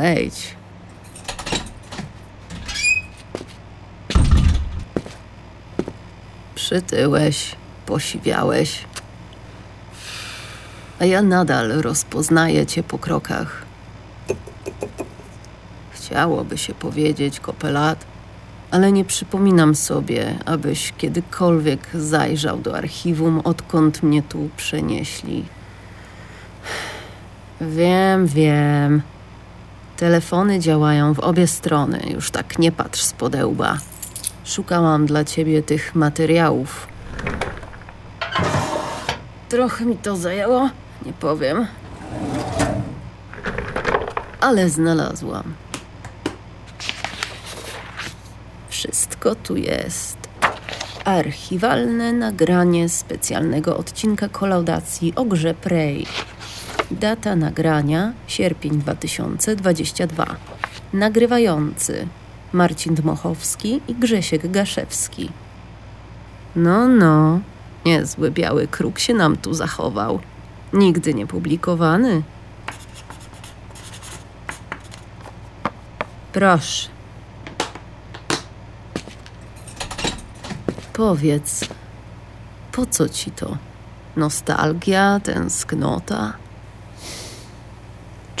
Wejdź. Przytyłeś, posiwiałeś. A ja nadal rozpoznaję cię po krokach. Chciałoby się powiedzieć kopelat, ale nie przypominam sobie, abyś kiedykolwiek zajrzał do archiwum, odkąd mnie tu przenieśli. Wiem, wiem. Telefony działają w obie strony, już tak nie patrz z podełba. Szukałam dla ciebie tych materiałów. Trochę mi to zajęło, nie powiem. Ale znalazłam. Wszystko tu jest. Archiwalne nagranie specjalnego odcinka kolaudacji o grze Prey. Data nagrania sierpień 2022. Nagrywający Marcin Dmochowski i Grzesiek Gaszewski. No, no, niezły biały kruk się nam tu zachował. Nigdy nie publikowany. Proszę. Powiedz, po co ci to? Nostalgia, tęsknota?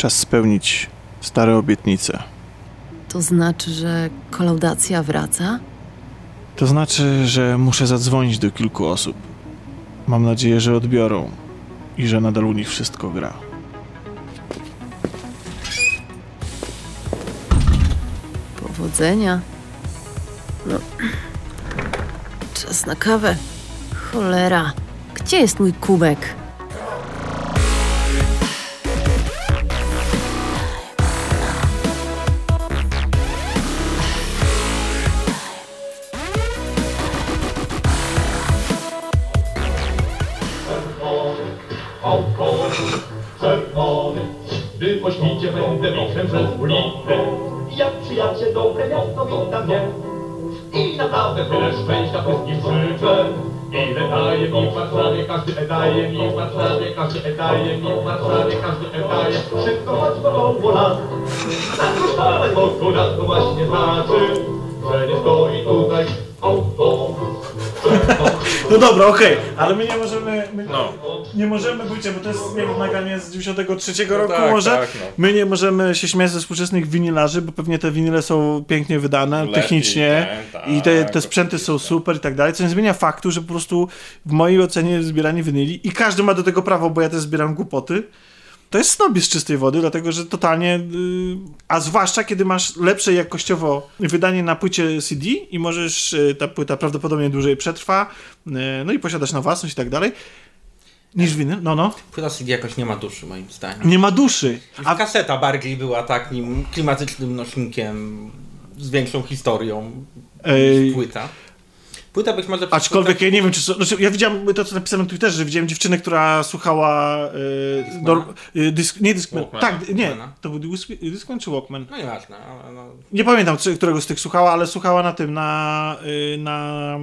Czas spełnić stare obietnice. To znaczy, że kolaudacja wraca? To znaczy, że muszę zadzwonić do kilku osób. Mam nadzieję, że odbiorą i że nadal u nich wszystko gra. Powodzenia. No. Czas na kawę. Cholera. Gdzie jest mój kubek? Po świcie będę wichrem przez ulicę. Jak przyjaciel dobre miasto wita mnie. I naprawdę tyle szczęścia wszystkim życzę. Ile daje mi w Warszawie, każdy daje mi w Warszawie, każdy daje mi w Warszawie, każdy daje. Wszystko choć wokoło lat. Ale wokół nas to właśnie znaczy, że nie stoi tutaj autobus. No dobra, okej, ale my nie możemy. My No. Nie możemy być, bo to jest nie wiem, nagranie z 93 roku tak, może. tak, no. My nie możemy się śmiać ze współczesnych winylarzy, bo pewnie te winyle są pięknie wydane, Lepiej, technicznie tak, i te, tak, te sprzęty są oczywiście. super i tak dalej, co nie zmienia faktu, że po prostu w mojej ocenie zbieranie winyli i każdy ma do tego prawo, bo ja też zbieram głupoty. To jest snobizm z czystej wody, dlatego że totalnie, yy, a zwłaszcza kiedy masz lepsze jakościowo wydanie na płycie CD i możesz, yy, ta płyta prawdopodobnie dłużej przetrwa, yy, no i posiadasz na własność i tak dalej, niż winyl, no no. Płyta CD jakoś nie ma duszy moim zdaniem. Nie ma duszy. A kaseta bardziej była takim klimatycznym nośnikiem z większą historią Ej. niż płyta. Płyta być może... Aczkolwiek ja nie wiem, czy. Znaczy, ja widziałem to, co napisałem na Twitterze, że widziałem dziewczynę, która słuchała. Yy, yy, nie Discman. Tak, nie. Walkmana. To był Dis- Discman czy Walkman? No nieważne, ale no... Nie pamiętam, czy- którego z tych słuchała, ale słuchała na tym, na, yy, na,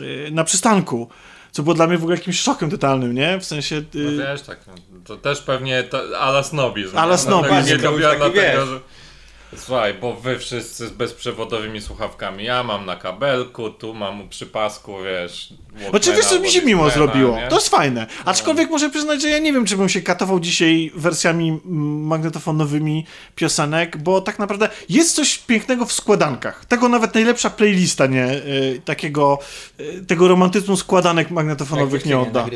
yy, na przystanku. Co było dla mnie w ogóle jakimś szokiem totalnym, nie? W sensie. No wiesz, tak, no, to też pewnie to ala snobizm. Ala nie? snobizm. Dlatego Nie To już dobiera taki dlatego, wiesz. że... Słuchaj, bo wy wszyscy z bezprzewodowymi słuchawkami, ja mam na kabelku, tu mam przy pasku, wiesz... Oczywiście Walkmana mi się miło zrobiło. nie? To jest fajne. Aczkolwiek muszę przyznać, że ja nie wiem, czy bym się katował dzisiaj wersjami mm, magnetofonowymi piosenek, bo tak naprawdę jest coś pięknego w składankach. Tego nawet najlepsza playlista nie, y, takiego, y, tego romantyzmu składanek magnetofonowych nie odda.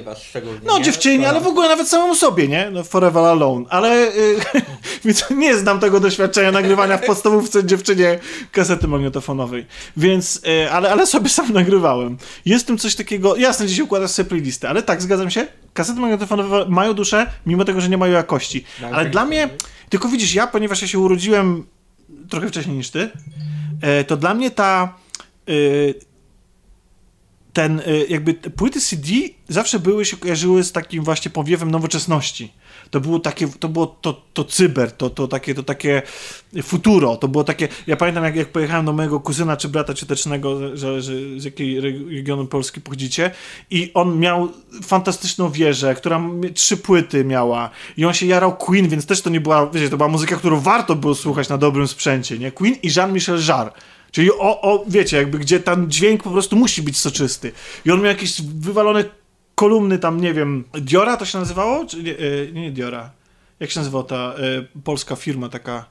No nie? dziewczynie, To- ale w ogóle nawet samemu sobie, nie? No, forever alone. Ale y, więc nie znam tego doświadczenia nagrywania w podstawówce dziewczynie kasety magnetofonowej. Więc, y, ale, ale sobie sam nagrywałem. Jest tym coś takiego, jasne, dzisiaj układasz sobie playlistę, ale tak, zgadzam się, kasety magnetofonowe mają duszę, mimo tego, że nie mają jakości. Mają Ale dla playlistę, mnie, tylko widzisz, ja, ponieważ ja się urodziłem trochę wcześniej niż ty, e, to dla mnie ta y, ten jakby płyty CD zawsze były się kojarzyły z takim właśnie powiewem nowoczesności. To było takie, to było to, to cyber, to, to takie, to takie futuro, to było takie, ja pamiętam jak, jak pojechałem do mojego kuzyna czy brata ciotecznego, że, że z jakiej regionu Polski pochodzicie i on miał fantastyczną wieżę, która trzy płyty miała i on się jarał Queen, więc też to nie była, wiecie, to była muzyka, którą warto było słuchać na dobrym sprzęcie, nie? Queen i Jean-Michel Jarre. Czyli o, o, wiecie, jakby gdzie ten dźwięk po prostu musi być soczysty. I on miał jakieś wywalone kolumny tam, nie wiem, Diora to się nazywało? Czy nie, e, nie Diora. Jak się nazywa ta e, polska firma taka?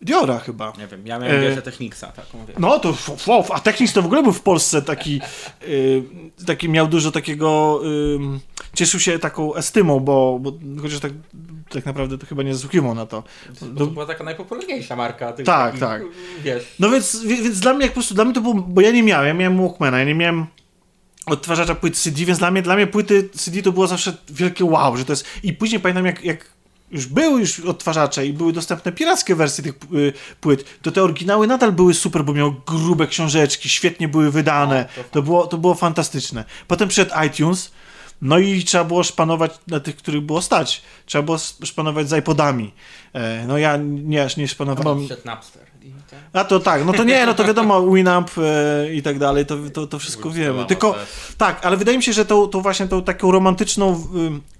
Diora chyba. Nie wiem, ja miałem E, wieżę Technicsa, taką. No to wow, a Technics to w ogóle był w Polsce taki, y, taki miał dużo takiego, y, cieszył się taką estymą, bo, bo chociaż tak, tak naprawdę to chyba nie zasługiwał na to. Bo to była taka najpopularniejsza marka. Tych Tak, takich, tak. Wiesz, No więc, więc dla mnie jak po prostu, dla mnie to było, bo ja nie miałem, ja miałem Walkmana, ja nie miałem odtwarzacza płyt CD, więc dla mnie, dla mnie płyty CD to było zawsze wielkie wow, że to jest, i później pamiętam jak, jak już były już odtwarzacze i były dostępne pirackie wersje tych y, płyt, to te oryginały nadal były super, bo miały grube książeczki, świetnie były wydane, to było, to było fantastyczne. Potem przyszedł iTunes, no i trzeba było szpanować na tych, których było stać. Trzeba było szpanować z iPodami. E, no ja nie, nie szpanowałem. przed Napster. I ten- A to tak, no to nie, no to wiadomo, Winamp e, i tak dalej, to, to, to wszystko wiemy. Tylko, też. tak, ale wydaje mi się, że tą, tą właśnie tą taką romantyczną,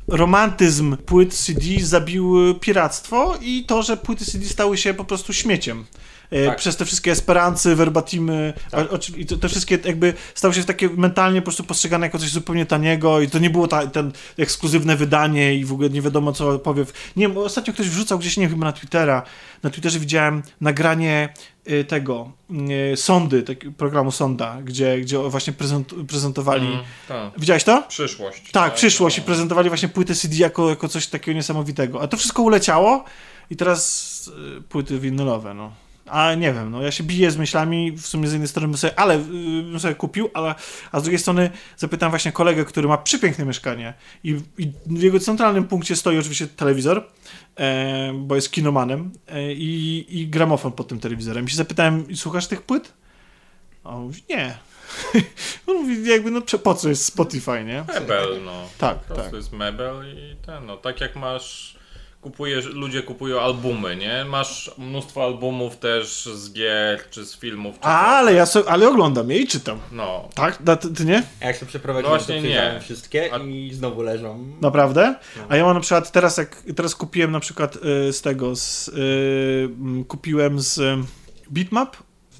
y, romantyzm płyt CD zabił piractwo i to, że płyty CD stały się po prostu śmieciem. E, Tak. Przez te wszystkie esperancy, verbatimy Tak. o- i to, te wszystkie jakby stały się takie mentalnie po prostu postrzegane jako coś zupełnie taniego i to nie było ta, ten ekskluzywne wydanie i w ogóle nie wiadomo co powiew. Nie wiem, ostatnio ktoś wrzucał gdzieś, nie wiem, chyba na Twittera, na Twitterze widziałem nagranie y, tego, y, Sondy, tak, programu Sonda, gdzie, gdzie właśnie prezent, prezentowali. Mm, tak. Widziałeś to? Przyszłość. Tak, przyszłość i no. prezentowali właśnie płyty CD jako, jako coś takiego niesamowitego. A to wszystko uleciało i teraz y, płyty winylowe, no. A nie wiem, no ja się biję z myślami, w sumie z jednej strony bym sobie, ale y, bym sobie kupił, ale, a z drugiej strony zapytam właśnie kolegę, który ma przepiękne mieszkanie i, i w jego centralnym punkcie stoi oczywiście telewizor, e, bo jest kinomanem e, i, i gramofon pod tym telewizorem. I się zapytałem, słuchasz tych płyt? A on mówi, nie. On mówi, jakby, no po co jest Spotify, nie? Mebel, no. Tak, tak. jest mebel i ten, no tak jak masz, kupujesz, ludzie kupują albumy, nie? Masz mnóstwo albumów też z gier, czy z filmów, czy Ale ja so, ale oglądam je i czytam. No. Tak? Da, ty, ty nie? A jak się przeprowadziłem, Właśnie to nie. wszystkie A- i znowu leżą. Naprawdę? A ja mam na przykład teraz, jak teraz kupiłem na przykład y, z tego, z, y, kupiłem z y, Bitmap.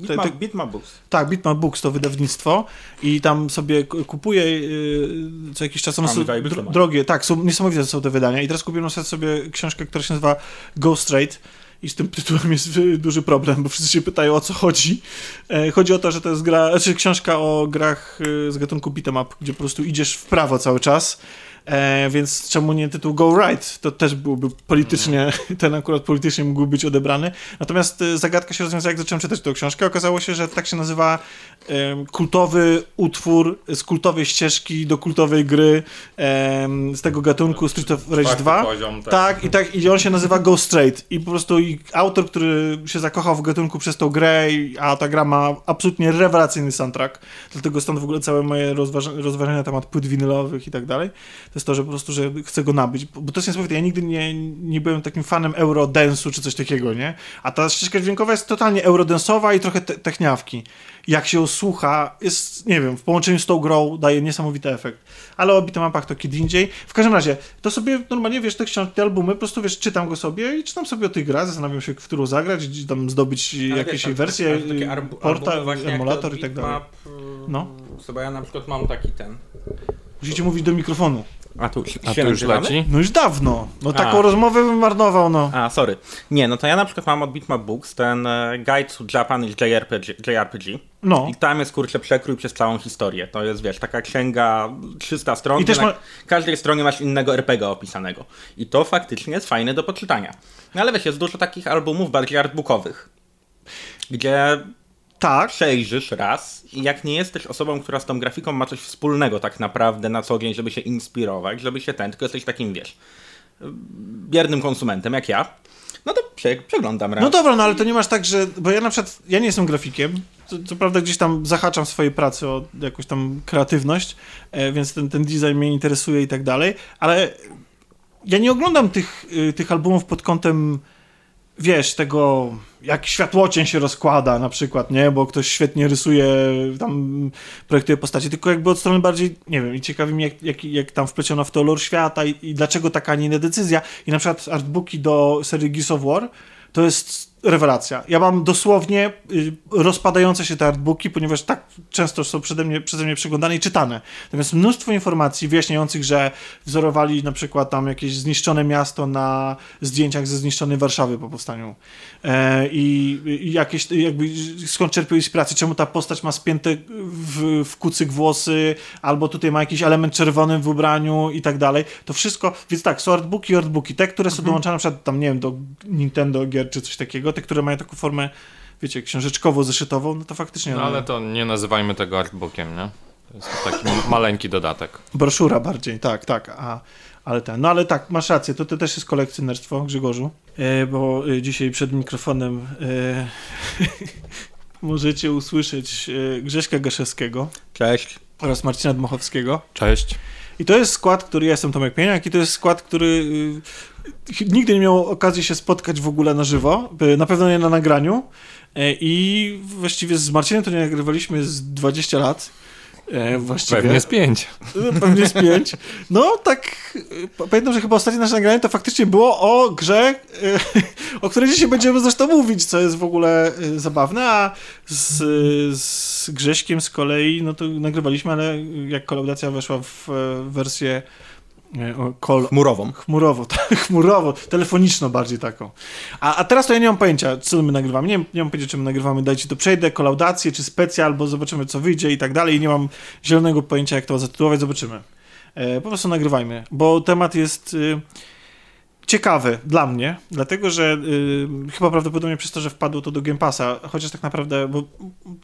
Te- Bitmap Books. Tak, Bitmap Books to wydawnictwo i tam sobie kupuję y, co jakiś czas. Są dro, drogie, tak, są niesamowite są te wydania. I teraz kupiłem sobie książkę, która się nazywa Go Straight. I z tym tytułem jest y, duży problem, bo wszyscy się pytają o co chodzi. E, chodzi o to, że to jest gra, znaczy książka o grach y, z gatunku beat'em up, gdzie po prostu idziesz w prawo cały czas. E, więc czemu nie tytuł Go Right? To też byłby politycznie, ten akurat politycznie mógł być odebrany. Natomiast e, zagadka się rozwiązała, jak zacząłem czytać tę książkę. Okazało się, że tak się nazywa em, kultowy utwór z kultowej ścieżki do kultowej gry em, z tego gatunku Street of Rage Czwarty 2. poziom, tak. Tak, i tak, i on się nazywa Go Straight. I po prostu i autor, który się zakochał w gatunku przez tą grę, a ta gra ma absolutnie rewelacyjny soundtrack. Dlatego stąd w ogóle całe moje rozważa- rozważania na temat płyt winylowych i tak dalej. To jest to, że po prostu, że chcę go nabyć. Bo to jest niesamowite. Ja nigdy nie, nie byłem takim fanem eurodensu czy coś takiego, nie? A ta ścieżka dźwiękowa jest totalnie eurodensowa i trochę te techniawki. Jak się ją słucha, jest, nie wiem, w połączeniu z tą grą daje niesamowity efekt. Ale o bitomapach to kiedy indziej. W każdym razie, to sobie normalnie, wiesz, te książki, te albumy, po prostu, wiesz, czytam go sobie i czytam sobie o tych grach, zastanawiam się, w którą zagrać, gdzie tam zdobyć Ale jakieś wiesz, wersje, ale takie arbu- porta, albumy właśnie jak emulator to i tak dalej. Y, No. Chyba ja na przykład mam taki ten. Musicie mówić do mikrofonu. A tu, A to już leci? No już dawno. No taką A. rozmowę bym marnował, no. A, sorry. Nie, no to ja na przykład mam od Bitmap Books ten e, Guide to Japanese JRPG, JRPG. No. I tam jest kurczę przekrój przez całą historię. To jest, wiesz, taka księga 300 stron. I też na ma- każdej stronie masz innego RPG opisanego. I to faktycznie jest fajne do poczytania. No ale wiesz, jest dużo takich albumów bardziej artbookowych, gdzie Tak. przejrzysz raz i jak nie jesteś osobą, która z tą grafiką ma coś wspólnego tak naprawdę na co dzień, żeby się inspirować, żeby się ten, tylko jesteś takim, wiesz, biernym konsumentem jak ja, no to prze, przeglądam raz. No dobra, no ale to nie masz tak, że. Bo ja na przykład. Ja nie jestem grafikiem. co, co prawda gdzieś tam zahaczam w swojej pracy o jakąś tam kreatywność, e, więc ten, ten design mnie interesuje i tak dalej, ale ja nie oglądam tych, y, tych albumów pod kątem wiesz, tego jak światłocień się rozkłada na przykład, nie, bo ktoś świetnie rysuje, tam projektuje postacie, tylko jakby od strony bardziej, nie wiem, i ciekawi mnie jak, jak, jak tam wpleciono w to lore świata i, i dlaczego taka, a nie inna decyzja. I na przykład artbooki do serii Gears of War to jest rewelacja. Ja mam dosłownie y, rozpadające się te artbooki, ponieważ tak często są przede mnie, przeze mnie przeglądane i czytane. Natomiast mnóstwo informacji wyjaśniających, że wzorowali na przykład tam jakieś zniszczone miasto na zdjęciach ze zniszczonej Warszawy po powstaniu. E, i, I jakieś jakby skąd czerpią inspirację, czemu ta postać ma spięte w, w kucyk włosy, albo tutaj ma jakiś element czerwony w ubraniu i tak dalej. To wszystko, więc tak, są artbooki i artbooki. Te, które są Mhm. dołączane na przykład tam, nie wiem, do Nintendo gier czy coś takiego, te, które mają taką formę, wiecie, książeczkowo-zeszytową, no to faktycznie... No ale to nie nazywajmy tego artbookiem, nie? To jest taki maleńki dodatek. Broszura bardziej, tak, tak. A, ale ten, no ale tak, masz rację, to, to też jest kolekcjonerstwo, Grzegorzu, e, bo e, dzisiaj przed mikrofonem e, możecie usłyszeć e, Grześka Gaszewskiego Cześć. oraz Marcina Dmochowskiego. Cześć. I to jest skład, który ja jestem Tomek Pieniak i to jest skład, który y, nigdy nie miał okazji się spotkać w ogóle na żywo, na pewno nie na nagraniu e, i właściwie z Marcinem to nie nagrywaliśmy z 20 lat. E, właściwie. Pewnie z pięć. No, Pewnie z pięć. No tak, pamiętam, że chyba ostatnie nasze nagranie to faktycznie było o grze, o której dzisiaj będziemy zresztą mówić, co jest w ogóle zabawne, a z, z Grześkiem z kolei, no to nagrywaliśmy, ale jak kolaudacja weszła w e, wersję e, kol, Murową. Chmurowo, tak, chmurowo, telefoniczno bardziej taką. A, a teraz to ja nie mam pojęcia, co my nagrywamy. Nie, nie mam pojęcia, czy my nagrywamy, dajcie to przejdę, kolaudację, czy specjal, bo zobaczymy, co wyjdzie i tak dalej. I nie mam zielonego pojęcia, jak to zatytułować, zobaczymy. E, po prostu nagrywajmy, bo temat jest y, ciekawy dla mnie, dlatego, że y, chyba prawdopodobnie przez to, że wpadło to do Game Passa, chociaż tak naprawdę, bo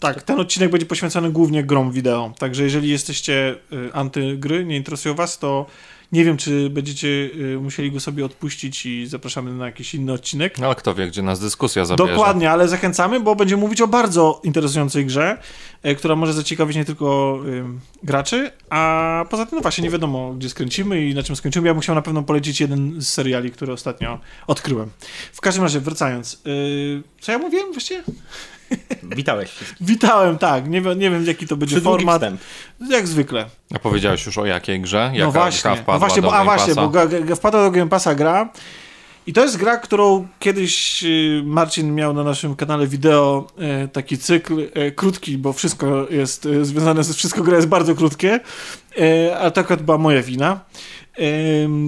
tak, ten odcinek będzie poświęcony głównie grom wideo, także jeżeli jesteście y, antygry, nie interesują was, to nie wiem, czy będziecie y, musieli go sobie odpuścić i zapraszamy na jakiś inny odcinek. No, ale kto wie, gdzie nas dyskusja zabierze. Dokładnie, ale zachęcamy, bo będziemy mówić o bardzo interesującej grze, e, która może zaciekawić nie tylko ym, graczy, a poza tym, no właśnie, nie wiadomo, gdzie skręcimy i na czym skończymy. Ja chciał na pewno polecić jeden z seriali, który ostatnio odkryłem. W każdym razie, wracając, co ja mówiłem właściwie? Witałeś wszystkich. Witałem, tak, nie, wiem- nie wiem, jaki to będzie Przydługi format, wstęp. jak zwykle. A powiedziałeś już o jakiej grze? Jaka no właśnie, gra no właśnie, bo, a właśnie, bo wpadła do Game Passa gra i to jest gra, którą kiedyś y, Marcin miał na naszym kanale wideo e, taki cykl e, krótki, bo wszystko jest związane z wszystko gra jest bardzo krótkie, e, a to akurat była moja wina.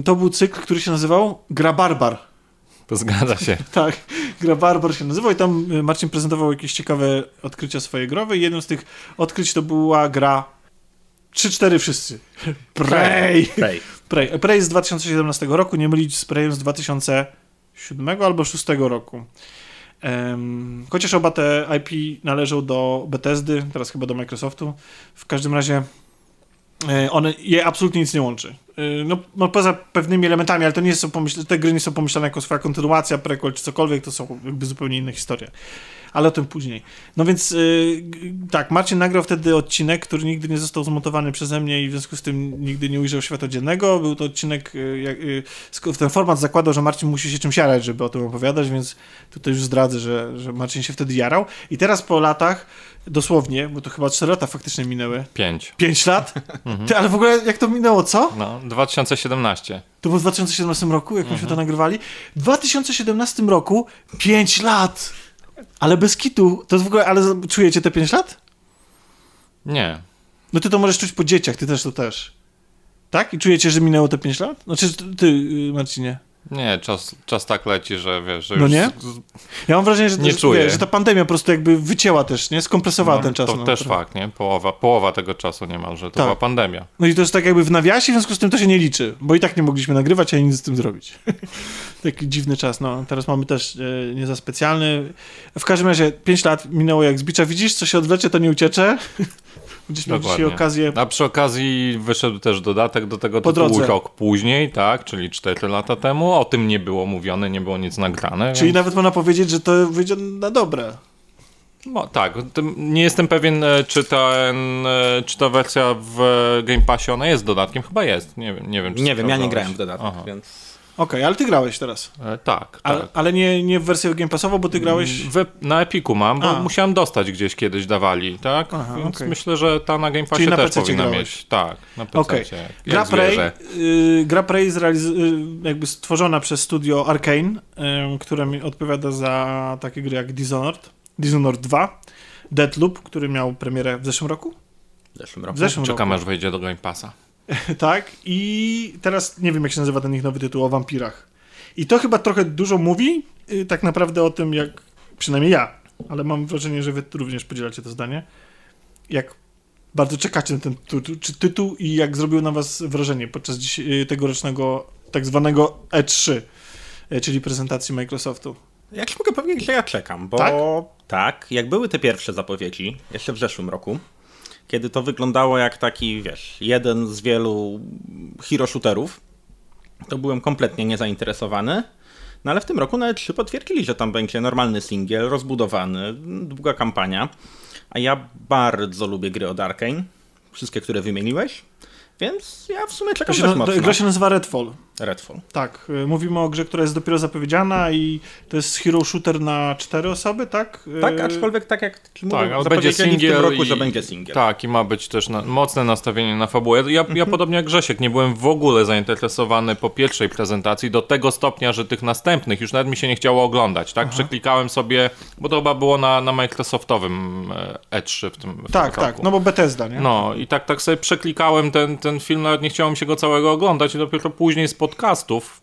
To był cykl, który się nazywał Gra Barbar. To zgadza się. Tak, gra Barbar się nazywał i tam y, Marcin prezentował jakieś ciekawe odkrycia swoje growe i jednym z tych odkryć to była gra 3-4 wszyscy. Prey! Prey. Prey. Prey z 2017 roku, nie mylić z Preyem z 2007 albo 2006 roku. Em, chociaż oba te IP należą do Bethesdy, teraz chyba do Microsoftu. W każdym razie one, je absolutnie nic nie łączy. E, No, no poza pewnymi elementami, ale to nie są pomyśl- te gry nie są pomyślane jako swoja kontynuacja, prequel czy cokolwiek, to są jakby zupełnie inne historie. Ale o tym później. No więc y, g- tak, Marcin nagrał wtedy odcinek, który nigdy nie został zmontowany przeze mnie i w związku z tym nigdy nie ujrzał światła dziennego. Był to odcinek, y, jak, y, sk- ten format zakładał, że Marcin musi się czymś jarać, żeby o tym opowiadać, więc tutaj już zdradzę, że, że Marcin się wtedy jarał. I teraz po latach, dosłownie, bo to chyba 4 lata faktycznie minęły, Pięć. 5 lat? Ty, ale w ogóle jak to minęło, co? No, 2017. To było w 2017 roku, jak myśmy to nagrywali. W 2017 roku 5 lat! Ale bez kitu, to w ogóle, ale czujecie te 5 lat? Nie. No ty to możesz czuć po dzieciach, ty też to też. Tak? I czujecie, że minęło te 5 lat? Znaczy ty, ty y, Marcinie. Nie, czas, czas tak leci, że wiesz, że No już... nie? Ja mam wrażenie, że, Nie że, czuję. że ta pandemia po prostu jakby wycięła też, nie? Skompresowała no, ten czas. To no, też trochę. fakt, nie? Połowa, połowa tego czasu niemalże. To Tak. była pandemia. No i to jest tak jakby w nawiasie, w związku z tym to się nie liczy, bo i tak nie mogliśmy nagrywać, a nic z tym zrobić. Taki dziwny czas, no. Teraz mamy też e, nie za specjalny. W każdym razie 5 lat minęło jak z bicza. Widzisz, co się odwlecze, to nie uciecze. Gdzieś miał dzisiaj okazję... A przy okazji wyszedł też dodatek do tego Po tytułu drodze. rok później, tak? Czyli 4 lata temu. O tym nie było mówione, nie było nic nagrane. Czyli więc... nawet można powiedzieć, że to wyjdzie na dobre. No, tak, nie jestem pewien, e, czy, ten, e, czy ta wersja w Game Passie ona jest dodatkiem. Chyba jest. Nie wiem, nie wiem czy Nie wiem, ja nie grałem w dodatek, Aha. więc... Okej, ale ty grałeś teraz. E, tak, A, tak. ale nie, nie w wersję Game Passową, bo ty grałeś... W, na Epiku mam, bo A. musiałem dostać gdzieś kiedyś dawali, tak? Aha, Więc okej. myślę, że ta na Game Passie na też powinna grałeś. mieć. Tak, na PC. Jak Gra Prey, y, gra Prey zrealiz- y, jakby stworzona przez studio Arkane, y, które mi odpowiada za takie gry jak Dishonored, Dishonored 2, Deathloop, który miał premierę w zeszłym roku. W zeszłym roku. W zeszłym Czekam roku. aż wejdzie do Game Passa. Tak, i teraz nie wiem, jak się nazywa ten ich nowy tytuł o wampirach. I to chyba trochę dużo mówi y, tak naprawdę o tym, jak przynajmniej ja, ale mam wrażenie, że wy również podzielacie to zdanie, jak bardzo czekacie na ten tu- tu- czy tytuł i jak zrobił na was wrażenie podczas dziś, y, tegorocznego tak zwanego E3, y, czyli prezentacji Microsoftu. Ja ci mogę powiedzieć, że ja czekam, bo Tak? tak? jak były te pierwsze zapowiedzi, jeszcze w zeszłym roku, kiedy to wyglądało jak taki, wiesz, jeden z wielu hero shooterów, to byłem kompletnie niezainteresowany. No ale w tym roku nawet trzy potwierdzili, że tam będzie normalny singiel, rozbudowany, długa kampania. A ja bardzo lubię gry od Arkane, wszystkie, które wymieniłeś, więc ja w sumie To czekam się, dość na- mocno. to, gra się nazywa Redfall. Redfall. Tak, y, mówimy o grze, która jest dopiero zapowiedziana i to jest hero shooter na cztery osoby, tak? Y, Tak, aczkolwiek tak jak ci mówię, Tak, ale będzie zapowiedzieli w tym roku, i, że będzie singiel. Tak, i ma być też na, mocne nastawienie na fabułę. Ja, ja Mhm. podobnie jak Grzesiek, nie byłem w ogóle zainteresowany po pierwszej prezentacji do tego stopnia, że tych następnych już nawet mi się nie chciało oglądać. Tak, przeklikałem sobie, bo to chyba było na, na Microsoftowym e, E3 w tym, w tym Tak, roku. tak, no bo Bethesda, nie? No i tak, tak sobie przeklikałem ten, ten film, nawet nie chciało mi się go całego oglądać i dopiero później z podcastów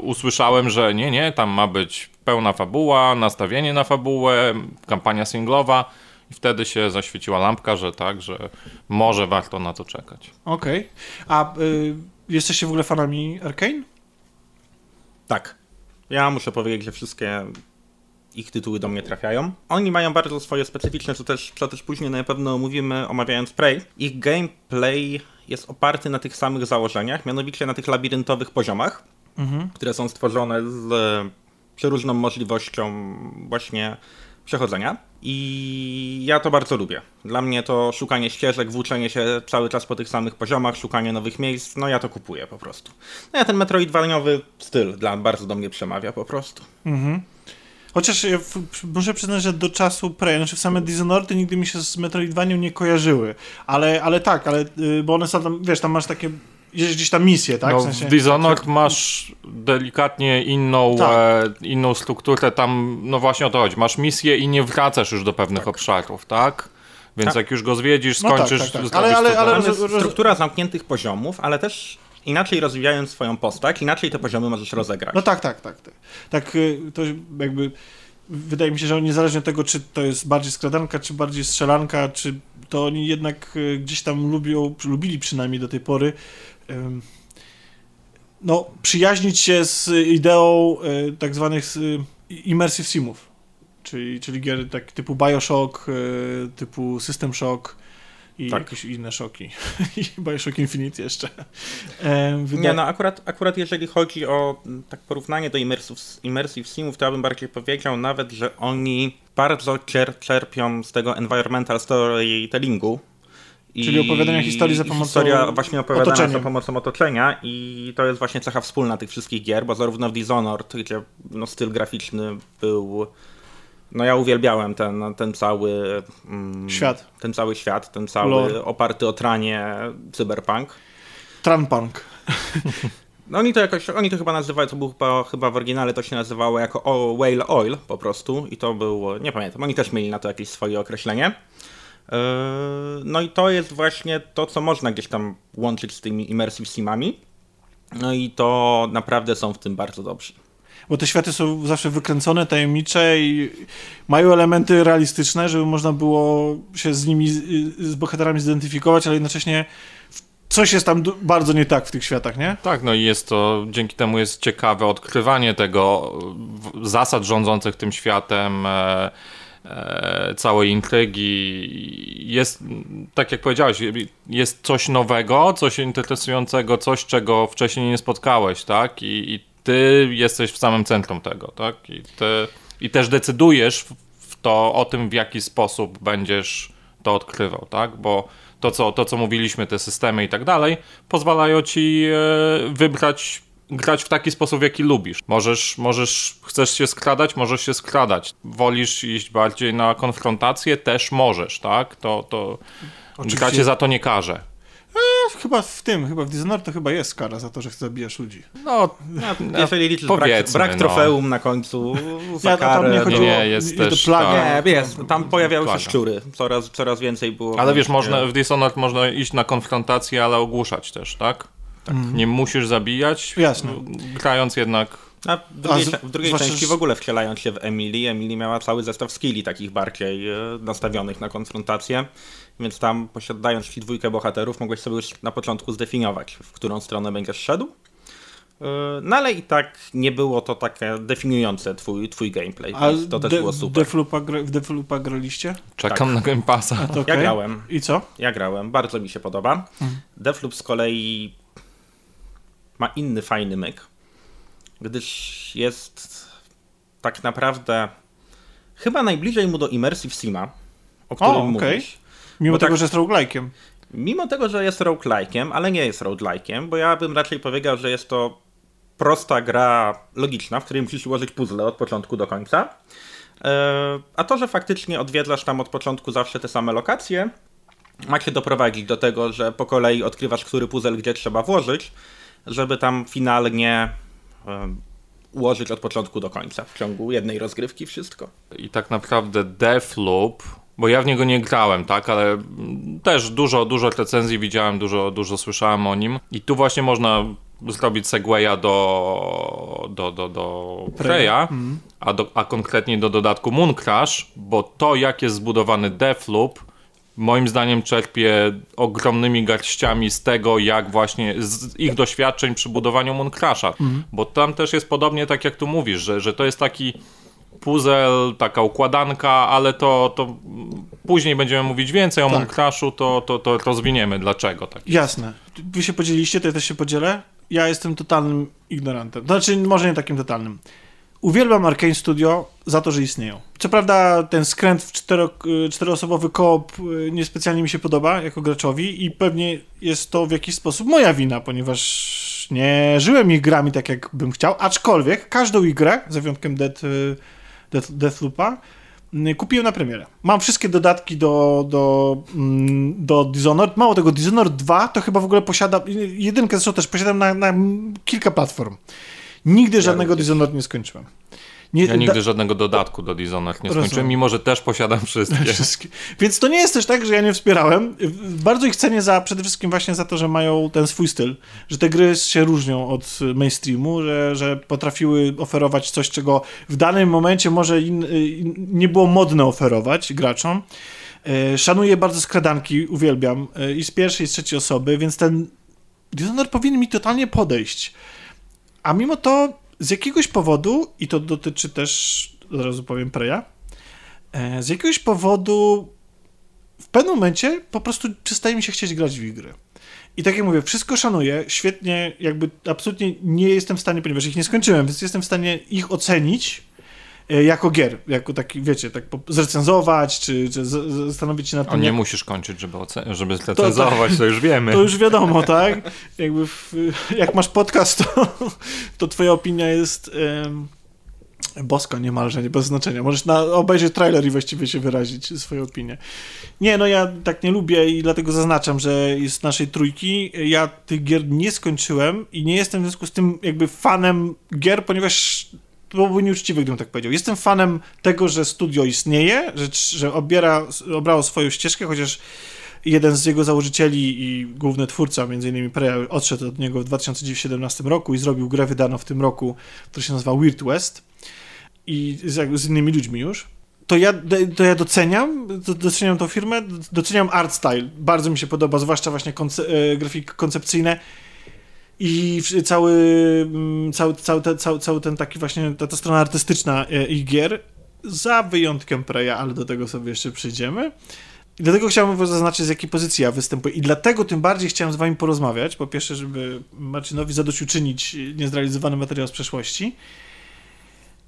usłyszałem, że nie, nie, tam ma być pełna fabuła, nastawienie na fabułę, kampania singlowa i wtedy się zaświeciła lampka, że tak, że może warto na to czekać. Okej. A y, jesteście w ogóle fanami Arkane? Tak. Ja muszę powiedzieć, że wszystkie ich tytuły do mnie trafiają. Oni mają bardzo swoje specyficzne, co też, co też później na pewno omówimy omawiając Prey. Ich gameplay jest oparty na tych samych założeniach, mianowicie na tych labiryntowych poziomach, które są stworzone z e, przeróżną możliwością właśnie przechodzenia. I ja to bardzo lubię. Dla mnie to szukanie ścieżek, włóczenie się cały czas po tych samych poziomach, szukanie nowych miejsc, no ja to kupuję po prostu. No ja ten metroidwaniowy styl dla bardzo do mnie przemawia po prostu. Chociaż ja w, muszę przyznać, że do czasu Prey, znaczy w same Dishonored nigdy mi się z Metroidvanią nie kojarzyły. Ale, ale tak, ale, y, bo one są tam, wiesz, tam masz takie, jest gdzieś tam misje, tak? no, W sensie- w Dishonored masz delikatnie inną, Tak. e, inną strukturę, tam no właśnie o to chodzi, masz misję i nie wracasz już do pewnych obszarów, tak? Więc Tak. jak już go zwiedzisz, No tak, skończysz, tak, tak. zrobisz Ale- ale- struktura zamkniętych poziomów, ale też inaczej rozwijając swoją postać, inaczej te poziomy możesz rozegrać. No tak, tak, tak. Tak, tak y, to jakby wydaje mi się, że niezależnie od tego, czy to jest bardziej skradanka, czy bardziej strzelanka, czy to oni jednak y, gdzieś tam lubią, lubili przynajmniej do tej pory no, przyjaźnić się z ideą y, tak zwanych immersive simów, czyli, czyli gier tak typu Bioshock, typu System Shock i Tak. jakieś inne szoki. I Bioshock Infinite jeszcze. Wyda- Nie, no akurat, akurat jeżeli chodzi o mm, tak porównanie do immersive, immersive simów, to ja bym bardziej powiedział nawet, że oni bardzo cier, czerpią z tego environmental storytellingu. I Czyli opowiadania historii za pomocą Historia właśnie opowiadana otoczenia. za pomocą otoczenia i to jest właśnie cecha wspólna tych wszystkich gier, bo zarówno w Dishonored, gdzie no, styl graficzny był... No ja uwielbiałem ten, ten cały... mm, Świat. Ten cały świat, ten cały Lore. oparty o tranie cyberpunk. Tranpunk. No oni to jakoś, oni to chyba nazywają, to był chyba, chyba w oryginale to się nazywało jako Whale Oil po prostu i to było, nie pamiętam, oni też mieli na to jakieś swoje określenie. Yy, No i to jest właśnie to, co można gdzieś tam łączyć z tymi immersive simami. No i to naprawdę są w tym bardzo dobrzy. Bo te światy są zawsze wykręcone, tajemnicze i mają elementy realistyczne, żeby można było się z nimi, z, bohaterami zidentyfikować, ale jednocześnie coś jest tam bardzo nie tak w tych światach, nie? Tak, no i jest to, dzięki temu jest ciekawe odkrywanie tego, zasad rządzących tym światem, e, e, całej intrygi. Jest, tak jak powiedziałeś, jest coś nowego, coś interesującego, coś, czego wcześniej nie spotkałeś, tak? I, i ty jesteś w samym centrum tego, tak? I, ty, i też decydujesz w, to o tym, w jaki sposób będziesz to odkrywał, tak? Bo to co, to, co mówiliśmy, te systemy i tak dalej, pozwalają ci e, wybrać, grać w taki sposób, w jaki lubisz. Możesz, możesz, chcesz się skradać, możesz się skradać. Wolisz iść bardziej na konfrontację, też możesz, tak? To, to Oczywiście. gra cię za to nie karze. Chyba w tym, chyba w Dishonored to chyba jest kara za to, że zabijasz ludzi. No, No, jeżeli liczysz brak, brak no. trofeum na końcu za Ja, tam karę, nie chodziło Nie, jest też plaga. Nie, jest, tam pojawiały się Plaga. szczury. Coraz, coraz więcej było. Ale wiesz, można, w Dishonored można iść na konfrontację, ale ogłuszać też, tak? tak. Nie musisz zabijać, Jasne. grając jednak A w drugiej, A z- w drugiej zwłaszcza, części w ogóle wcielając się w Emily, Emily miała cały zestaw skilli takich bardziej e, nastawionych na konfrontację, więc tam posiadając ci dwójkę bohaterów mogłeś sobie już na początku zdefiniować, w którą stronę będziesz szedł. E, No ale i tak nie było to takie definiujące twój, twój gameplay, A więc to też de- było super. Gra- w Defloopa graliście? czekam na Game Passa. To Ja grałem. I co? Ja grałem, bardzo mi się podoba. Deathloop z kolei ma inny fajny myk, gdyż jest tak naprawdę chyba najbliżej mu do Immersive Sima, o którym okej. mówisz. Mimo Bo tego, tak- że jest roguelike'iem. Mimo tego, że jest roguelike'iem, ale nie jest roguelike'iem, bo ja bym raczej powiedział, że jest to prosta gra logiczna, w której musisz ułożyć puzzle od początku do końca. E, A to, że faktycznie odwiedzasz tam od początku zawsze te same lokacje, ma cię doprowadzić do tego, że po kolei odkrywasz, który puzzle gdzie trzeba włożyć, żeby tam finalnie ułożyć od początku do końca w ciągu jednej rozgrywki wszystko. I tak naprawdę Deathloop, bo ja w niego nie grałem, tak, ale też dużo, dużo recenzji widziałem, dużo, dużo słyszałem o nim. I tu właśnie można zrobić segwaya do, do, do, do Preya, a, do, a konkretnie do dodatku Moon Crash, bo to jak jest zbudowany Deathloop, moim zdaniem czerpie ogromnymi garściami z tego, jak właśnie z ich doświadczeń przy budowaniu Moon Crasha. Bo tam też jest podobnie tak jak tu mówisz, że, że to jest taki puzzle, taka układanka, ale to, to później będziemy mówić więcej o Tak. Moon Crashu, to, to, to rozwiniemy dlaczego tak. Jasne. Wy się podzieliliście, to ja też się podzielę. Ja jestem totalnym ignorantem. Znaczy, może nie takim totalnym. Uwielbiam Arkane Studio za to, że istnieją. Co prawda ten skręt w cztero, y, czteroosobowy koop y, niespecjalnie mi się podoba jako graczowi i pewnie jest to w jakiś sposób moja wina, ponieważ nie żyłem ich grami tak, jak bym chciał, aczkolwiek każdą ich grę, za wyjątkiem Death, y, Death, Deathloopa, kupiłem na premierę. Mam wszystkie dodatki do, do, mm, do Dishonored. Mało tego, Dishonored 2 to chyba w ogóle posiada, jedynkę zresztą też posiadam na, na kilka platform. Nigdy żadnego również. Dishonored nie skończyłem. Nie, Ja nigdy da- żadnego dodatku do Dishonored nie Rozumiem. skończyłem, mimo że też posiadam wszystkie. Wszystkie. Więc to nie jest też tak, że ja nie wspierałem. Bardzo ich cenię za, przede wszystkim właśnie za to, że mają ten swój styl, że te gry się różnią od mainstreamu, że, że potrafiły oferować coś, czego w danym momencie może in, in, nie było modne oferować graczom. E, Szanuję bardzo skradanki, uwielbiam e, i z pierwszej, i z trzeciej osoby, więc ten Dishonored powinien mi totalnie podejść. A mimo to z jakiegoś powodu, i to dotyczy też, od razu powiem, Preya, E, Z jakiegoś powodu w pewnym momencie po prostu przestaje mi się chcieć grać w gry. I tak jak mówię, wszystko szanuję, świetnie, jakby absolutnie nie jestem w stanie, ponieważ ich nie skończyłem, więc jestem w stanie ich ocenić jako gier, jako taki, wiecie, tak zrecenzować, czy, czy zastanowić się nad O, tym, nie jak, musisz kończyć, żeby, ocen- żeby zrecenzować, to, już wiemy. to już wiadomo, tak? Jakby w, jak masz podcast, to, to twoja opinia jest em, boska niemalże, nie bez znaczenia. Możesz na, obejrzeć trailer i właściwie się wyrazić swoją opinię. Nie, no ja tak nie lubię i dlatego zaznaczam, że z naszej trójki ja tych gier nie skończyłem i nie jestem w związku z tym jakby fanem gier, ponieważ to byłoby nieuczciwe, gdybym tak powiedział. Jestem fanem tego, że studio istnieje, że, że obiera, obrało swoją ścieżkę, chociaż jeden z jego założycieli i główny twórca, innymi Preya, odszedł od niego w 2017 roku i zrobił grę wydaną w tym roku, która się nazywa Weird West i z, z innymi ludźmi już. To ja, to ja doceniam, do- doceniam tą firmę, doceniam art style. Bardzo mi się podoba, zwłaszcza właśnie konce, e, grafiki koncepcyjne i cały, mm, cały, cały, cały, cały ten taki właśnie, ta, ta strona artystyczna e, ich gier, za wyjątkiem Preya, ale do tego sobie jeszcze przyjdziemy. I dlatego chciałem zaznaczyć, z jakiej pozycji ja występuję. I dlatego tym bardziej chciałem z wami porozmawiać. Po pierwsze, żeby Marcinowi zadośćuczynić niezrealizowany materiał z przeszłości.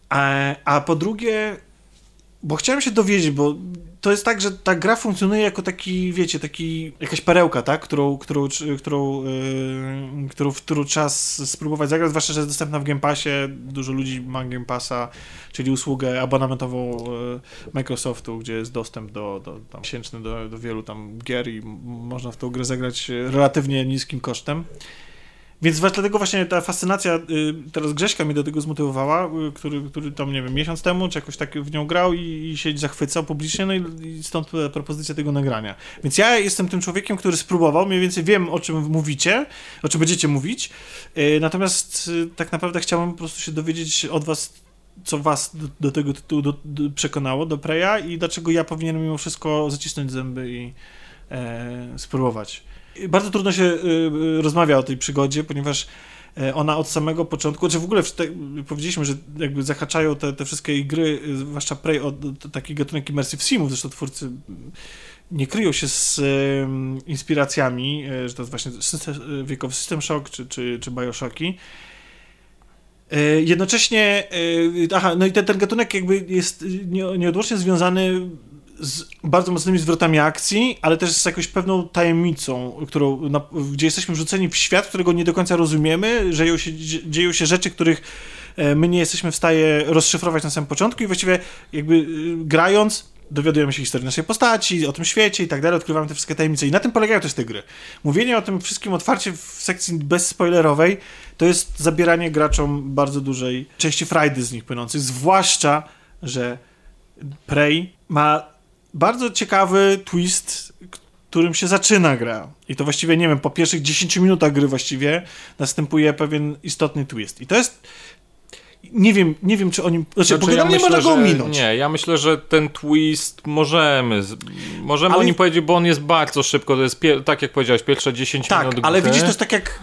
A, a po drugie, bo chciałem się dowiedzieć, bo to jest tak, że ta gra funkcjonuje jako taki, wiecie, taki, jakaś perełka, tak, którą, którą, którą, yy, którą, którą spróbować zagrać, zwłaszcza, że jest dostępna w Game Passie, dużo ludzi ma Game Passa, czyli usługę abonamentową yy, Microsoftu, gdzie jest dostęp do, do tam, miesięczny do, do wielu tam gier i można w tą grę zagrać yy, relatywnie niskim kosztem. Więc dlatego właśnie ta fascynacja, y, teraz Grześka mnie do tego zmotywowała, y, który, który tam, nie wiem, miesiąc temu, czy jakoś tak w nią grał i, i się zachwycał publicznie, no i, i stąd propozycja tego nagrania. Więc ja jestem tym człowiekiem, który spróbował, mniej więcej wiem, o czym mówicie, o czym będziecie mówić, y, natomiast tak naprawdę chciałbym po prostu się dowiedzieć od was, co was do, do tego tytułu do, do, przekonało, do Preya i dlaczego ja powinienem mimo wszystko zacisnąć zęby i e, spróbować. Bardzo trudno się y, y, rozmawia o tej przygodzie, ponieważ e, ona od samego początku, czy w ogóle w te, powiedzieliśmy, że jakby zahaczają te, te wszystkie gry, y, zwłaszcza Prey, od taki gatunek immersive simów, zresztą twórcy nie kryją się z inspiracjami, że to jest właśnie wiekowy System Shock czy, czy, czy Bioshocki. Jednocześnie, aha, no i ten, ten gatunek jakby jest nie- nieodłącznie związany z bardzo mocnymi zwrotami akcji, ale też z jakąś pewną tajemnicą, którą, na, gdzie jesteśmy wrzuceni w świat, którego nie do końca rozumiemy, że dzieją się, dzie- dzieją się rzeczy, których e, my nie jesteśmy w stanie rozszyfrować na samym początku i właściwie jakby y, grając dowiadujemy się historii naszej postaci, o tym świecie i tak dalej, odkrywamy te wszystkie tajemnice i na tym polegają też te gry. Mówienie o tym wszystkim otwarcie w sekcji bezspoilerowej to jest zabieranie graczom bardzo dużej części frajdy z nich płynących, zwłaszcza, że Prey ma bardzo ciekawy twist, którym się zaczyna gra. I to właściwie, nie wiem, po pierwszych 10 minutach gry właściwie następuje pewien istotny twist. I to jest... Nie wiem, nie wiem, czy o nim... Znaczy, Znaczy, bo generalnie myślę, można go ominąć. Nie, ja myślę, że ten twist możemy. Możemy Ale- o nim powiedzieć, bo on jest bardzo szybko. To jest, tak jak powiedziałeś, pierwsze 10 Tak, minut. ale gry. widzisz, to jest tak jak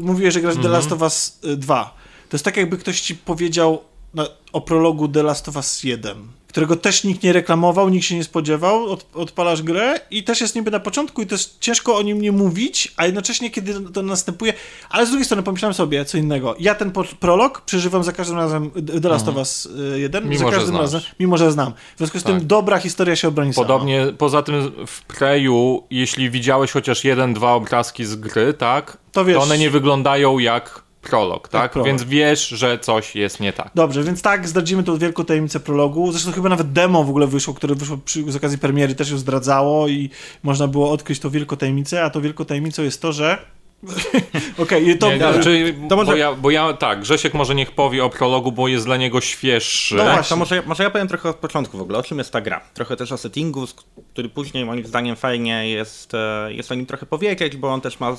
mówiłeś, że grasz Mhm. The Last of Us y, 2. To jest tak, jakby ktoś ci powiedział na, o prologu The Last of Us 1, którego też nikt nie reklamował, nikt się nie spodziewał, od, odpalasz grę i też jest niby na początku i też ciężko o nim nie mówić, a jednocześnie kiedy to następuje, ale z drugiej strony pomyślałem sobie co innego. Ja ten prolog przeżywam za każdym razem The Last of Us y, 1, Mhm. Mimo, za każdym razem, mimo że znam. W związku z tym Tak. dobra historia się obroni sama. Podobnie, poza tym w Preju, jeśli widziałeś chociaż jeden, dwa obrazki z gry, tak, To wiesz- one nie wyglądają jak prolog, tak? prolog. Więc wiesz, że coś jest nie tak. Dobrze, więc tak, zdradzimy tą wielką tajemnicę prologu. Zresztą chyba nawet demo w ogóle wyszło, które wyszło przy, z okazji premiery, też ją zdradzało i można było odkryć tą wielką tajemnicę, a tą wielką tajemnicą jest to, że... Okej, to... Nie, nie, czy, to może- bo, ja, bo ja, tak, Grzesiek może niech powie o prologu, bo jest dla niego świeższy. No Tak, właśnie. to może, może ja powiem trochę od początku w ogóle, o czym jest ta gra. Trochę też o settingu, który później moim zdaniem fajnie jest, e, jest o nim trochę powiedzieć, bo on też ma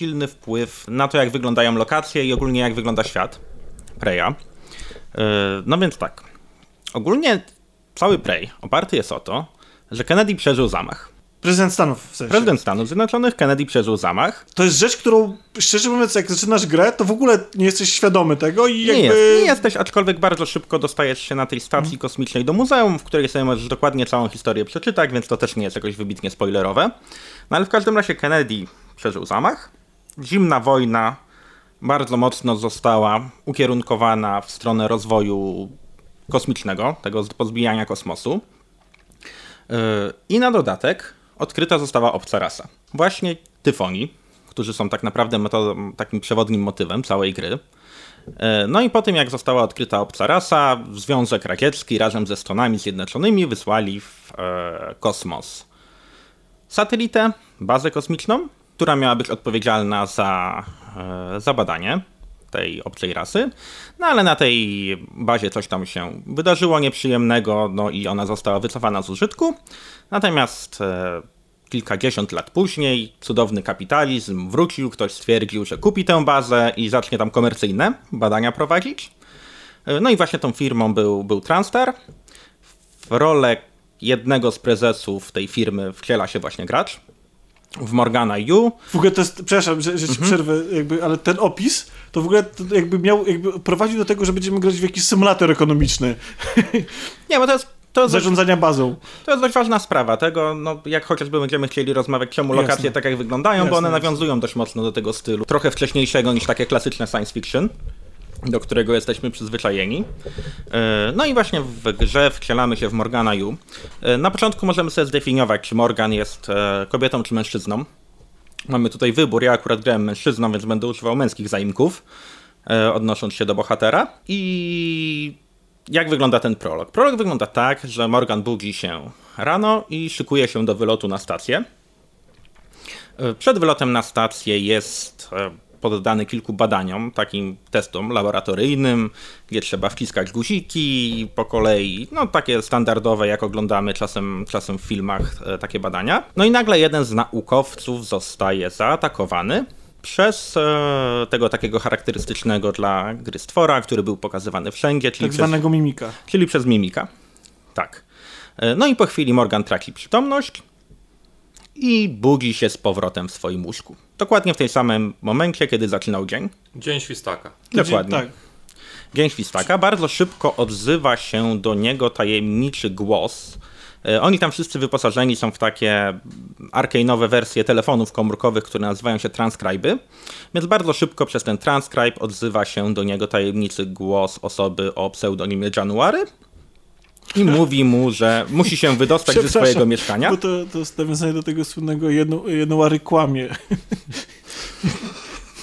silny wpływ na to, jak wyglądają lokacje i ogólnie jak wygląda świat Preya. E, No więc tak. Ogólnie cały Prey oparty jest o to, że Kennedy przeżył zamach. Prezydent Stanów w sensie. Prezydent Stanów Zjednoczonych Kennedy przeżył zamach. To jest rzecz, którą, szczerze mówiąc, jak zaczynasz grę, to w ogóle nie jesteś świadomy tego i jakby... Nie, jest, nie jesteś, aczkolwiek bardzo szybko dostajesz się na tej stacji kosmicznej do muzeum, w której sobie możesz dokładnie całą historię przeczytać, więc to też nie jest jakoś wybitnie spoilerowe. No ale w każdym razie Kennedy przeżył zamach. Zimna wojna bardzo mocno została ukierunkowana w stronę rozwoju kosmicznego, tego pozbijania kosmosu. Yy, I na dodatek odkryta została obca rasa. Właśnie tyfoni, którzy są tak naprawdę metodą, takim przewodnim motywem całej gry. E, No i po tym, jak została odkryta obca rasa, Związek Radziecki razem ze Stanami Zjednoczonymi wysłali w e, kosmos satelitę, bazę kosmiczną, która miała być odpowiedzialna za, e, za badanie tej obcej rasy. No ale na tej bazie coś tam się wydarzyło nieprzyjemnego, no i ona została wycofana z użytku. Natomiast e, kilkadziesiąt lat później cudowny kapitalizm wrócił, ktoś stwierdził, że kupi tę bazę i zacznie tam komercyjne badania prowadzić. E, No i właśnie tą firmą był, był Transtar. W rolę jednego z prezesów tej firmy wciela się właśnie gracz. W Morgana Yu. W ogóle to jest, przepraszam, że, że ci przerwę, jakby, ale ten opis, to w ogóle to jakby miał, jakby prowadził do tego, że będziemy grać w jakiś symulator ekonomiczny Nie, bo to jest, to jest, zarządzania bazą. to jest dość ważna sprawa tego, no, jak chociażby będziemy chcieli rozmawiać, czemu Jasne. lokacje tak jak wyglądają, bo Jasne, one jasne. nawiązują dość mocno do tego stylu, trochę wcześniejszego niż takie klasyczne science fiction. Do którego jesteśmy przyzwyczajeni. E, No i właśnie w grze wcielamy się w Morgana Yu. E, Na początku możemy sobie zdefiniować, czy Morgan jest e, kobietą, czy mężczyzną. Mamy tutaj wybór. Ja akurat grałem mężczyzną, więc będę używał męskich zaimków, odnosząc się do bohatera. I jak wygląda ten prolog? Prolog wygląda tak, że Morgan budzi się rano i szykuje się do wylotu na stację. Przed wylotem na stację jest poddany kilku badaniom, takim testom laboratoryjnym, gdzie trzeba wciskać guziki po kolei, no takie standardowe, jak oglądamy czasem, czasem w filmach e, takie badania. No i nagle jeden z naukowców zostaje zaatakowany przez e, tego takiego charakterystycznego dla gry stwora, który był pokazywany wszędzie, czyli Tak przez zwanego mimika. czyli przez mimika. Tak. E, No i po chwili Morgan traci przytomność i budzi się z powrotem w swoim łóżku. Dokładnie w tym samym momencie, kiedy zaczynał dzień. Dzień świstaka. Dokładnie. Tak. Dzień świstaka. Bardzo szybko odzywa się do niego tajemniczy głos. E, Oni tam wszyscy wyposażeni są w takie arcane'owe wersje telefonów komórkowych, które nazywają się transcriby. Więc bardzo szybko przez ten transcribe odzywa się do niego tajemniczy głos osoby o pseudonimie January. I mówi mu, że musi się wydostać ze swojego mieszkania. Bo to, to jest nawiązanie do tego słynnego jedno, jednołary kłamie.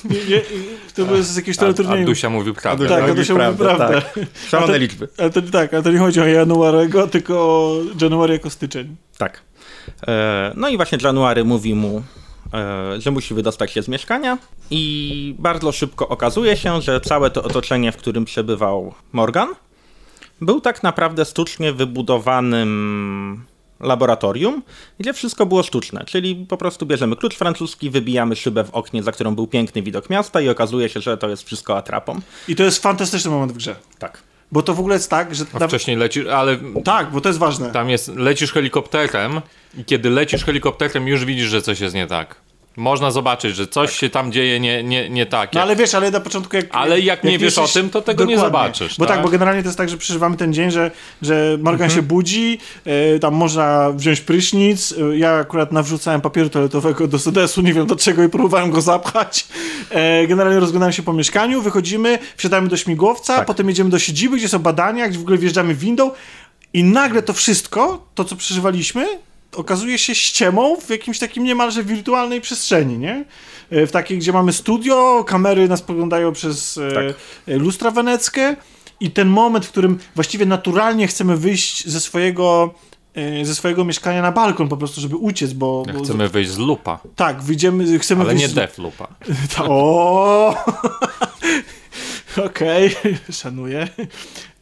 nie, nie, to było z jakiegoś A, teleturnieju. Adusia mówił prawdę. Tak, Adusia mówi prawdę. Tak. Szalone A to- liczby. Ale to, tak, ale to nie chodzi o Januarego, tylko o January jako styczeń. Tak. E, No i właśnie January mówi mu, e, że musi wydostać się z mieszkania i bardzo szybko okazuje się, że całe to otoczenie, w którym przebywał Morgan, był tak naprawdę sztucznie wybudowanym laboratorium, gdzie wszystko było sztuczne, czyli po prostu bierzemy klucz francuski, wybijamy szybę w oknie, za którą był piękny widok miasta i okazuje się, że to jest wszystko atrapą. I to jest fantastyczny moment w grze. Tak. Bo to w ogóle jest tak, że... A tam- wcześniej lecisz, ale Tak, bo to jest ważne. tam jest, lecisz helikopterem i kiedy lecisz helikopterem już widzisz, że coś jest nie tak. Można zobaczyć, że coś się tam dzieje nie, nie, nie tak. No jak- ale wiesz, ale na początku jak... Ale jak nie wiesz o tym, to tego nie zobaczysz, Bo tak? tak? bo generalnie to jest tak, że przeżywamy ten dzień, że, że Morgan Mhm. się budzi, e, tam można wziąć prysznic, e, ja akurat nawrzucałem papieru toaletowego do sedesu, nie wiem do czego i próbowałem go zapchać. E, generalnie rozglądałem się po mieszkaniu, wychodzimy, wsiadamy do śmigłowca, Tak. potem jedziemy do siedziby, gdzie są badania, gdzie w ogóle wjeżdżamy windą i nagle to wszystko, to co przeżywaliśmy, okazuje się ściemą w jakimś takim niemalże wirtualnej przestrzeni, nie? E, W takiej, gdzie mamy studio, kamery nas poglądają przez e, Tak. e, lustra weneckie i ten moment, w którym właściwie naturalnie chcemy wyjść ze swojego ze swojego mieszkania na balkon po prostu, żeby uciec, bo... Chcemy wyjść z lupa, Tak, wyjdziemy, chcemy ale wyjść... nie z- def lupa. Ta, o! Okej, szanuję.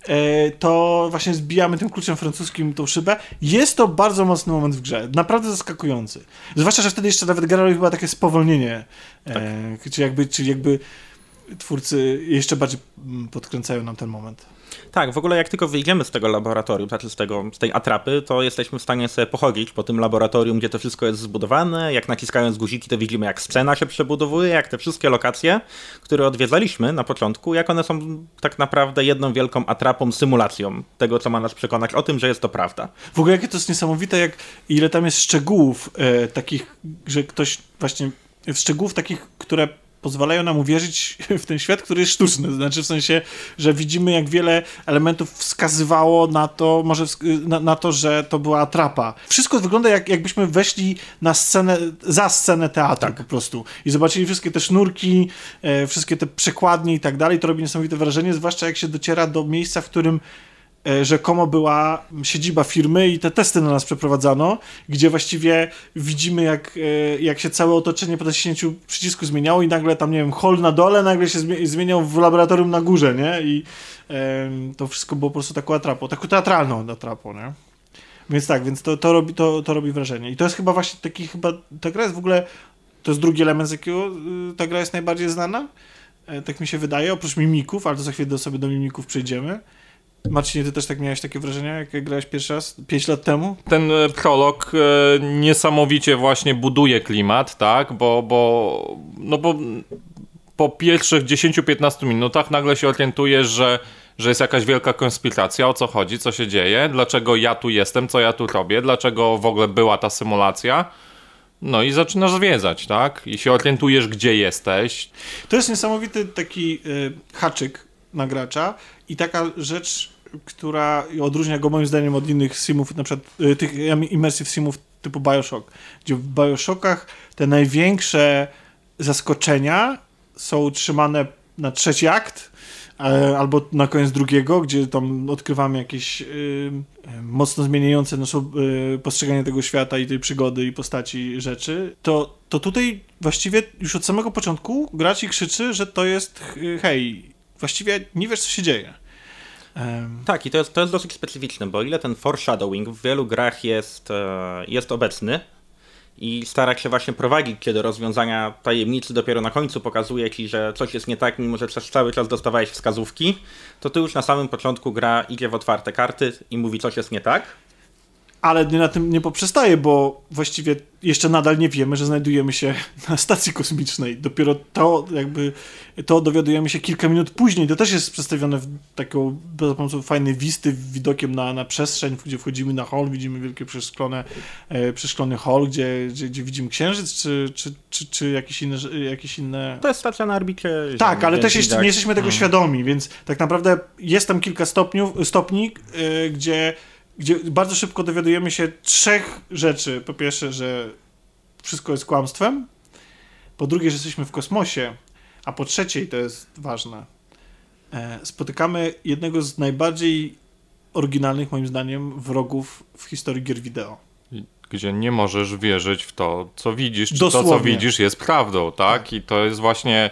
E, To właśnie zbijamy tym kluczem francuskim tą szybę. Jest to bardzo mocny moment w grze. Naprawdę zaskakujący. Zwłaszcza, że wtedy jeszcze nawet gra chyba takie spowolnienie. E, czy jakby, czy jakby twórcy jeszcze bardziej podkręcają nam ten moment. Tak, w ogóle jak tylko wyjdziemy z tego laboratorium, znaczy z, tego, z tej atrapy, to jesteśmy w stanie sobie pochodzić po tym laboratorium, gdzie to wszystko jest zbudowane. Jak naciskając guziki, to widzimy, jak scena się przebudowuje, jak te wszystkie lokacje, które odwiedzaliśmy na początku, jak one są tak naprawdę jedną wielką atrapą, symulacją tego, co ma nas przekonać o tym, że jest to prawda. W ogóle jakie to jest niesamowite, jak ile tam jest szczegółów e, takich, że ktoś właśnie szczegółów takich, które pozwalają nam uwierzyć w ten świat, który jest sztuczny. Znaczy w sensie, że widzimy jak wiele elementów wskazywało na to, może na, na to, że to była atrapa. Wszystko wygląda jak, jakbyśmy weszli na scenę, za scenę teatru po prostu i zobaczyli wszystkie te sznurki, e, wszystkie te przekładnie i tak dalej. To robi niesamowite wrażenie, zwłaszcza jak się dociera do miejsca, w którym rzekomo była siedziba firmy i te testy na nas przeprowadzano, gdzie właściwie widzimy, jak, e, jak się całe otoczenie po naciśnięciu przycisku zmieniało i nagle tam, nie wiem, hol na dole nagle się zmie- zmieniał w laboratorium na górze, nie? I to wszystko było po prostu taką atrapą, taką teatralną atrapą, nie? Więc tak, więc to, to, robi, to, to robi wrażenie. I to jest chyba właśnie taki, chyba, ta gra jest w ogóle, to jest drugi element, z jakiego y, ta gra jest najbardziej znana. E, Tak mi się wydaje, oprócz mimików, ale to za chwilę do sobie do mimików przejdziemy. Marcinie, ty też tak miałeś takie wrażenia, jak grałeś pierwszy raz, 5 lat temu? Ten e, prolog e, niesamowicie właśnie buduje klimat, tak? Bo, bo, no bo po pierwszych 10-15 minutach nagle się orientujesz, że, że jest jakaś wielka konspiracja, o co chodzi, co się dzieje, dlaczego ja tu jestem, co ja tu robię, dlaczego w ogóle była ta symulacja. No i zaczynasz zwiedzać, tak? I się orientujesz, gdzie jesteś. To jest niesamowity taki y, haczyk na gracza i taka rzecz, która odróżnia go moim zdaniem od innych simów, na przykład y, tych immersive simów typu Bioshock, gdzie w Bioshockach te największe zaskoczenia są utrzymane na trzeci akt, albo na koniec drugiego, gdzie tam odkrywamy jakieś y, mocno zmieniające nasze y, postrzeganie tego świata i tej przygody i postaci rzeczy, to, to tutaj właściwie już od samego początku gracz i krzyczy, że to jest hej, właściwie nie wiesz co się dzieje. Tak, i to jest, to jest dosyć specyficzne, bo ile ten foreshadowing w wielu grach jest, e, jest obecny i stara się właśnie prowadzić do rozwiązania tajemnicy, dopiero na końcu pokazuje ci, że coś jest nie tak, mimo że przez cały czas dostawałeś wskazówki, to tu już na samym początku gra idzie w otwarte karty i mówi coś jest nie tak. Ale nie na tym nie poprzestaje, bo właściwie jeszcze nadal nie wiemy, że znajdujemy się na stacji kosmicznej. Dopiero to jakby to dowiadujemy się kilka minut później. To też jest przedstawione w taką za pomocą fajnej wisty widokiem na, na przestrzeń, gdzie wchodzimy na hol, widzimy wielkie przeszklone, e, przeszklony hol, gdzie, gdzie, gdzie widzimy księżyc, czy, czy, czy, czy jakieś inne, jakieś inne To jest stacja na orbicie. tak, ale też jeszcze widać- nie jesteśmy tego świadomi, więc tak naprawdę jest tam kilka stopniów, stopni, yy, gdzie, gdzie bardzo szybko dowiadujemy się trzech rzeczy. Po pierwsze, że wszystko jest kłamstwem. Po drugie, że jesteśmy w kosmosie. A po trzecie, i to jest ważne, e, spotykamy jednego z najbardziej oryginalnych, moim zdaniem, wrogów w historii gier wideo. Gdzie nie możesz wierzyć w to, co widzisz, czy to, co Dosłownie. widzisz, jest prawdą, tak? I to jest właśnie.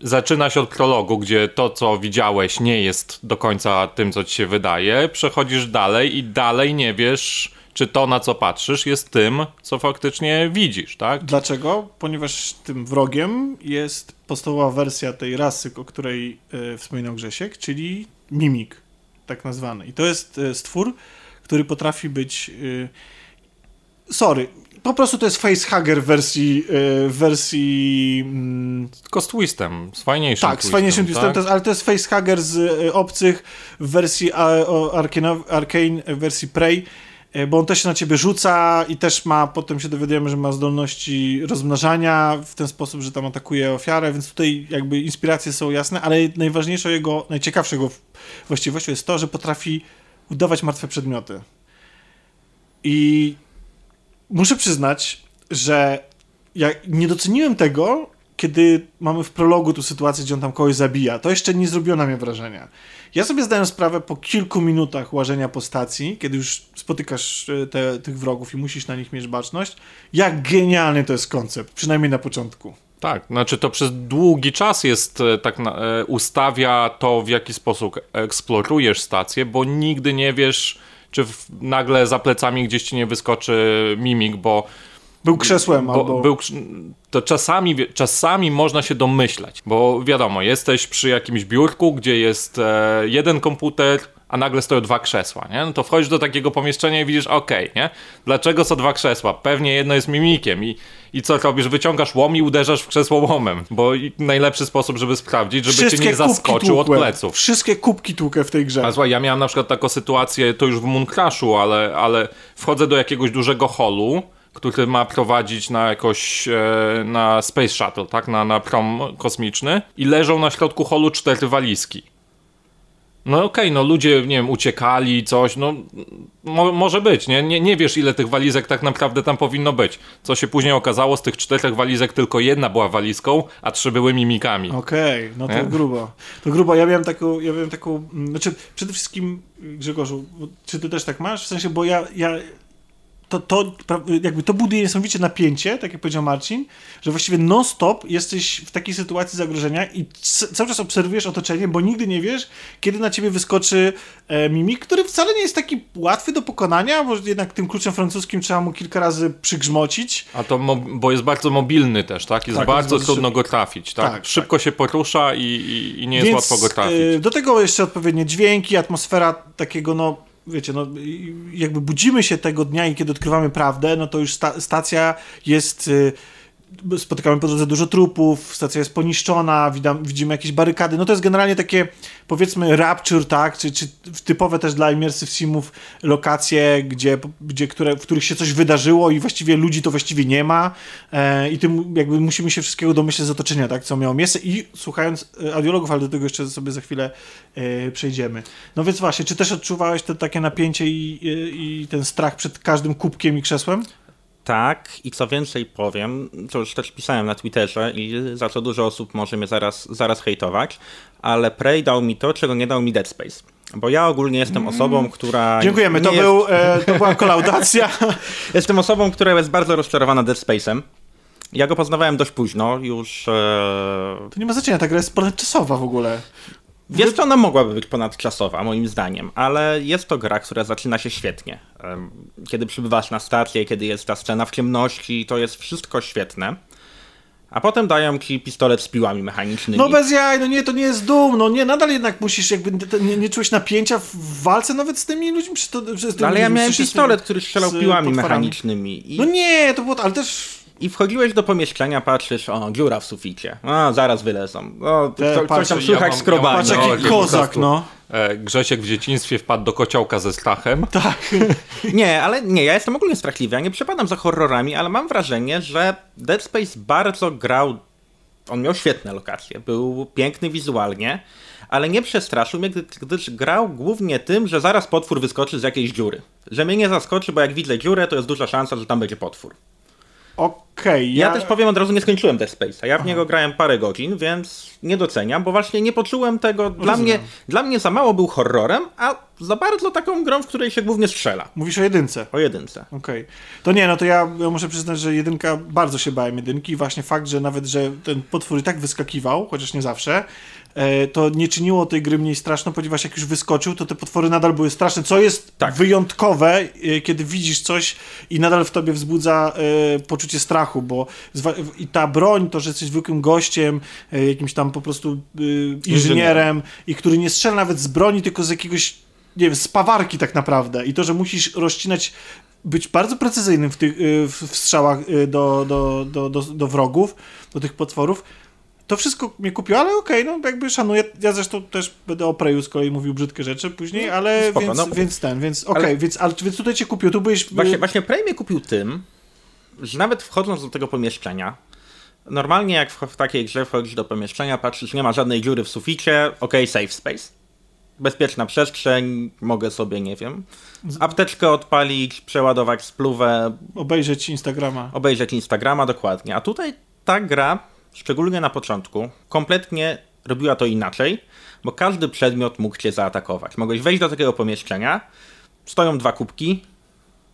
Zaczyna się od prologu, gdzie to, co widziałeś, nie jest do końca tym, co ci się wydaje. Przechodzisz dalej i dalej nie wiesz, czy to, na co patrzysz, jest tym, co faktycznie widzisz, tak? Dlaczego? Ponieważ tym wrogiem jest podstawowa wersja tej rasy, o której e, wspominał Grzesiek, czyli mimik, tak nazwany. I to jest e, stwór, który potrafi być. E, sorry, po prostu to jest facehugger w wersji. E, w wersji mm, Tylko z twistem, z fajniejszym tak, z fajniejszym twistem, tak? to jest, ale to jest facehugger z e, obcych w wersji Arkane, Arcane, w wersji Prey, e, bo on też się na ciebie rzuca i też ma, potem się dowiadujemy, że ma zdolności rozmnażania w ten sposób, że tam atakuje ofiarę, więc tutaj jakby inspiracje są jasne, ale najważniejszą jego, najciekawszą jego właściwością jest to, że potrafi udawać martwe przedmioty. I muszę przyznać, że ja nie doceniłem tego, kiedy mamy w prologu tu sytuację, gdzie on tam kogoś zabija. To jeszcze nie zrobiło na mnie wrażenia. Ja sobie zdałem sprawę po kilku minutach łażenia po stacji, kiedy już spotykasz e, te, tych wrogów i musisz na nich mieć baczność, jak genialny to jest koncept, przynajmniej na początku. Tak, znaczy to przez długi czas jest e, tak na, e, ustawia to, w jaki sposób eksplorujesz stację, bo nigdy nie wiesz, czy w, nagle za plecami gdzieś ci nie wyskoczy mimik, bo Był krzesłem bo albo... był, to czasami, czasami można się domyślać, bo wiadomo, jesteś przy jakimś biurku, gdzie jest e, jeden komputer, a nagle stoją dwa krzesła, nie? No to wchodzisz do takiego pomieszczenia i widzisz, okej, nie? Dlaczego są dwa krzesła? Pewnie jedno jest mimikiem i, i co robisz? Wyciągasz łom i uderzasz w krzesło łomem, bo najlepszy sposób, żeby sprawdzić, żeby cię nie zaskoczył od pleców. Wszystkie kubki tłukę w tej grze. A słuchaj, ja miałem na przykład taką sytuację, to już w Mooncrashu, ale, ale wchodzę do jakiegoś dużego holu, który ma prowadzić na jakoś, e, na Space Shuttle, tak, na, na prom kosmiczny i leżą na środku holu cztery walizki. No okej, no ludzie, nie wiem, uciekali, coś, no mo, może być, nie? nie? Nie wiesz ile tych walizek tak naprawdę tam powinno być. Co się później okazało, z tych czterech walizek tylko jedna była walizką, a trzy były mimikami. Okej, no to Nie? grubo. To grubo. Ja miałem taką, ja miałem taką, znaczy przede wszystkim Grzegorzu, czy ty też tak masz? W sensie, bo ja, ja to, to jakby to buduje niesamowicie napięcie, tak jak powiedział Marcin, że właściwie non-stop jesteś w takiej sytuacji zagrożenia i cały czas obserwujesz otoczenie, bo nigdy nie wiesz, kiedy na ciebie wyskoczy e, mimik, który wcale nie jest taki łatwy do pokonania, bo jednak tym kluczem francuskim trzeba mu kilka razy przygrzmocić. A to, bo jest bardzo mobilny też, tak? Jest Tak, bardzo jest trudno go trafić, tak? Tak, Szybko się porusza i, i, i nie jest łatwo go trafić. e, Do tego jeszcze odpowiednie dźwięki, atmosfera takiego, no wiecie, no jakby budzimy się tego dnia i kiedy odkrywamy prawdę, no to już sta stacja jest e, spotykamy po drodze dużo trupów, stacja jest poniszczona, widam, widzimy jakieś barykady. No to jest generalnie takie, powiedzmy, rapture, tak, czy, czy typowe też dla immersive simów lokacje, gdzie, gdzie, które, w których się coś wydarzyło i właściwie ludzi to właściwie nie ma e, i tym jakby musimy się wszystkiego domyśleć z otoczenia, tak, co miało miejsce i słuchając e, audiologów, ale do tego jeszcze sobie za chwilę e, przejdziemy. No więc właśnie, czy też odczuwałeś to takie napięcie i, i, i ten strach przed każdym kubkiem i krzesłem? Tak, i co więcej powiem, co już też pisałem na Twitterze i za co dużo osób może mnie zaraz, zaraz hejtować, ale Prey dał mi to, czego nie dał mi Dead Space. Bo ja ogólnie jestem Mm. osobą, która. Dziękujemy, to, nie był, e, to była kolaudacja. Jest, jestem osobą, która jest bardzo rozczarowana Dead Space'em. Ja go poznawałem dość późno, już. E... To nie ma znaczenia, ta gra jest ponadczasowa w ogóle. Wiesz, co ona mogłaby być ponadczasowa, moim zdaniem, ale jest to gra, która zaczyna się świetnie. Kiedy przybywasz na stację, kiedy jest ta scena w ciemności, to jest wszystko świetne. A potem dają ci pistolet z piłami mechanicznymi. No bez jaj, no nie, to nie jest dum, no nie, nadal jednak musisz jakby, nie, nie czułeś napięcia w walce nawet z tymi ludźmi, czy to, że z tymi No, ale ja miałem pistolet, który strzelał piłami potworami. mechanicznymi. I, No nie, to było, ale też I wchodziłeś do pomieszczenia, patrzysz, o, dziura w suficie. A, zaraz wylezą. O, Te, co, coś patrz, tam ja słychać mam- skrobania. patrz No, jaki po kozak, no. E, Grzesiek w dzieciństwie wpadł do kociołka ze strachem. Tak. Nie, ale nie, ja jestem ogólnie strachliwy, ja nie przepadam za horrorami, ale mam wrażenie, że Dead Space bardzo grał, on miał świetne lokacje, był piękny wizualnie, ale nie przestraszył mnie, gdy- gdyż grał głównie tym, że zaraz potwór wyskoczy z jakiejś dziury. Że mnie nie zaskoczy, bo jak widzę dziurę, to jest duża szansa, że tam będzie potwór. Okej, Ja, ja, też powiem od razu, nie skończyłem Dead Space'a. Ja w niego grałem parę godzin, więc nie doceniam, bo właśnie nie poczułem tego. Dla Rozumiem. mnie, dla mnie za mało był horrorem, a za bardzo taką grą, w której się głównie strzela. Mówisz o jedynce. O jedynce. Okej. To nie, no to ja, ja muszę przyznać, że jedynka, bardzo się bałem jedynki i właśnie fakt, że nawet, że ten potwór i tak wyskakiwał, chociaż nie zawsze, to nie czyniło tej gry mniej straszną, ponieważ jak już wyskoczył, to te potwory nadal były straszne, co jest Tak. wyjątkowe, e, kiedy widzisz coś i nadal w tobie wzbudza e, poczucie strachu, bo i ta broń, to, że jesteś zwykłym gościem, e, jakimś tam po prostu e, inżynierem i który nie strzela nawet z broni, tylko z jakiegoś nie wiem, z pawarki tak naprawdę. I to, że musisz rozcinać, być bardzo precyzyjnym w, tych, w, strzałach do, do, do, do, do wrogów, do tych potworów, to wszystko mnie kupiło, ale okej, no jakby szanuję. Ja zresztą też będę o Preju z kolei mówił brzydkie rzeczy później, ale spoko, więc, no. więc ten, więc okej, Ale- więc, ale, więc tutaj cię kupił, tu byłeś... Właśnie, właśnie Prey mnie kupił tym, że nawet wchodząc do tego pomieszczenia, normalnie jak w, w takiej grze wchodzisz do pomieszczenia, patrzysz, nie ma żadnej dziury w suficie, ok, safe space. Bezpieczna przestrzeń, mogę sobie, nie wiem, apteczkę odpalić, przeładować spluwę, obejrzeć Instagrama. obejrzeć Instagrama, dokładnie. A tutaj ta gra, szczególnie na początku, kompletnie robiła to inaczej, bo każdy przedmiot mógł cię zaatakować. Mogłeś wejść do takiego pomieszczenia, stoją dwa kubki,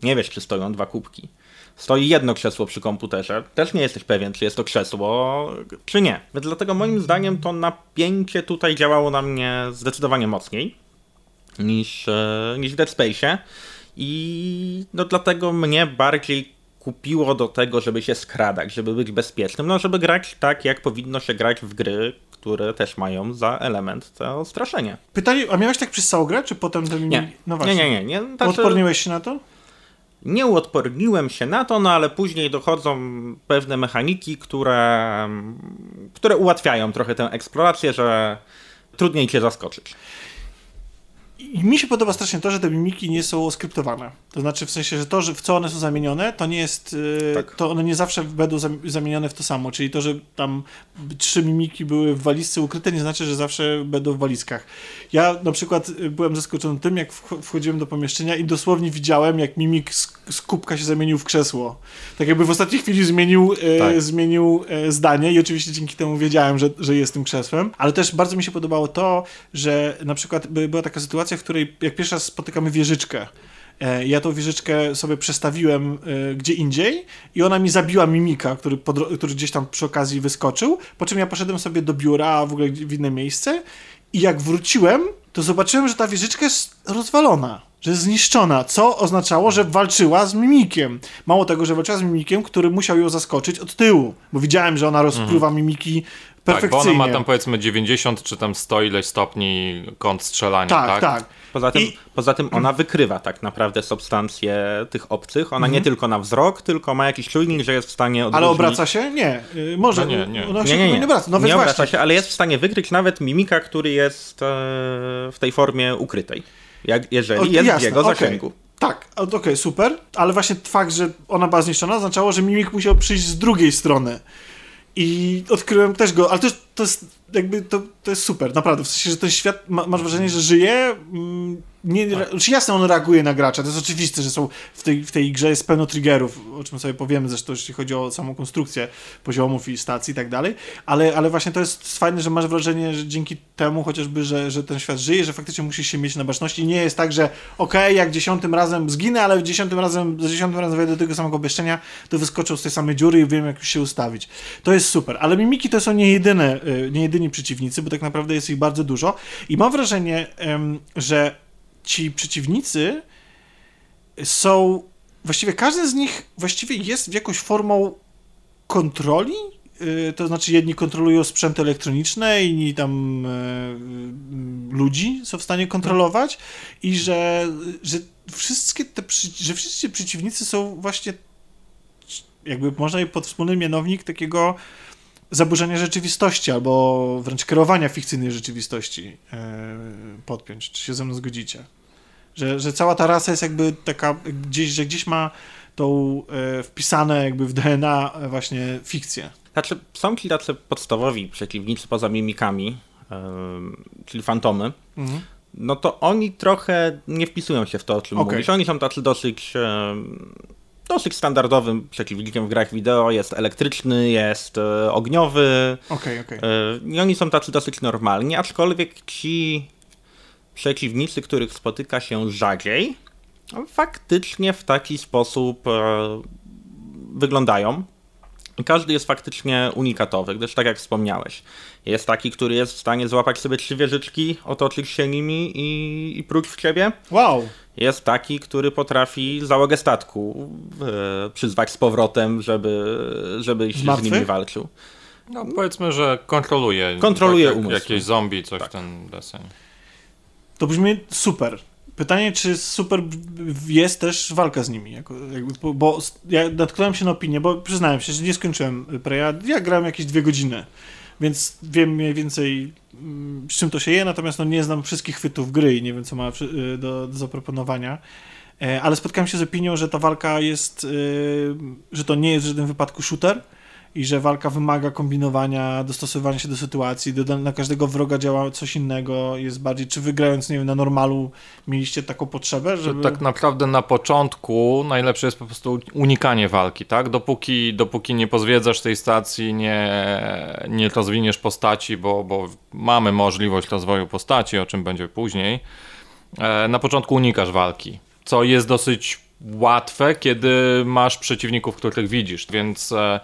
nie wiesz, czy stoją dwa kubki. Stoi jedno krzesło przy komputerze, też nie jesteś pewien, czy jest to krzesło, czy nie. Więc dlatego moim zdaniem to napięcie tutaj działało na mnie zdecydowanie mocniej niż, e, niż w Dead Space'ie i no dlatego mnie bardziej kupiło do tego, żeby się skradać, żeby być bezpiecznym, no żeby grać tak, jak powinno się grać w gry, które też mają za element to straszenie. Pytanie, a miałeś tak przez całą grę, czy potem... Ten... Nie, No nie, właśnie. nie, nie. nie. Znaczy, Odporniłeś się na to? nie uodporniłem się na to, no ale później dochodzą pewne mechaniki, które, które ułatwiają trochę tę eksplorację, że trudniej cię zaskoczyć. I mi się podoba strasznie to, że te mimiki nie są skryptowane. To znaczy w sensie, że to, że w co one są zamienione, to nie jest. yy, Tak. To one nie zawsze będą zam- zamienione w to samo. Czyli to, że tam trzy mimiki były w walizce ukryte, nie znaczy, że zawsze będą w walizkach. Ja na przykład y, byłem zaskoczony tym, jak wch- wchodziłem do pomieszczenia i dosłownie widziałem, jak mimik z, z kubka się zamienił w krzesło. Tak jakby w ostatniej chwili zmienił, e, Tak. zmienił e, zdanie i oczywiście dzięki temu wiedziałem, że, że jest tym krzesłem. Ale też bardzo mi się podobało to, że na przykład by, była taka sytuacja, w której jak pierwszy raz spotykamy wieżyczkę, e, ja tą wieżyczkę sobie przestawiłem e, gdzie indziej i ona mi zabiła mimika, który, który gdzieś tam przy okazji wyskoczył, po czym ja poszedłem sobie do biura w ogóle w inne miejsce i jak wróciłem, to zobaczyłem, że ta wieżyczka jest rozwalona, że jest zniszczona, co oznaczało, że walczyła z mimikiem. Mało tego, że walczyła z mimikiem, który musiał ją zaskoczyć od tyłu, bo widziałem, że ona rozpływa mimiki Tak, bo ona ma tam powiedzmy 90 czy tam 100 ileś stopni kąt strzelania, tak, tak? tak. Poza tym, I- poza tym ona wykrywa tak naprawdę substancje tych obcych. Ona nie tylko na wzrok, tylko ma jakiś czujnik, że jest w stanie odróżnić... Ale obraca się? Nie. Y, Może. No nie, nie. Ona się Nie, nie, nie. nie obraca. No nie obraca się, ale jest w stanie wykryć nawet mimika, który jest e, w tej formie ukrytej. Jak, jeżeli O, jest w jasne, jego okej. zasięgu. Tak, okej, super, ale właśnie fakt, że ona była zniszczona, oznaczało, że mimik musiał przyjść z drugiej strony. I odkryłem też go, ale to, to jest jakby, to, to jest super, naprawdę, w sensie, że ten świat, ma, masz wrażenie, że żyje, mm, nie, Tak. znaczy jasne, on reaguje na gracza, to jest oczywiste, że są w tej, w tej grze jest pełno triggerów, o czym sobie powiemy zresztą, jeśli chodzi o samą konstrukcję poziomów i stacji i tak dalej, ale, ale właśnie to jest fajne, że masz wrażenie, że dzięki temu chociażby, że, że ten świat żyje, że faktycznie musisz się mieć na baczności i nie jest tak, że okej, jak dziesiątym razem zginę, ale dziesiątym razem, za dziesiątym razem wejdę do tego samego pomieszczenia, to wyskoczą z tej samej dziury i wiem, jak już się ustawić. To jest super, ale mimiki to są nie jedyne, y, nie jedyni przeciwnicy, bo tak naprawdę jest ich bardzo dużo i mam wrażenie, że ci przeciwnicy są, właściwie każdy z nich właściwie jest jakąś formą kontroli, Y, to znaczy jedni kontrolują sprzęty elektroniczne, inni tam y, ludzi są w stanie kontrolować i że, że wszystkie te, że wszyscy przeciwnicy są właśnie jakby można je pod wspólny mianownik takiego zaburzenia rzeczywistości albo wręcz kreowania fikcyjnej rzeczywistości e, podpiąć. Czy się ze mną zgodzicie? Że, że cała ta rasa jest jakby taka gdzieś, że gdzieś ma tą e, wpisane jakby w DNA właśnie fikcję. Znaczy, są ci tacy podstawowi przeciwnicy poza mimikami, em, czyli fantomy, Mhm. no to oni trochę nie wpisują się w to, o czym Okej. mówisz. Oni są tacy dosyć, dosyć standardowym przeciwnikiem w grach wideo. Jest elektryczny, jest e, ogniowy Okej, okej. e, i oni są tacy dosyć normalni, aczkolwiek ci przeciwnicy, których spotyka się rzadziej, faktycznie w taki sposób e, wyglądają. Każdy jest faktycznie unikatowy, gdyż tak jak wspomniałeś, jest taki, który jest w stanie złapać sobie trzy wieżyczki, otoczyć się nimi i, i próć w ciebie. Wow! Jest taki, który potrafi załogę statku e, przyzwać z powrotem, żeby, żebyś z Martwy? nimi walczył. No powiedzmy, że kontroluje. Kontroluje tak, jak, umysł. Jakieś zombie, coś Tak. w ten deseń. To brzmi super. Pytanie, czy super jest też walka z nimi, jako, jakby, bo- ja natknąłem się na opinię, bo przyznałem się, że nie skończyłem Preya, ja grałem jakieś dwie godziny, więc wiem mniej więcej mm, z czym to się je, natomiast no, nie znam wszystkich chwytów gry i nie wiem, co ma y, do, do zaproponowania, E, ale spotkałem się z opinią, że ta walka jest, y, że to nie jest w żadnym wypadku shooter, i że walka wymaga kombinowania, dostosowywania się do sytuacji, do, na każdego wroga działa coś innego, jest bardziej, czy wygrając, nie wiem, na normalu mieliście taką potrzebę, Że żeby... tak naprawdę na początku najlepsze jest po prostu unikanie walki, tak? Dopóki, dopóki nie pozwiedzasz tej stacji, nie, nie rozwiniesz postaci, bo, bo mamy możliwość rozwoju postaci, o czym będzie później, e, na początku unikasz walki, co jest dosyć łatwe, kiedy masz przeciwników, których widzisz, więc e,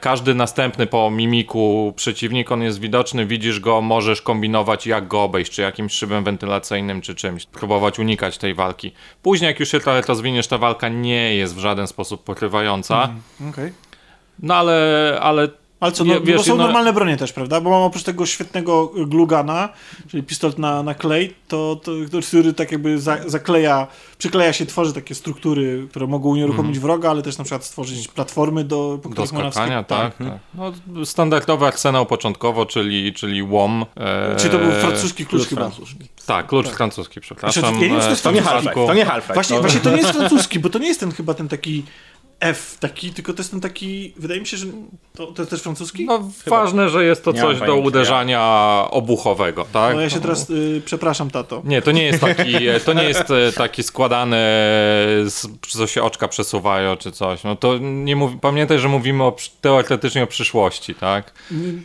każdy następny po mimiku przeciwnik, on jest widoczny, widzisz go, możesz kombinować jak go obejść, czy jakimś szybem wentylacyjnym, czy czymś, próbować unikać tej walki. Później jak już się trochę rozwiniesz, ta walka nie jest w żaden sposób porywająca, Okej. no ale, ale Ale co, no, wiesz, bo są no- normalne bronie też, prawda? Bo mam oprócz tego świetnego glugana, czyli pistolet na, na klej, to, to, który tak jakby za, zakleja, przykleja się, tworzy takie struktury, które mogą unieruchomić wroga, ale też na przykład stworzyć platformy, do, po do skakania, wskak- tak, tak. No, standardowy arsenał początkowo, czyli, czyli łom. E, Czy to był francuski klucz Klucz chyba? Tak, klucz francuski, przepraszam. Znaczy, ja nie wiem, czy to jest To nie. Half-Life, to nie Half-Life. Właśnie, to... właśnie to nie jest francuski, bo to nie jest ten chyba ten taki F taki, tylko to jest ten taki, wydaje mi się, że to, to jest też francuski? No, No, ważne, że jest to Nie coś do uderzania obuchowego, tak? ja się teraz, y, przepraszam tato. Nie, to nie jest taki, to nie jest e, taki składany, z- co się oczka przesuwają czy coś. No to nie mów, pamiętaj, że mówimy o, teoretycznie o przyszłości, tak?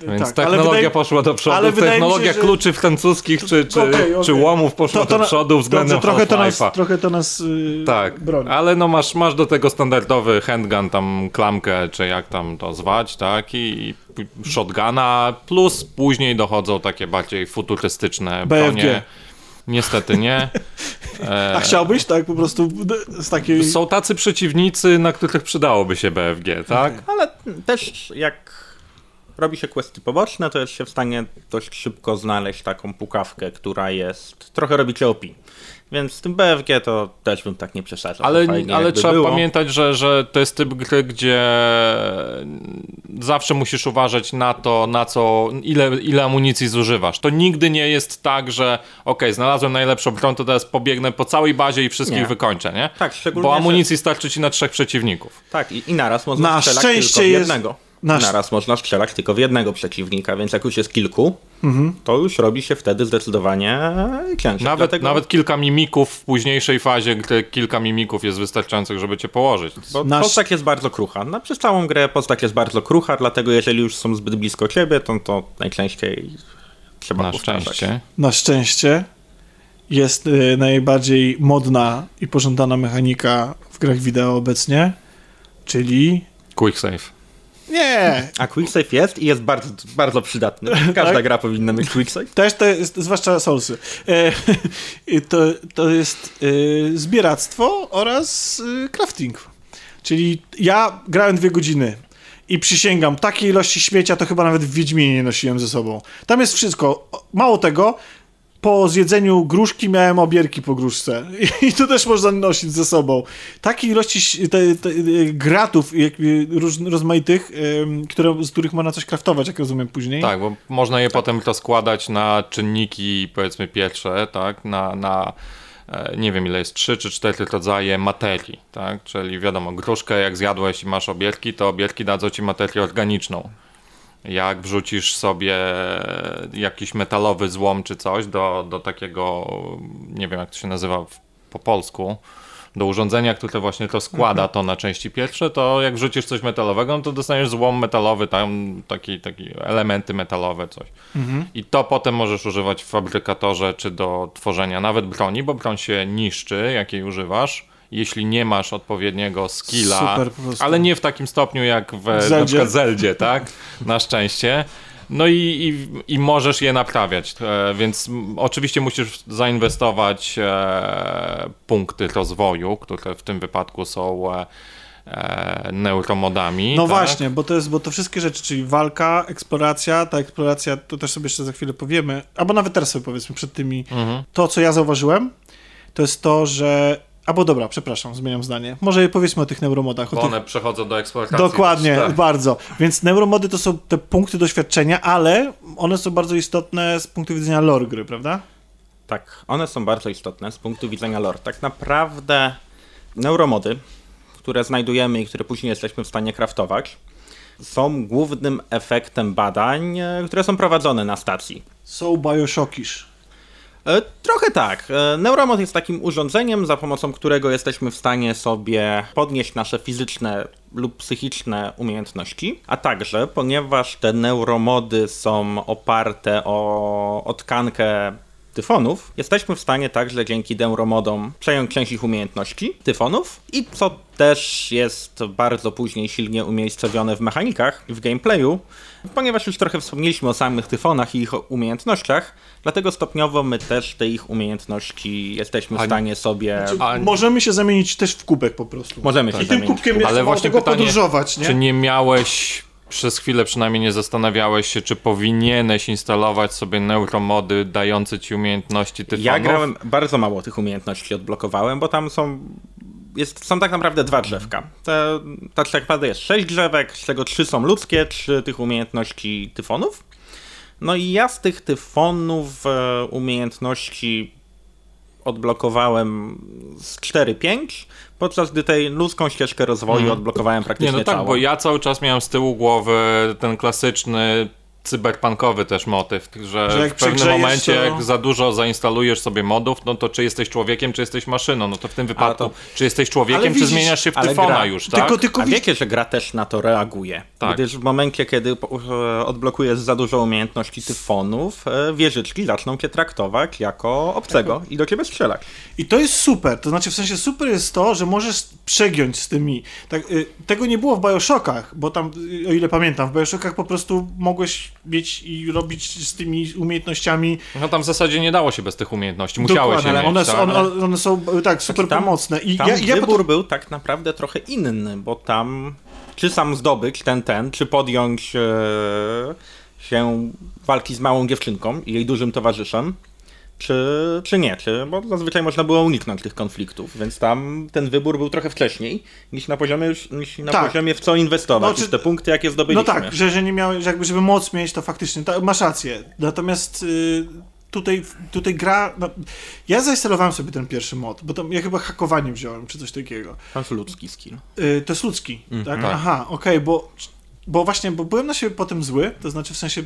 Więc tak, technologia wydaje- poszła do przodu, się, technologia że- kluczy francuskich czy, czy, Okej, okej. czy łomów poszła do na- przodu względem dobrze, trochę to nas, trochę to nas y, Tak, broni. ale no masz, masz do tego standardowy handgun, tam klamkę, czy jak tam to zwać, tak, i p- shotguna, plus później dochodzą takie bardziej futurystyczne BFG. bronie. Niestety nie. A chciałbyś tak po prostu z takiej... Są tacy przeciwnicy, na których przydałoby się BFG, tak? Ale też jak robi się questy poboczne, to jest się w stanie dość szybko znaleźć taką pukawkę, która jest, trochę robi cię OP. Więc z tym BFG to też bym tak nie przesadzał. Ale, ale trzeba było. pamiętać, że, że to jest typ gry, gdzie zawsze musisz uważać na to, na co, ile, ile amunicji zużywasz. To nigdy nie jest tak, że okej, znalazłem najlepszą broń, to teraz pobiegnę po całej bazie i wszystkich Nie. wykończę, nie? Tak, szczególnie, Bo że- amunicji starczy ci na trzech przeciwników. Tak, i, i naraz można Na strzelać szczęście jest- jednego. Na sz- Naraz można strzelać tylko w jednego przeciwnika, więc jak już jest kilku, Mhm. to już robi się wtedy zdecydowanie ciężej. Nawet, Dlatego, nawet kilka mimików w późniejszej fazie, gdy kilka mimików jest wystarczających, żeby cię położyć. Bo Nasz- postać jest bardzo krucha. No, przez całą grę postać jest bardzo krucha, dlatego jeżeli już są zbyt blisko ciebie, to, to najczęściej trzeba Na powtarzać. szczęście. Na szczęście jest y, najbardziej modna i pożądana mechanika w grach wideo obecnie, czyli... Quick save. Nie! A quicksave jest i jest bardzo, bardzo przydatny. Każda Tak? gra powinna mieć quicksave. Też to jest, zwłaszcza Soulsy. E, to, to jest e, zbieractwo oraz e, crafting. Czyli ja grałem dwie godziny i przysięgam, takiej ilości śmiecia to chyba nawet w Wiedźminie nie nosiłem ze sobą. Tam jest wszystko. Mało tego, po zjedzeniu gruszki miałem obierki po gruszce. I to też można nosić ze sobą. Takiej ilości te, te, gratów róż, rozmaitych, które, z których można coś kraftować, jak rozumiem później. Tak, bo można je potem rozkładać na czynniki, powiedzmy pierwsze, tak, na, na e, nie wiem ile jest, trzy czy cztery rodzaje materii, tak, czyli wiadomo, gruszkę jak zjadłeś i masz obierki, to obierki dadzą ci materię organiczną. Jak wrzucisz sobie jakiś metalowy złom czy coś do, do takiego, nie wiem jak to się nazywa po polsku, do urządzenia, które właśnie to składa to na części pierwsze, to jak wrzucisz coś metalowego, no to dostaniesz złom metalowy, tam taki, taki elementy metalowe, coś. I to potem możesz używać w fabrykatorze, czy do tworzenia nawet broni, bo broń się niszczy, jak jej używasz. Jeśli nie masz odpowiedniego skilla, ale nie w takim stopniu jak w na Zeldzie. przykład Zeldzie, tak? Na szczęście. No i, i, i możesz je naprawiać, e, więc oczywiście musisz zainwestować e, punkty rozwoju, które w tym wypadku są e, e, neuromodami. No tak? właśnie, bo to jest, bo to wszystkie rzeczy, czyli walka, eksploracja, ta eksploracja, to też sobie jeszcze za chwilę powiemy, albo nawet teraz sobie powiedzmy przed tymi, Mhm. to co ja zauważyłem, to jest to, że, albo dobra, przepraszam, zmieniam zdanie, może powiedzmy o tych neuromodach, o Bo tych... one przechodzą do eksploatacji. Dokładnie, Tak. bardzo. Więc neuromody to są te punkty doświadczenia, ale one są bardzo istotne z punktu widzenia lore gry, prawda? Tak, one są bardzo istotne z punktu widzenia lore. Tak naprawdę neuromody, które znajdujemy i które później jesteśmy w stanie kraftować, są głównym efektem badań, e, które są prowadzone na stacji. Są Bioshockish. E, Trochę tak. E, Neuromod jest takim urządzeniem, za pomocą którego jesteśmy w stanie sobie podnieść nasze fizyczne lub psychiczne umiejętności, a także, ponieważ te neuromody są oparte o, o tkankę tyfonów, jesteśmy w stanie także dzięki neuromodom przejąć część ich umiejętności tyfonów i co też jest bardzo później silnie umiejscowione w mechanikach, w gameplayu, ponieważ już trochę wspomnieliśmy o samych tyfonach i ich umiejętnościach, dlatego stopniowo my też te ich umiejętności jesteśmy w stanie sobie... A- Możemy się zamienić też w kubek po prostu. Możemy się I tym zamienić. kubkiem jest Ale właśnie tego pytanie, podróżować, nie? czy nie miałeś przez chwilę przynajmniej nie zastanawiałeś się, czy powinieneś instalować sobie neuromody dające ci umiejętności tyfonów? Ja grałem, bardzo mało tych umiejętności odblokowałem, bo tam są jest, są tak naprawdę dwa drzewka. Te, tak naprawdę jest sześć drzewek, z czego trzy są ludzkie, trzy tych umiejętności tyfonów. No i ja z tych tyfonów e, umiejętności odblokowałem z 4-5, podczas gdy tej ludzką ścieżkę rozwoju odblokowałem Nie, praktycznie no tak, całą. bo ja cały czas miałem z tyłu głowy ten klasyczny cyberpunkowy też motyw, że, Że jak w pewnym momencie to- jak za dużo zainstalujesz sobie modów, no to czy jesteś człowiekiem, czy jesteś maszyną, no to w tym wypadku to- czy jesteś człowiekiem, Ale czy widzisz, zmieniasz się w tyfona gra- już, tak? Tylko, tylko A widzisz, wiecie, że gra też na to reaguje. Tak. Gdyż w momencie, kiedy e, odblokujesz za dużo umiejętności tyfonów, e, wieżyczki zaczną cię traktować jako obcego i do ciebie strzelać. I to jest super. To znaczy, w sensie super jest to, że możesz przegiąć z tymi. Tak, y, tego nie było w Bioshockach, bo tam, y, o ile pamiętam, w Bioshockach po prostu mogłeś mieć i robić z tymi umiejętnościami. No tam w zasadzie nie dało się bez tych umiejętności. Musiałeś Dokładnie, je ale mieć, one, tak? są, one, one są tak super tam- pomocne. I Tam ja, ja wybór potem, był tak naprawdę trochę inny, bo tam czy sam zdobyć ten, ten, czy podjąć e, się walki z małą dziewczynką i jej dużym towarzyszem, czy, czy nie, czy, bo zazwyczaj można było uniknąć tych konfliktów, więc tam ten wybór był trochę wcześniej niż na poziomie, już, niż na Tak. poziomie w co inwestować, No, czy- te punkty, jakie no zdobyliśmy. tak, że, że nie miałeś, że jakby żeby moc mieć, to faktycznie, ta, masz rację. Natomiast y, tutaj, tutaj gra, no, ja zainstalowałem sobie ten pierwszy mod, bo to ja chyba hakowanie wziąłem, czy coś takiego. To jest ludzki skill. Y, to jest ludzki, tak? tak. Aha, okej, bo, bo właśnie, bo byłem na siebie potem zły, to znaczy w sensie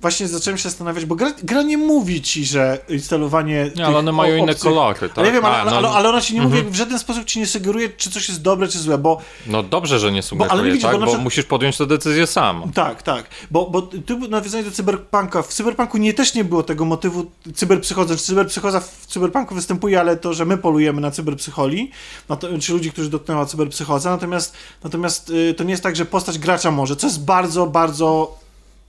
właśnie zacząłem się zastanawiać, bo gra, gra nie mówi ci, że instalowanie Nie, ale one mają inne kolory, tak? Ale ja wiem, ale, A, ale, no, ale, ale ona ci nie mówi, Mhm. w żaden sposób ci nie sugeruje, czy coś jest dobre, czy złe, bo No dobrze, że nie sugeruje, ale widzisz, tak? bo Bo, na przykład- musisz podjąć tę decyzję sam. Tak, tak. Bo, bo tu nawiązanie do cyberpunka. W cyberpunku nie też nie było tego motywu cyberpsychozy. Cyberpsychoza w cyberpunku występuje, ale to, że my polujemy na cyberpsycholi, no to, czy ludzi, którzy dotknęła cyberpsychoza. Natomiast, natomiast y, to nie jest tak, że postać gracza może, co jest bardzo, bardzo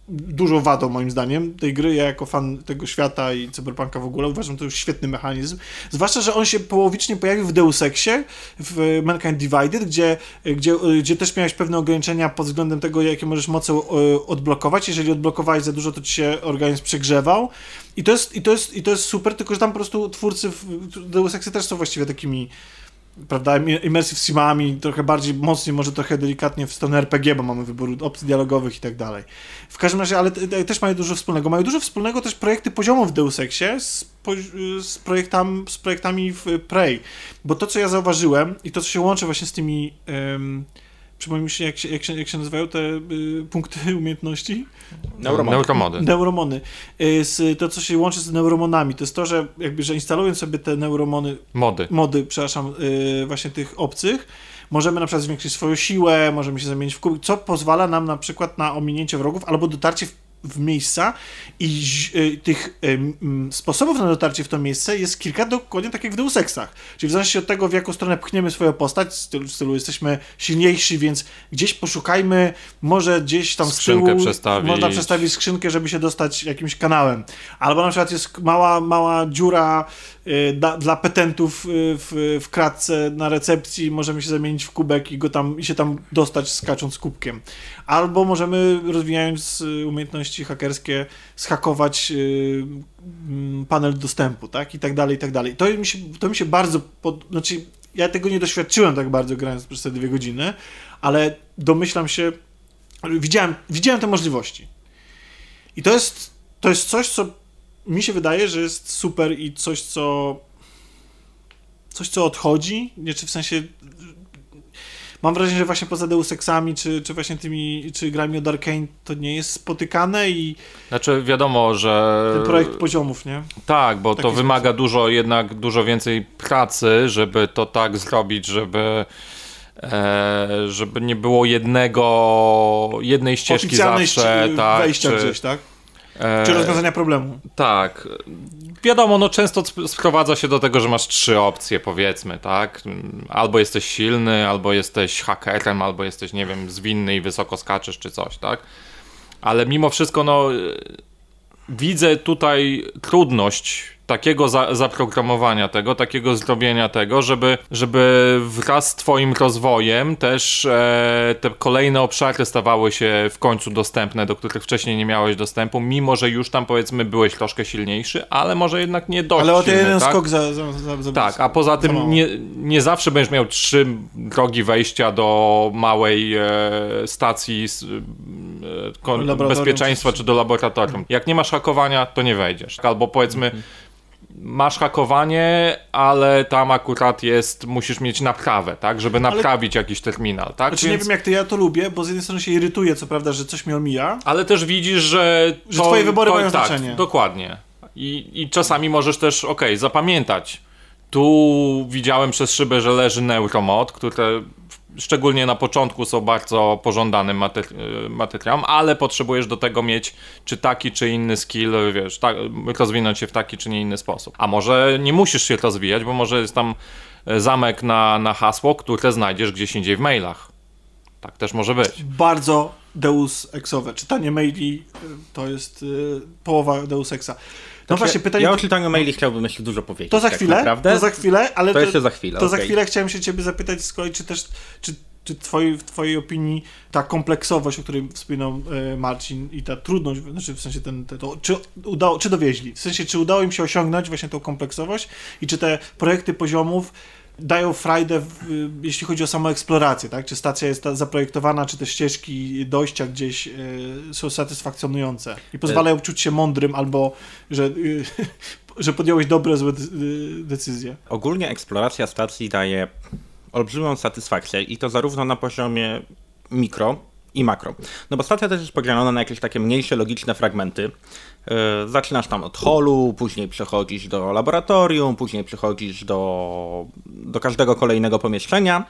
dużo wadą moim zdaniem tej gry. Ja jako fan tego świata i cyberpunka w ogóle uważam to już świetny mechanizm. Zwłaszcza, że on się połowicznie pojawił w Deus Exie, w Mankind Divided, gdzie, gdzie, gdzie też miałeś pewne ograniczenia pod względem tego, jakie możesz moce odblokować. Jeżeli odblokowałeś za dużo, to ci się organizm przegrzewał. I to jest, i to jest, i to jest super, tylko że tam po prostu twórcy w Deus Exie też są właściwie takimi prawda, immersive simami, trochę bardziej mocniej, może trochę delikatnie w stronę RPG, bo mamy wybór opcji dialogowych i tak dalej. W każdym razie, ale te- te- też mają dużo wspólnego. Mają dużo wspólnego też projekty poziomu w Deus Exie z, po, z, projektam, z projektami w Prey, bo to, co ja zauważyłem i to, co się łączy właśnie z tymi przypomnij mi się jak, się, jak, się, jak się nazywają te y, punkty umiejętności? Neuromody. Neuromody. Neuromony. Y, z, to, co się łączy z neuromonami, to jest to, że jakby, że instalując sobie te neuromony, Mody. mody, przepraszam, yy, właśnie tych obcych, możemy na przykład zwiększyć swoją siłę, możemy się zamienić w kubik, co pozwala nam na przykład na ominięcie wrogów albo dotarcie w, w miejsca i y, tych ym, sposobów na dotarcie w to miejsce jest kilka dokładnie tak jak w Deus Exach. Czyli w zależności od tego, w jaką stronę pchniemy swoją postać, w stylu, w stylu jesteśmy silniejsi, więc gdzieś poszukajmy, może gdzieś tam Skrzynkę z tyłu przestawić. można przestawić skrzynkę, żeby się dostać jakimś kanałem. Albo na przykład jest mała, mała dziura y, da, dla petentów y, w, w kratce na recepcji, możemy się zamienić w kubek i go tam i się tam dostać skacząc kubkiem. Albo możemy rozwijając y, umiejętności hakerskie zhakować y, mm, panel dostępu, tak? I tak dalej, i tak dalej. To mi się, to mi się bardzo pod... znaczy ja tego nie doświadczyłem tak bardzo grając przez te dwie godziny, ale domyślam się, widziałem, widziałem te możliwości. I to jest, to jest coś, co mi się wydaje, że jest super i coś, co coś, co odchodzi, nie czy w sensie mam wrażenie, że właśnie poza Deus Exami, czy, czy właśnie tymi, czy grami od Arkane to nie jest spotykane i Znaczy wiadomo, że... ten projekt poziomów, nie? Tak, bo taki to wymaga dużo, jednak dużo więcej pracy, żeby to tak zrobić, żeby e, żeby nie było jednego, jednej ścieżki Oficjalnej zawsze, tak, wejścia czy, gdzieś, tak? E, Czy rozwiązania problemu. Tak. Wiadomo, no często sp- sprowadza się do tego, że masz trzy opcje, powiedzmy, tak? Albo jesteś silny, albo jesteś hakerem, albo jesteś, nie wiem, zwinny i wysoko skaczesz, czy coś, tak? Ale mimo wszystko, no, widzę tutaj trudność takiego za, zaprogramowania tego, takiego zrobienia tego, żeby, żeby wraz z twoim rozwojem też e, te kolejne obszary stawały się w końcu dostępne, do których wcześniej nie miałeś dostępu, mimo że już tam powiedzmy byłeś troszkę silniejszy, ale może jednak nie dość Ale o ten jeden tak? skok za, za, za, za Tak, a poza za tym nie, nie zawsze będziesz miał trzy drogi wejścia do małej e, stacji s- e, bezpieczeństwa czy- czy do laboratorium. Jak nie masz hakowania, to nie wejdziesz. Albo powiedzmy, Mhm. Masz hakowanie, ale tam akurat jest, musisz mieć naprawę, tak, żeby naprawić jakiś terminal, tak? Znaczy nie wiem jak ty, ja to lubię, bo z jednej strony się irytuję, co prawda, że coś mi omija, Ale też widzisz, że. Że twoje wybory mają tak, znaczenie. Dokładnie. I, I czasami możesz też, okej, zapamiętać. Tu widziałem przez szybę, że leży neuromod, które szczególnie na początku są bardzo pożądanym y, materiałem, ale potrzebujesz do tego mieć czy taki, czy inny skill, wiesz, tak, rozwinąć się w taki, czy nie inny sposób. A może nie musisz się rozwijać, bo może jest tam e, zamek na, na hasło, które znajdziesz gdzieś indziej w mailach. Tak też może być. bardzo Deus Exowe. Czytanie maili y, to jest połowa Deus Exa. No właśnie, pytanie... Ja o czytaniu maili chciałbym jeszcze dużo powiedzieć. To za tak chwilę, Naprawdę. to za chwilę, ale To jeszcze za chwilę, To za okej. chwilę chciałem się ciebie zapytać z kolei, czy też, czy, czy twoi, w twojej opinii ta kompleksowość, o której wspominał e, Marcin i ta trudność, znaczy w sensie ten, te, to, czy, udało, czy dowieźli? W sensie, czy udało im się osiągnąć właśnie tą kompleksowość i czy te projekty poziomów dają frajdę, y, jeśli chodzi o samą eksplorację, tak? Czy stacja jest zaprojektowana, czy te ścieżki dojścia gdzieś y, są satysfakcjonujące i pozwalają czuć się mądrym albo, że, y, że podjąłeś dobre, złe y, decyzje. Ogólnie eksploracja stacji daje olbrzymią satysfakcję i to zarówno na poziomie mikro i makro. No bo stacja też jest podzielona na jakieś takie mniejsze, logiczne fragmenty. Yy, zaczynasz tam od holu, później przechodzisz do laboratorium, później przechodzisz do, do każdego kolejnego pomieszczenia.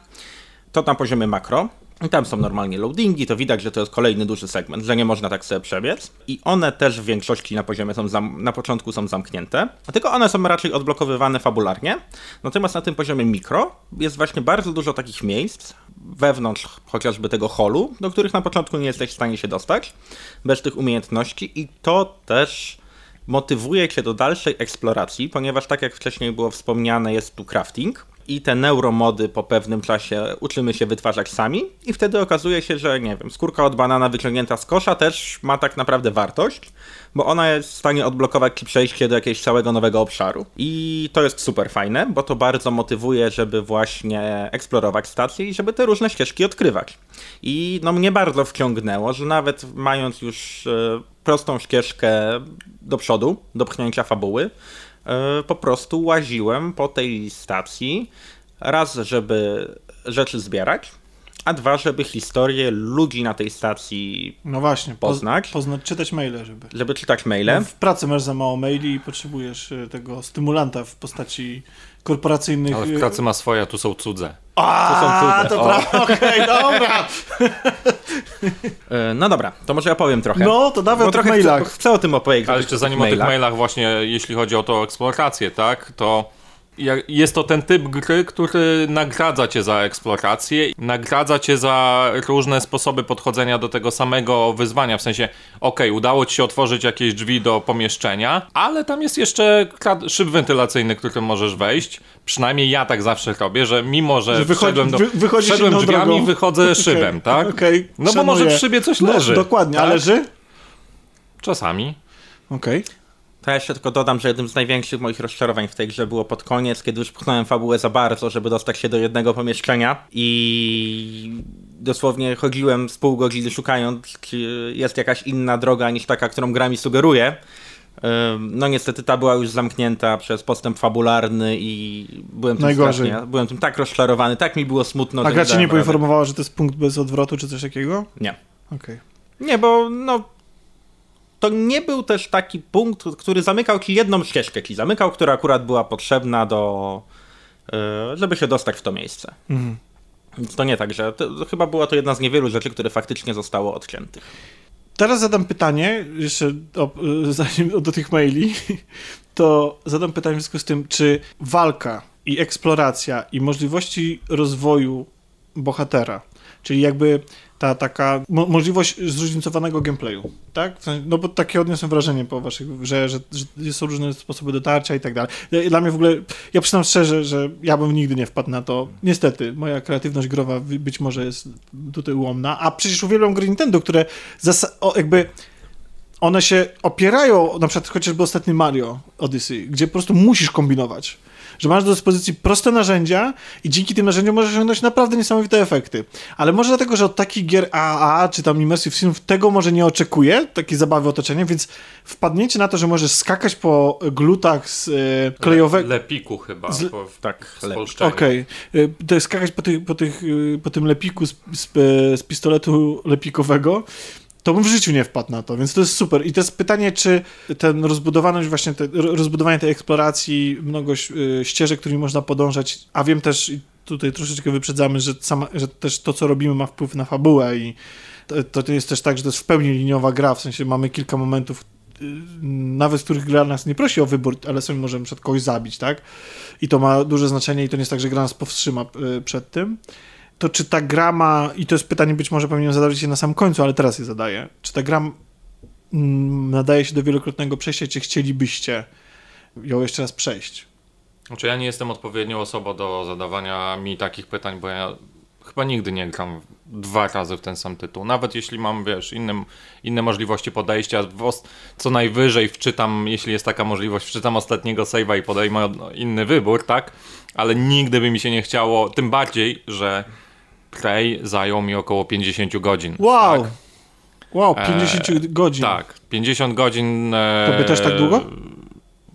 To na poziomie makro. I tam są normalnie loadingi, to widać, że to jest kolejny duży segment, że nie można tak sobie przebiec. I one też w większości na poziomie są na początku są zamknięte, tylko one są raczej odblokowywane fabularnie. Natomiast na tym poziomie mikro jest właśnie bardzo dużo takich miejsc wewnątrz chociażby tego holu, do których na początku nie jesteś w stanie się dostać bez tych umiejętności i to też motywuje cię do dalszej eksploracji, ponieważ tak jak wcześniej było wspomniane, jest tu crafting i te neuromody po pewnym czasie uczymy się wytwarzać sami i wtedy okazuje się, że nie wiem, skórka od banana wyciągnięta z kosza też ma tak naprawdę wartość, bo ona jest w stanie odblokować ci przejście do jakiegoś całego nowego obszaru. I to jest super fajne, bo to bardzo motywuje, żeby właśnie eksplorować stację i żeby te różne ścieżki odkrywać. I no mnie bardzo wciągnęło, że nawet mając już e, prostą ścieżkę do przodu, do pchnięcia fabuły, po prostu łaziłem po tej stacji, raz, żeby rzeczy zbierać, a dwa, żeby historię ludzi na tej stacji, No właśnie, poz- Poznać. poznać, czytać maile, żeby. żeby czytać maile. W pracy masz za mało maili i potrzebujesz y, tego stymulanta w postaci korporacyjnych. Ale y, w pracy ma swoje, a tu są cudze. A, To są cudze. to O. prawda, okej, dobra. E, No dobra, to może ja powiem trochę. No, to dawaj o trochę mailach. Chcę, chcę o tym opowiedzieć. Ale jeszcze zanim o tych mailach. właśnie, jeśli chodzi o tą eksplorację, tak, to jest to ten typ gry, który nagradza cię za eksplorację, nagradza cię za różne sposoby podchodzenia do tego samego wyzwania, w sensie, okej, udało ci się otworzyć jakieś drzwi do pomieszczenia, ale tam jest jeszcze szyb wentylacyjny, którym możesz wejść, przynajmniej ja tak zawsze robię, że mimo, że, Że wychodzi- wszedłem, do, wy- wychodzisz wszedłem inną drzwiami, drogą. wychodzę szybem, Okej, tak? Okej, No bo może szanuję. w szybie coś No, leży. dokładnie, a tak? leży? Czasami. Okej. To ja tylko dodam, że jednym z największych moich rozczarowań w tej grze było pod koniec, kiedy już pchnąłem fabułę za bardzo, żeby dostać się do jednego pomieszczenia i dosłownie chodziłem z pół godziny szukając, czy jest jakaś inna droga niż taka, którą gra mi sugeruje. No niestety ta była już zamknięta przez postęp fabularny i byłem tym Najgorzej. strasznie, byłem tym tak rozczarowany, tak mi było smutno. A gra nie cię nie poinformowała, że to jest punkt bez odwrotu, czy coś takiego? Nie. Okej. Nie, bo no. To nie był też taki punkt, który zamykał ci jedną ścieżkę, ci zamykał, która akurat była potrzebna do. e, żeby się dostać w to miejsce. Mhm. Więc to nie tak, że to, to chyba była to jedna z niewielu rzeczy, które faktycznie zostało odciętych. Teraz zadam pytanie, jeszcze o, y, zanim do tych maili, to zadam pytanie w związku z tym, czy walka i eksploracja i możliwości rozwoju bohatera, czyli jakby ta taka mo możliwość zróżnicowanego gameplayu, tak? W sensie, no bo takie odniosłem wrażenie po waszych, że, że, że są różne sposoby dotarcia i tak dalej. Dla- mnie w ogóle, ja przyznam szczerze, że ja bym nigdy nie wpadł na to. Niestety, moja kreatywność growa być może jest tutaj ułomna, a przecież uwielbiam gry Nintendo, które o, jakby one się opierają, na przykład chociażby ostatni Mario Odyssey, gdzie po prostu musisz kombinować. Że masz do dyspozycji proste narzędzia i dzięki tym narzędziom możesz osiągnąć naprawdę niesamowite efekty. Ale może dlatego, że od takich gier AAA czy tam Immersive Simów tego może nie oczekuję, takiej zabawy otoczenia, więc wpadnięcie na to, że możesz skakać po glutach z e, klejowego... Lepiku chyba. Z- po, tak, z lepiej. polszczenia. Okej. Y, To jest skakać po, tych, po, tych, y, po tym lepiku z, z, e, z pistoletu lepikowego, to bym w życiu nie wpadł na to, więc to jest super. I to jest pytanie, czy ten rozbudowaność właśnie, te, ro- rozbudowanie tej eksploracji, mnogość y, ścieżek, którymi można podążać, a wiem też, i tutaj troszeczkę wyprzedzamy, że, sama, że też to, co robimy ma wpływ na fabułę i to, to jest też tak, że to jest w pełni liniowa gra, w sensie mamy kilka momentów, y, nawet w których gra nas nie prosi o wybór, ale sobie możemy przed kogoś zabić, tak? I to ma duże znaczenie i to nie jest tak, że gra nas powstrzyma y, przed tym. To czy ta gra ma, i to jest pytanie być może powinienem zadać się na sam końcu, ale teraz je zadaję, czy ta gra nadaje się do wielokrotnego przejścia, czy chcielibyście ją jeszcze raz przejść? Znaczy ja nie jestem odpowiednią osobą do zadawania mi takich pytań, bo ja chyba nigdy nie gram dwa razy w ten sam tytuł. Nawet jeśli mam, wiesz, inne możliwości podejścia, co najwyżej wczytam, jeśli jest taka możliwość, wczytam ostatniego save'a i podejmę inny wybór, tak? Ale nigdy by mi się nie chciało, tym bardziej, że Prey zajął mi około 50 godzin. Wow! Tak? Wow, 50 e, godzin. Tak, 50 godzin. E, to by też tak długo?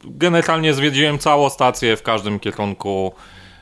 Generalnie zwiedziłem całą stację w każdym kierunku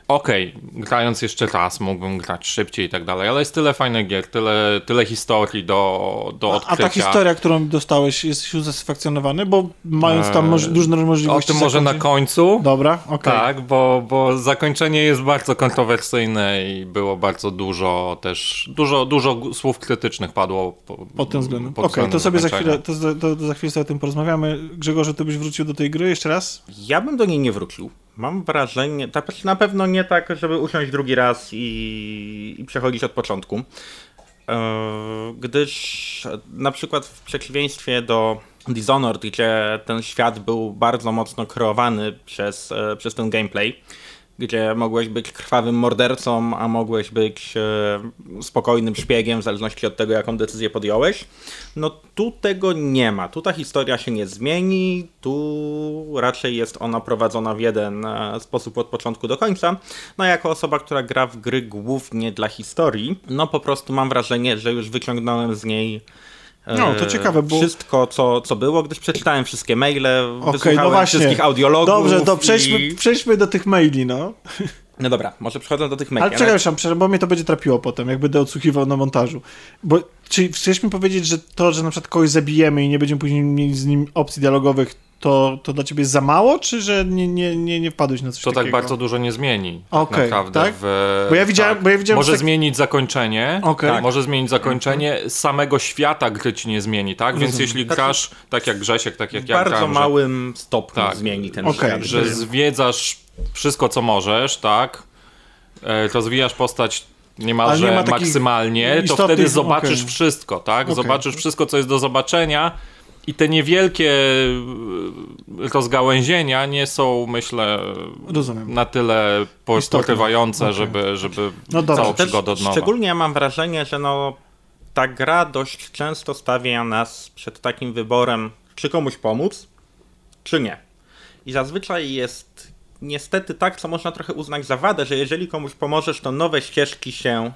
okej, okay, grając jeszcze raz mógłbym grać szybciej i tak dalej, ale jest tyle fajnych gier, tyle, tyle historii do, do odkrycia. A, ta historia, którą dostałeś, jesteś usatysfakcjonowany? Bo mając tam moż, eee, różne możliwości... O tym może na końcu. Dobra, okej. Okay. Tak, bo, bo zakończenie jest bardzo kontrowersyjne i było bardzo dużo też, dużo, dużo słów krytycznych padło po, pod tym względem. Okej, okay, to sobie za chwilę, to, to, to za chwilę sobie o tym porozmawiamy. Grzegorze, ty byś wrócił do tej gry jeszcze raz? Ja bym do niej nie wrócił. Mam wrażenie, na pewno nie tak, żeby usiąść drugi raz i, i przechodzić od początku. E, gdyż na przykład w przeciwieństwie do Dishonored, gdzie ten świat był bardzo mocno kreowany przez, e, przez ten gameplay, gdzie mogłeś być krwawym mordercą, a mogłeś być e, spokojnym szpiegiem, w zależności od tego, jaką decyzję podjąłeś. No tu tego nie ma. Tu ta historia się nie zmieni, tu raczej jest ona prowadzona w jeden e, sposób od początku do końca. No jako osoba, która gra w gry głównie dla historii, no po prostu mam wrażenie, że już wyciągnąłem z niej no, to ciekawe, bo... Wszystko, co, co było, gdyż przeczytałem wszystkie maile, okay, wysłuchałem no właśnie. wszystkich audiologów. Dobrze, to przejdźmy, i... przejdźmy do tych maili, no. No dobra, może przechodzę do tych maili. Ale przepraszam, ale... bo mnie to będzie trapiło potem, jak będę odsłuchiwał na montażu. Bo czy chcesz mi powiedzieć, że to, że na przykład kogoś zabijemy i nie będziemy później mieli z nim opcji dialogowych, to, to dla ciebie jest za mało, czy że nie, nie, nie, nie wpadłeś na coś to tak takiego? tak bardzo dużo nie zmieni. Tak okay, naprawdę. Tak? W, bo ja widziałem, tak. bo ja widziałem może tak... zmienić zakończenie. Okay. Tak. Może zmienić zakończenie. Samego świata gry ci nie zmieni, tak? Więc jeśli grasz tak jak Grzesiek, tak jak ja W bardzo małym że... stopniu tak. zmieni ten okay. świat. Że zwiedzasz wszystko, co możesz, tak? E, rozwijasz postać niemalże nie maksymalnie, to wtedy zobaczysz okay. wszystko, tak? Okay. Zobaczysz wszystko, co jest do zobaczenia i te niewielkie e, rozgałęzienia nie są, myślę, Rozumiem. na tyle porywające, okay. żeby, żeby no całą przygodę od nowa. Szczególnie ja mam wrażenie, że no, ta gra dość często stawia nas przed takim wyborem, czy komuś pomóc, czy nie. I zazwyczaj jest niestety tak, co można trochę uznać za wadę, że jeżeli komuś pomożesz, to nowe ścieżki się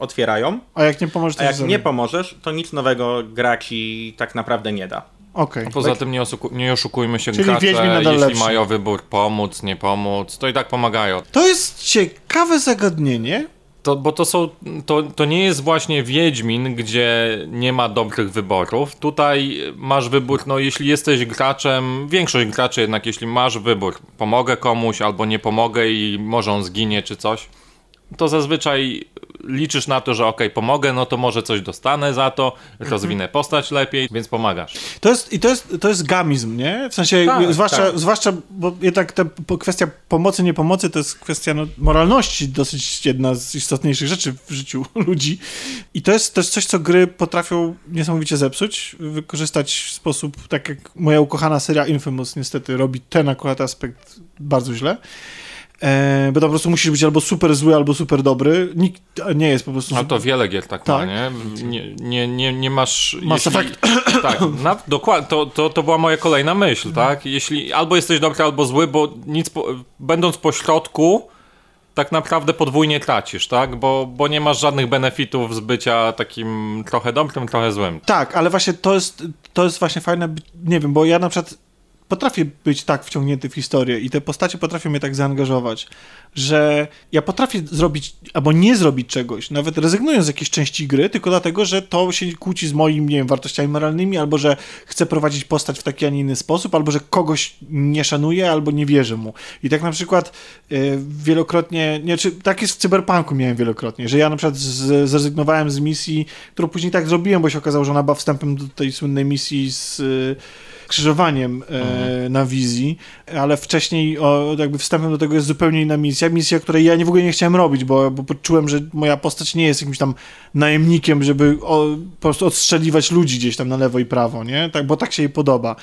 otwierają. A jak nie pomożesz, to A jak nie pomożesz, to nic nowego gra ci tak naprawdę nie da. Okay. A poza tym nie, nie oszukujmy się Czyli gracze, jeśli lepszy. mają wybór pomóc, nie pomóc, to i tak pomagają. To jest ciekawe zagadnienie, to, bo to są, to, to nie jest właśnie Wiedźmin, gdzie nie ma dobrych wyborów. Tutaj masz wybór, no jeśli jesteś graczem, większość graczy jednak, jeśli masz wybór, pomogę komuś albo nie pomogę i może on zginie czy coś, to zazwyczaj liczysz na to, że ok, pomogę, no to może coś dostanę za to, rozwinę postać lepiej, więc pomagasz. To jest, I to jest, to jest gamizm, nie? W sensie, tak, zwłaszcza, tak. zwłaszcza, bo jednak ta kwestia pomocy, nie pomocy to jest kwestia no, moralności, dosyć jedna z istotniejszych rzeczy w życiu ludzi. I to jest też coś, co gry potrafią niesamowicie zepsuć, wykorzystać w sposób, tak jak moja ukochana seria Infamous niestety robi ten akurat aspekt bardzo źle. E, bo to po prostu musisz być albo super zły, albo super dobry. Nikt nie jest po prostu... A to wiele gier tak, tak. ma, nie? Nie, nie, nie, nie masz... Mass jeśli, Effect. Tak, na, dokładnie, to, to, to była moja kolejna myśl, tak? Jeśli albo jesteś dobry, albo zły, bo nic, po, będąc po środku, tak naprawdę podwójnie tracisz, tak? Bo, bo nie masz żadnych benefitów z bycia takim trochę dobrym, trochę złym. Tak, ale właśnie to jest, to jest właśnie fajne, nie wiem, bo ja na przykład potrafię być tak wciągnięty w historię i te postacie potrafią mnie tak zaangażować, że ja potrafię zrobić albo nie zrobić czegoś, nawet rezygnując z jakiejś części gry, tylko dlatego, że to się kłóci z moimi, nie wiem, wartościami moralnymi, albo że chcę prowadzić postać w taki, a nie inny sposób, albo że kogoś nie szanuję, albo nie wierzę mu. I tak na przykład y, wielokrotnie, nie, czy tak jest w Cyberpunku miałem wielokrotnie, że ja na przykład z, zrezygnowałem z misji, którą później tak zrobiłem, bo się okazało, że ona była wstępem do tej słynnej misji z y, skrzyżowaniem e, na wizji, ale wcześniej o, jakby wstępem do tego jest zupełnie inna misja, misja, której ja nie, w ogóle nie chciałem robić, bo, bo poczułem, że moja postać nie jest jakimś tam najemnikiem, żeby o, po prostu odstrzeliwać ludzi gdzieś tam na lewo i prawo, nie? Tak, bo tak się jej podoba.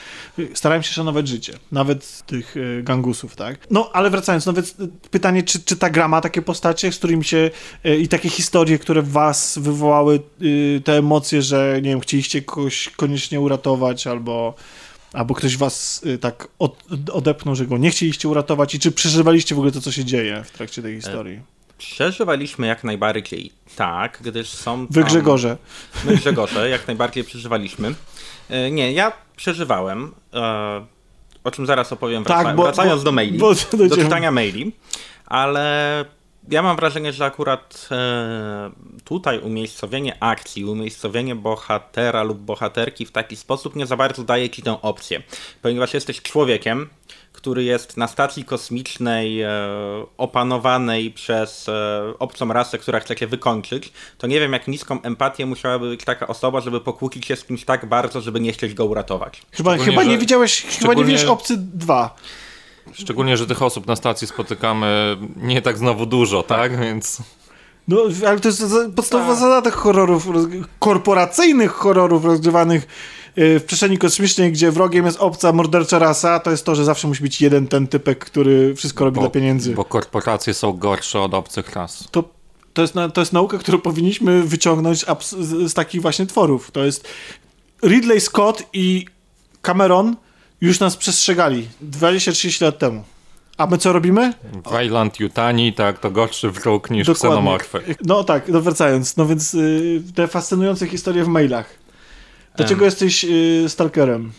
Starałem się szanować życie, nawet tych e, gangusów, tak? No, ale wracając, no więc e, pytanie, czy, czy ta gra ma takie postacie, z którymi się e, i takie historie, które w was wywołały y, te emocje, że nie wiem, chcieliście kogoś koniecznie uratować albo albo ktoś was y, tak od, odepnął, że go nie chcieliście uratować i czy przeżywaliście w ogóle to, co się dzieje w trakcie tej historii? Przeżywaliśmy jak najbardziej tak, gdyż są tam... Wy Grzegorze. My Grzegorze jak najbardziej przeżywaliśmy. E, Nie, ja przeżywałem, e, o czym zaraz opowiem, wraca, Tak, bo- wracając bo- do maili, do dojdziemy. czytania maili, ale ja mam wrażenie, że akurat e, tutaj umiejscowienie akcji, umiejscowienie bohatera lub bohaterki w taki sposób nie za bardzo daje ci tę opcję, ponieważ jesteś człowiekiem, który jest na stacji kosmicznej e, opanowanej przez e, obcą rasę, która chce cię wykończyć, to nie wiem jak niską empatię musiałaby być taka osoba, żeby pokłócić się z kimś tak bardzo, żeby nie chcieć go uratować. Chyba, chyba nie widziałeś, chyba nie widzisz Obcy 2. Szczególnie, że tych osób na stacji spotykamy nie tak znowu dużo, tak? Więc No, ale to jest podstawowa zasada horrorów, korporacyjnych horrorów rozgrywanych y, w przestrzeni kosmicznej, gdzie wrogiem jest obca, mordercza rasa, to jest to, że zawsze musi być jeden ten typek, który wszystko robi dla pieniędzy. bo korporacje są gorsze od obcych ras. to, to, jest, to jest nauka, którą powinniśmy wyciągnąć z, z takich właśnie tworów. To jest Ridley Scott i Cameron już nas przestrzegali 20-30 lat temu. A my co robimy? Wayland Yutani, tak, to gorszy wróg niż ksenomorfy. No tak, no wracając. No więc y, te fascynujące historie w mailach. Dlaczego Em. jesteś y, stalkerem?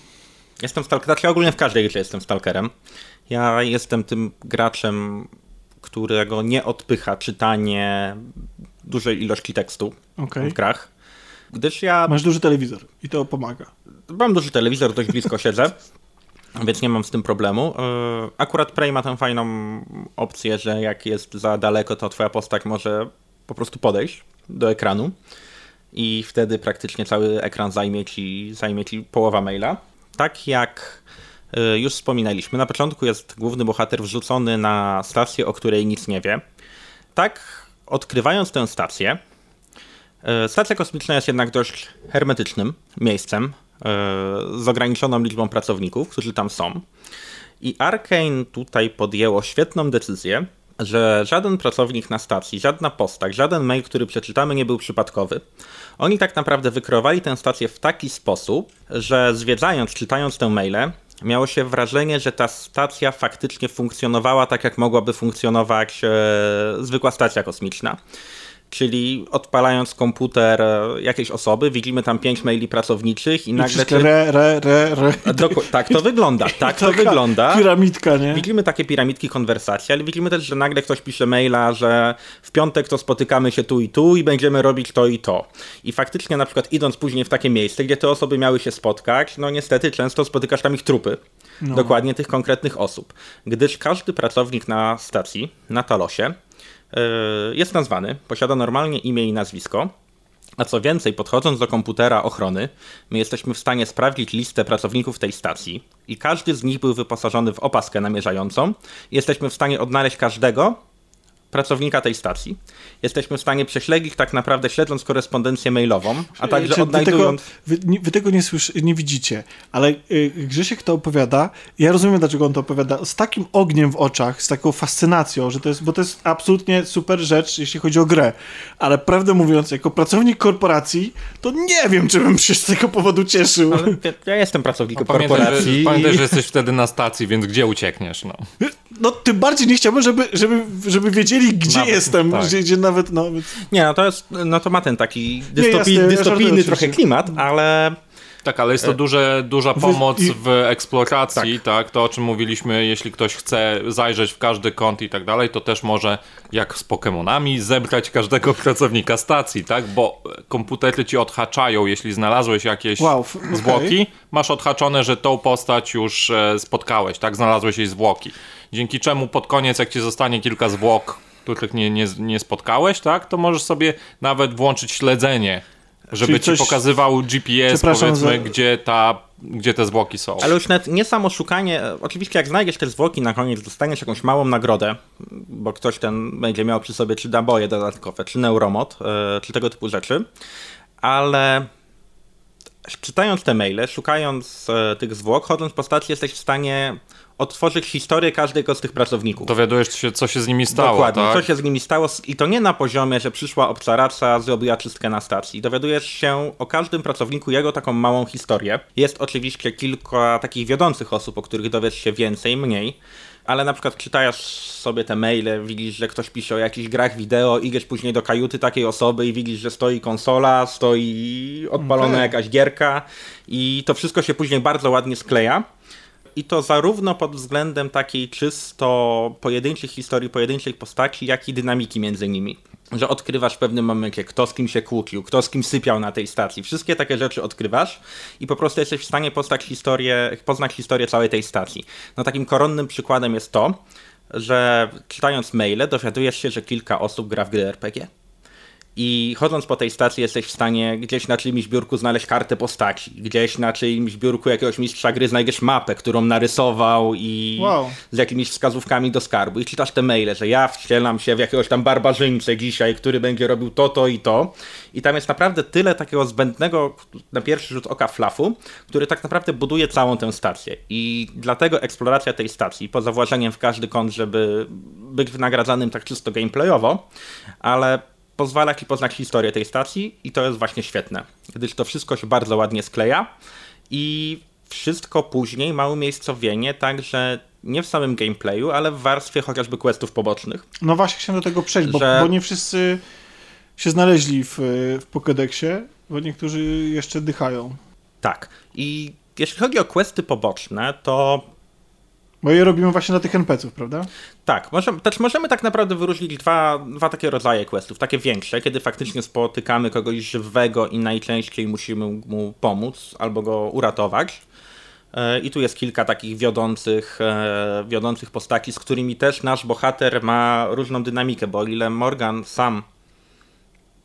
Jestem stalkerem, znaczy ogólnie w każdej grze jestem stalkerem. Ja jestem tym graczem, którego nie odpycha czytanie dużej ilości tekstu Okej. w grach. Gdyż ja Masz duży telewizor i to pomaga. mam duży telewizor, dość blisko siedzę, więc nie mam z tym problemu. Yy, Akurat Prey ma tę fajną opcję, że jak jest za daleko, to twoja postać może po prostu podejść do ekranu i wtedy praktycznie cały ekran zajmie ci, zajmie ci połowa maila. Tak jak y, już wspominaliśmy, na początku jest główny bohater wrzucony na stację, o której nic nie wie. Tak, odkrywając tę stację, y, stacja kosmiczna jest jednak dość hermetycznym miejscem z ograniczoną liczbą pracowników, którzy tam są. I Arkane tutaj podjęło świetną decyzję, że żaden pracownik na stacji, żadna postać, żaden mail, który przeczytamy, nie był przypadkowy. Oni tak naprawdę wykreowali tę stację w taki sposób, że zwiedzając, czytając tę maile, miało się wrażenie, że ta stacja faktycznie funkcjonowała tak, jak mogłaby funkcjonować e, zwykła stacja kosmiczna. Czyli odpalając komputer e, jakiejś osoby, widzimy tam pięć maili pracowniczych i I nagle... czy- re, re, re, re. Doku- tak to wygląda, tak to wygląda. Piramidka, nie? Widzimy takie piramidki konwersacji, ale widzimy też, że nagle ktoś pisze maila, że w piątek to spotykamy się tu i tu i będziemy robić to i to. I faktycznie na przykład idąc później w takie miejsce, gdzie te osoby miały się spotkać, no niestety często spotykasz tam ich trupy. Dokładnie tych konkretnych osób. Gdyż każdy pracownik na stacji, na Talosie, jest nazwany, posiada normalnie imię i nazwisko, a co więcej, podchodząc do komputera ochrony, my jesteśmy w stanie sprawdzić listę pracowników tej stacji i każdy z nich był wyposażony w opaskę namierzającą. Jesteśmy w stanie odnaleźć każdego pracownika tej stacji. Jesteśmy w stanie prześledzić tak naprawdę śledząc korespondencję mailową, a także Czy wy tego, odnajdując... wy, nie, wy tego nie, słyszy, nie widzicie, ale y, Grzesiek to opowiada, ja rozumiem, dlaczego on to opowiada, z takim ogniem w oczach, z taką fascynacją, że to jest, bo to jest absolutnie super rzecz, jeśli chodzi o grę, ale prawdę mówiąc, jako pracownik korporacji, to nie wiem, czy bym się z tego powodu cieszył. Ale ja jestem pracownikiem Pamiętaj, korporacji. że, pamiętaj, że jesteś wtedy na stacji, więc gdzie uciekniesz? No. No, tym bardziej nie chciałbym, żeby, żeby, żeby wiedzieli, gdzie Nawet, jestem, tak. gdzie, gdzie nawet, no, Nie, no to jest, no to ma ten taki jasne, dystopi, ja dystopijny żartuję trochę klimat, ale Tak, ale jest to duże, duża pomoc w eksploracji, tak. To o czym mówiliśmy, jeśli ktoś chce zajrzeć w każdy kąt i tak dalej, to też może jak z Pokemonami zebrać każdego pracownika stacji, tak? Bo komputery ci odhaczają, jeśli znalazłeś jakieś Wow, okej. zwłoki, masz odhaczone, że tą postać już e, spotkałeś, tak? Znalazłeś jej zwłoki. Dzięki czemu pod koniec, jak ci zostanie kilka zwłok, których nie, nie, nie spotkałeś, tak? To możesz sobie nawet włączyć śledzenie Żeby Czyli ci coś- pokazywał GPS, powiedzmy, za- gdzie, ta, gdzie te zwłoki są. Ale już nawet nie samo szukanie, oczywiście jak znajdziesz te zwłoki na koniec, dostaniesz jakąś małą nagrodę, bo ktoś ten będzie miał przy sobie czy naboje dodatkowe, czy neuromod, e, czy tego typu rzeczy, ale czytając te maile, szukając e, tych zwłok, chodząc po stacji jesteś w stanie odtworzyć historię każdego z tych pracowników. Dowiadujesz się, co się z nimi stało, Dokładnie, tak? co się z nimi stało i to nie na poziomie, że przyszła obca raca, zrobiła czystkę na stacji. Dowiadujesz się o każdym pracowniku jego taką małą historię. Jest oczywiście kilka takich wiodących osób, o których dowiesz się więcej, mniej, ale na przykład czytasz sobie te maile, widzisz, że ktoś pisze o jakichś grach wideo, idziesz później do kajuty takiej osoby i widzisz, że stoi konsola, stoi odpalona Okej. jakaś gierka i to wszystko się później bardzo ładnie skleja. I to zarówno pod względem takiej czysto pojedynczych historii, pojedynczych postaci, jak i dynamiki między nimi. Że odkrywasz w pewnym momencie, kto z kim się kłócił, kto z kim sypiał na tej stacji. Wszystkie takie rzeczy odkrywasz i po prostu jesteś w stanie poznać historię, poznać historię całej tej stacji. No takim koronnym przykładem jest to, że czytając maile dowiadujesz się, że kilka osób gra w gry RPG. I chodząc po tej stacji jesteś w stanie gdzieś na czyimś biurku znaleźć kartę postaci, gdzieś na czyimś biurku jakiegoś mistrza gry znajdziesz mapę, którą narysował i Wow. z jakimiś wskazówkami do skarbu. I czytasz te maile, że ja wcielam się w jakiegoś tam barbarzyńcę dzisiaj, który będzie robił to, to i to. I tam jest naprawdę tyle takiego zbędnego na pierwszy rzut oka flafu, który tak naprawdę buduje całą tę stację. I dlatego eksploracja tej stacji, poza włażeniem w każdy kąt, żeby być wynagradzanym tak czysto gameplayowo, ale pozwala ci poznać historię tej stacji i to jest właśnie świetne, gdyż to wszystko się bardzo ładnie skleja i wszystko później ma umiejscowienie także nie w samym gameplayu, ale w warstwie chociażby questów pobocznych. No właśnie chciałem do tego przejść, bo, Że- bo nie wszyscy się znaleźli w, w Pokédexie, bo niektórzy jeszcze dychają. Tak. I jeśli chodzi o questy poboczne, to Bo je robimy właśnie dla tych NPC-ów, prawda? Tak, możemy, też możemy tak naprawdę wyróżnić dwa, dwa takie rodzaje questów, takie większe, kiedy faktycznie spotykamy kogoś żywego i najczęściej musimy mu pomóc albo go uratować. E, I tu jest kilka takich wiodących, e, wiodących postaci, z którymi też nasz bohater ma różną dynamikę, bo o ile Morgan sam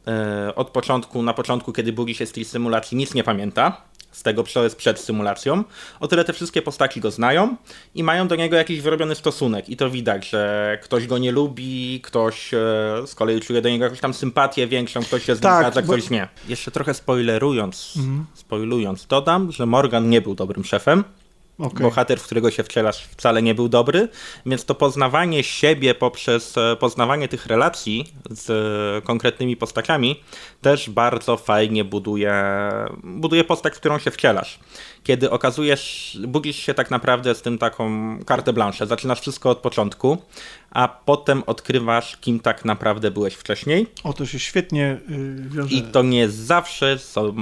e, od początku, na początku, kiedy budzi się z tej symulacji, nic nie pamięta, z tego, co jest przed symulacją, o tyle te wszystkie postaci go znają i mają do niego jakiś wyrobiony stosunek. I to widać, że ktoś go nie lubi, ktoś e, z kolei czuje do niego jakąś tam sympatię większą, ktoś się z nim Tak, zgadza, bo- ktoś nie. Jeszcze trochę spoilerując, spoilując, dodam, że Morgan nie był dobrym szefem. Okej. Bohater, w którego się wcielasz, wcale nie był dobry, więc to poznawanie siebie poprzez e, poznawanie tych relacji z e, konkretnymi postaciami też bardzo fajnie buduje, buduje postać, w którą się wcielasz. Kiedy okazujesz, budzisz się tak naprawdę z tym taką kartę blanche, zaczynasz wszystko od początku, a potem odkrywasz, kim tak naprawdę byłeś wcześniej O, to się świetnie y, wiąże. i to nie zawsze są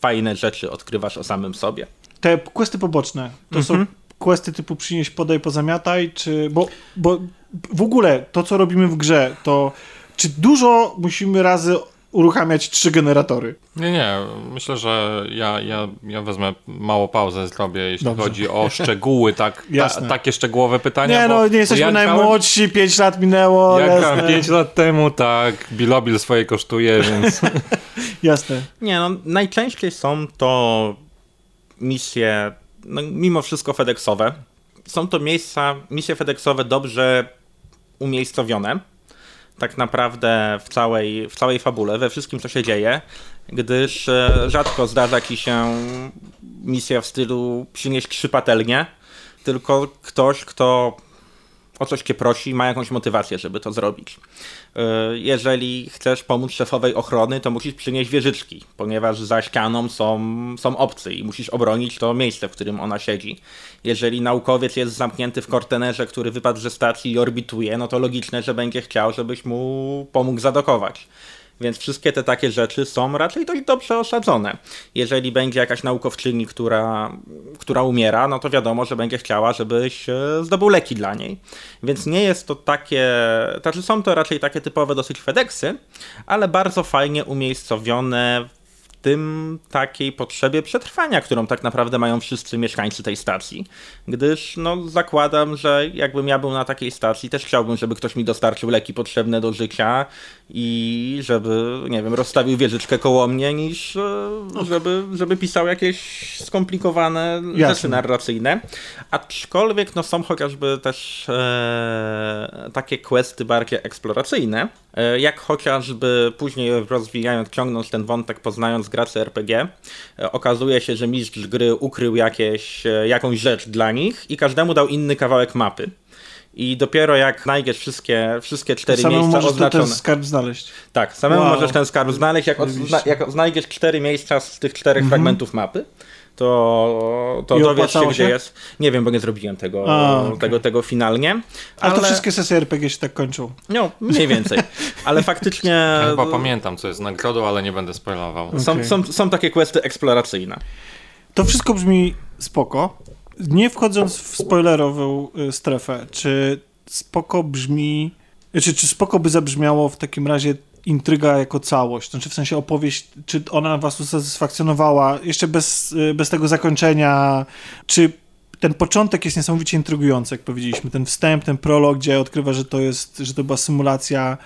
fajne rzeczy odkrywasz o samym sobie. Te questy poboczne, to Mhm. są questy typu przynieś, podaj, pozamiataj, czy... Bo, bo w ogóle to, co robimy w grze, to czy dużo musimy razy uruchamiać trzy generatory? Nie, nie, myślę, że ja, ja, ja wezmę mało pauzę zrobię, jeśli Dobrze. chodzi o szczegóły, tak, ta, takie szczegółowe pytania. Nie, bo, no, nie jesteśmy ja grałem- najmłodsi, pięć lat minęło, Ja grałem jasne, 5 lat temu, tak, Bilobil swoje kosztuje, więc jasne. Nie, no najczęściej są to misje, no, mimo wszystko FedExowe. Są to miejsca, misje FedExowe dobrze umiejscowione. Tak naprawdę w całej, w całej fabule, we wszystkim co się dzieje, gdyż e, rzadko zdarza ci się misja w stylu przynieść trzy patelnie, tylko ktoś, kto o coś cię prosi, ma jakąś motywację, żeby to zrobić. Yy, Jeżeli chcesz pomóc szefowej ochrony, to musisz przynieść wieżyczki, ponieważ za ścianą są, są obcy i musisz obronić to miejsce, w którym ona siedzi. Jeżeli naukowiec jest zamknięty w kortenerze, który wypadł ze stacji i orbituje, no to logiczne, że będzie chciał, żebyś mu pomógł zadokować. Więc wszystkie te takie rzeczy są raczej dość dobrze osadzone. Jeżeli będzie jakaś naukowczyni, która, która umiera, no to wiadomo, że będzie chciała, żebyś e, zdobył leki dla niej. Więc nie jest to takie. Znaczy są to raczej takie typowe dosyć FedExy, ale bardzo fajnie umiejscowione tym takiej potrzebie przetrwania, którą tak naprawdę mają wszyscy mieszkańcy tej stacji. Gdyż no, zakładam, że jakbym ja był na takiej stacji, też chciałbym, żeby ktoś mi dostarczył leki potrzebne do życia i żeby, nie wiem, rozstawił wieżyczkę koło mnie, niż e, żeby, żeby pisał jakieś skomplikowane Jasne. rzeczy narracyjne. Aczkolwiek no, są chociażby też e, takie questy bardziej eksploracyjne, e, jak chociażby później rozwijając, ciągnąc ten wątek, poznając graczy RPG, e, okazuje się, że mistrz gry ukrył jakieś, e, jakąś rzecz dla nich i każdemu dał inny kawałek mapy. I dopiero jak znajdziesz wszystkie, wszystkie cztery Samemu miejsca możesz oznaczone. ten skarb znaleźć. Tak, samemu Wow. możesz ten skarb znaleźć. Jak, odzna- jak znajdziesz cztery miejsca z tych czterech fragmentów mapy, to, to dowiesz się, opłacało gdzie się? jest. Nie wiem, bo nie zrobiłem tego, A, okej. tego, tego finalnie. Ale, to wszystkie sesje RPG się tak kończą. No, mniej więcej. Ale faktycznie Ja chyba pamiętam, co jest nagrodą, ale nie będę spoilował. są, Okej. są, są takie questy eksploracyjne. To wszystko brzmi spoko. Nie wchodząc w spoilerową y, strefę, czy spoko brzmi, czy, czy spoko by zabrzmiało w takim razie intryga jako całość? Znaczy w sensie opowieść, czy ona was usatysfakcjonowała jeszcze bez, y, bez tego zakończenia, czy ten początek jest niesamowicie intrygujący, jak powiedzieliśmy. Ten wstęp, ten prolog, gdzie odkrywa, że to jest, że to była symulacja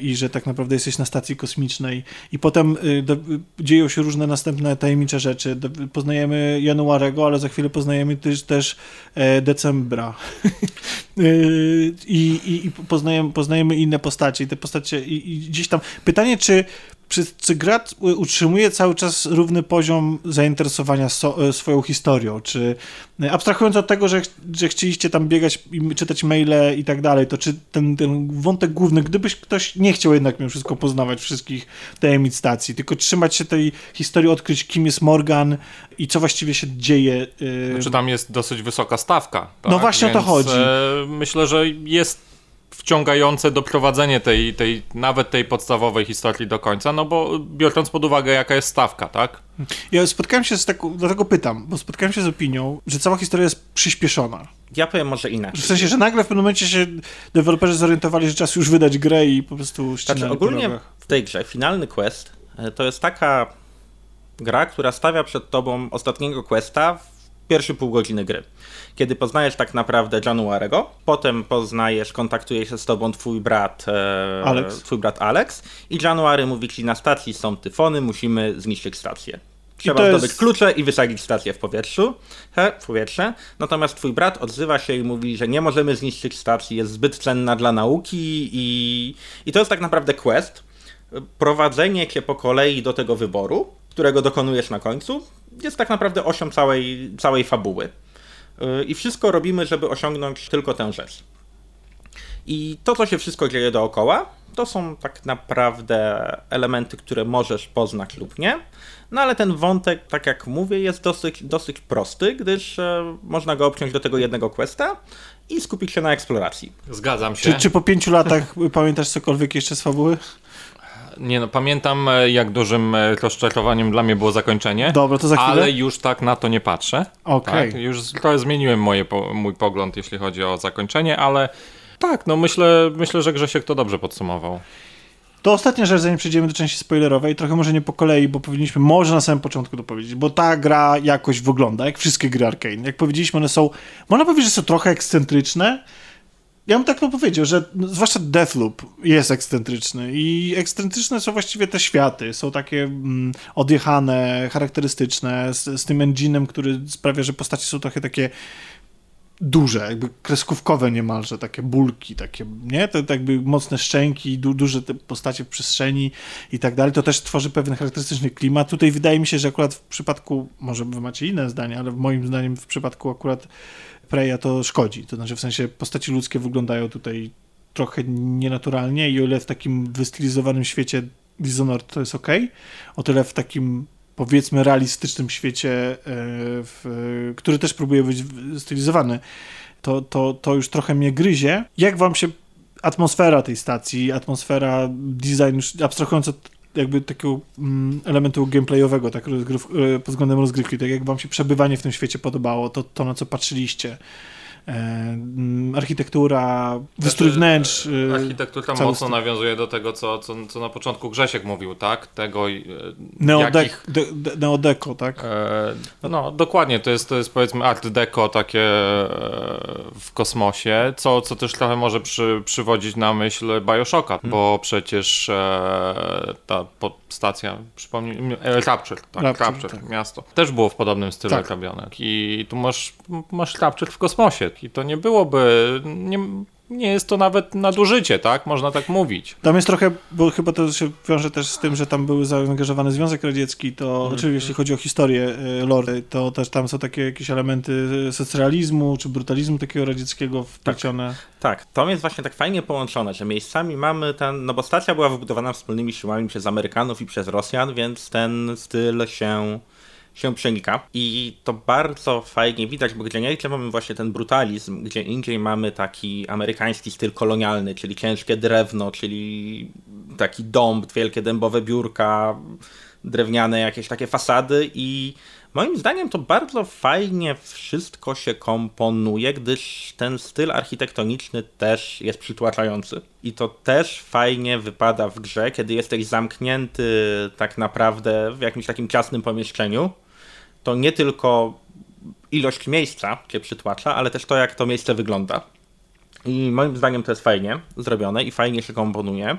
i że tak naprawdę jesteś na stacji kosmicznej. I potem y, do, y, dzieją się różne następne tajemnicze rzeczy. Do, poznajemy Januarego, ale za chwilę poznajemy też, też e, Decembra. Y, I, i, I poznajemy, poznajemy inne postacie. I te postacie, i, i gdzieś tam. Pytanie, czy, czy, czy gra t- utrzymuje cały czas równy poziom zainteresowania so, e, swoją historią? Czy e, abstrahując od tego, że, że chcieliście tam biegać i czytać maile i tak dalej, to czy ten, ten wątek główny, gdybyś ktoś nie chciał jednak mimo wszystko poznawać wszystkich tajemnic stacji, tylko trzymać się tej historii, odkryć kim jest Morgan i co właściwie się dzieje. e, Znaczy tam jest dosyć wysoka stawka. Tak? No właśnie o to Więc, chodzi. E, myślę, że jest wciągające doprowadzenie tej, tej, nawet tej podstawowej historii do końca, no bo biorąc pod uwagę jaka jest stawka, tak? Ja spotkałem się z taką, dlatego pytam, bo spotkałem się z opinią, że cała historia jest przyspieszona. Ja powiem może inaczej. W sensie, że nagle w pewnym momencie się deweloperzy zorientowali, że czas już wydać grę i po prostu ścinali Znaczy ogólnie w tej grze finalny quest e, to jest taka gra, która stawia przed tobą ostatniego questa w pierwsze pół godziny gry. Kiedy poznajesz tak naprawdę Januarego, potem poznajesz, kontaktuje się z tobą twój brat e, Alex. twój brat Alex i January mówi ci na stacji są tyfony, musimy zniszczyć stację. Trzeba to jest- zdobyć klucze i wysadzić stację w powietrzu, he, w powietrze. Natomiast twój brat odzywa się i mówi, że nie możemy zniszczyć stacji, jest zbyt cenna dla nauki i, i to jest tak naprawdę quest. Prowadzenie cię po kolei do tego wyboru, którego dokonujesz na końcu, jest tak naprawdę osią całej, całej fabuły. Yy, I wszystko robimy, żeby osiągnąć tylko tę rzecz. I to, co się wszystko dzieje dookoła, to są tak naprawdę elementy, które możesz poznać lub nie. No ale ten wątek, tak jak mówię, jest dosyć, dosyć prosty, gdyż e, można go obciąć do tego jednego questa i skupić się na eksploracji. Zgadzam się. Czy, czy po pięciu latach pamiętasz cokolwiek jeszcze z fabuły? Nie no, pamiętam e, jak dużym e, rozczarowaniem dla mnie było zakończenie. Dobra, to za chwilę. Ale już tak na to nie patrzę. Okej. Tak, już trochę zmieniłem moje, mój pogląd, jeśli chodzi o zakończenie, ale tak, no myślę, myślę, że Grzesiek to dobrze podsumował. To ostatnia rzecz, zanim przejdziemy do części spoilerowej, trochę może nie po kolei, bo powinniśmy może na samym początku to powiedzieć, bo ta gra jakoś wygląda, jak wszystkie gry Arkane. Jak powiedzieliśmy, one są, można powiedzieć, że są trochę ekscentryczne. Ja bym tak to powiedział, że no, zwłaszcza Deathloop jest ekscentryczny i ekscentryczne są właściwie te światy. Są takie mm, odjechane, charakterystyczne, z, z tym enginem, który sprawia, że postacie są trochę takie duże, jakby kreskówkowe niemalże, takie bulki, takie, nie? To, to jakby mocne szczęki, du, duże te postacie w przestrzeni i tak dalej. To też tworzy pewien charakterystyczny klimat. Tutaj wydaje mi się, że akurat w przypadku, może wy macie inne zdanie, ale moim zdaniem w przypadku akurat Preya to szkodzi. To znaczy w sensie postaci ludzkie wyglądają tutaj trochę nienaturalnie i o ile w takim wystylizowanym świecie Dishonored to jest ok, o tyle w takim powiedzmy realistycznym świecie, e, w, który też próbuje być stylizowany, to, to, to już trochę mnie gryzie. Jak wam się atmosfera tej stacji, atmosfera, design, abstrahując od jakby takiego mm, elementu gameplayowego, tak rozgryw, e, pod względem rozgrywki, tak jak wam się przebywanie w tym świecie podobało, to, to na co patrzyliście, architektura, wystrój wnętrz. e, Architektura cały mocno nawiązuje do tego, co, co, co na początku Grzesiek mówił, tak? Tego, e, Neodek, jakich, de, de, neodeko, tak? e, no dokładnie, to jest, to jest powiedzmy art deco takie e, w kosmosie, co, co też trochę może przy, przywodzić na myśl Bioshocka, bo przecież e, ta po, stacja, przypomnij, e, Rapture, tak, Rapture, Rapture, tak. miasto, też było w podobnym stylu Tak. robione i tu masz, masz Rapture w kosmosie i to nie byłoby, nie, nie jest to nawet nadużycie, tak? Można tak mówić. Tam jest trochę, bo chyba to się wiąże też z tym, że tam był zaangażowany Związek Radziecki, to znaczy jeśli chodzi o historię e, lore, to też tam są takie jakieś elementy socrealizmu czy brutalizmu takiego radzieckiego wplecione. Tak, to jest właśnie tak fajnie połączone, że miejscami mamy ten, no bo stacja była wybudowana wspólnymi siłami przez Amerykanów i przez Rosjan, więc ten styl się, się przenika. I to bardzo fajnie widać, bo gdzie indziej mamy właśnie ten brutalizm, gdzie indziej mamy taki amerykański styl kolonialny, czyli ciężkie drewno, czyli taki dąb, wielkie dębowe biurka, drewniane jakieś takie fasady i moim zdaniem to bardzo fajnie wszystko się komponuje, gdyż ten styl architektoniczny też jest przytłaczający. I to też fajnie wypada w grze, kiedy jesteś zamknięty tak naprawdę w jakimś takim ciasnym pomieszczeniu. To nie tylko ilość miejsca cię przytłacza, ale też to, jak to miejsce wygląda. I moim zdaniem to jest fajnie zrobione i fajnie się komponuje.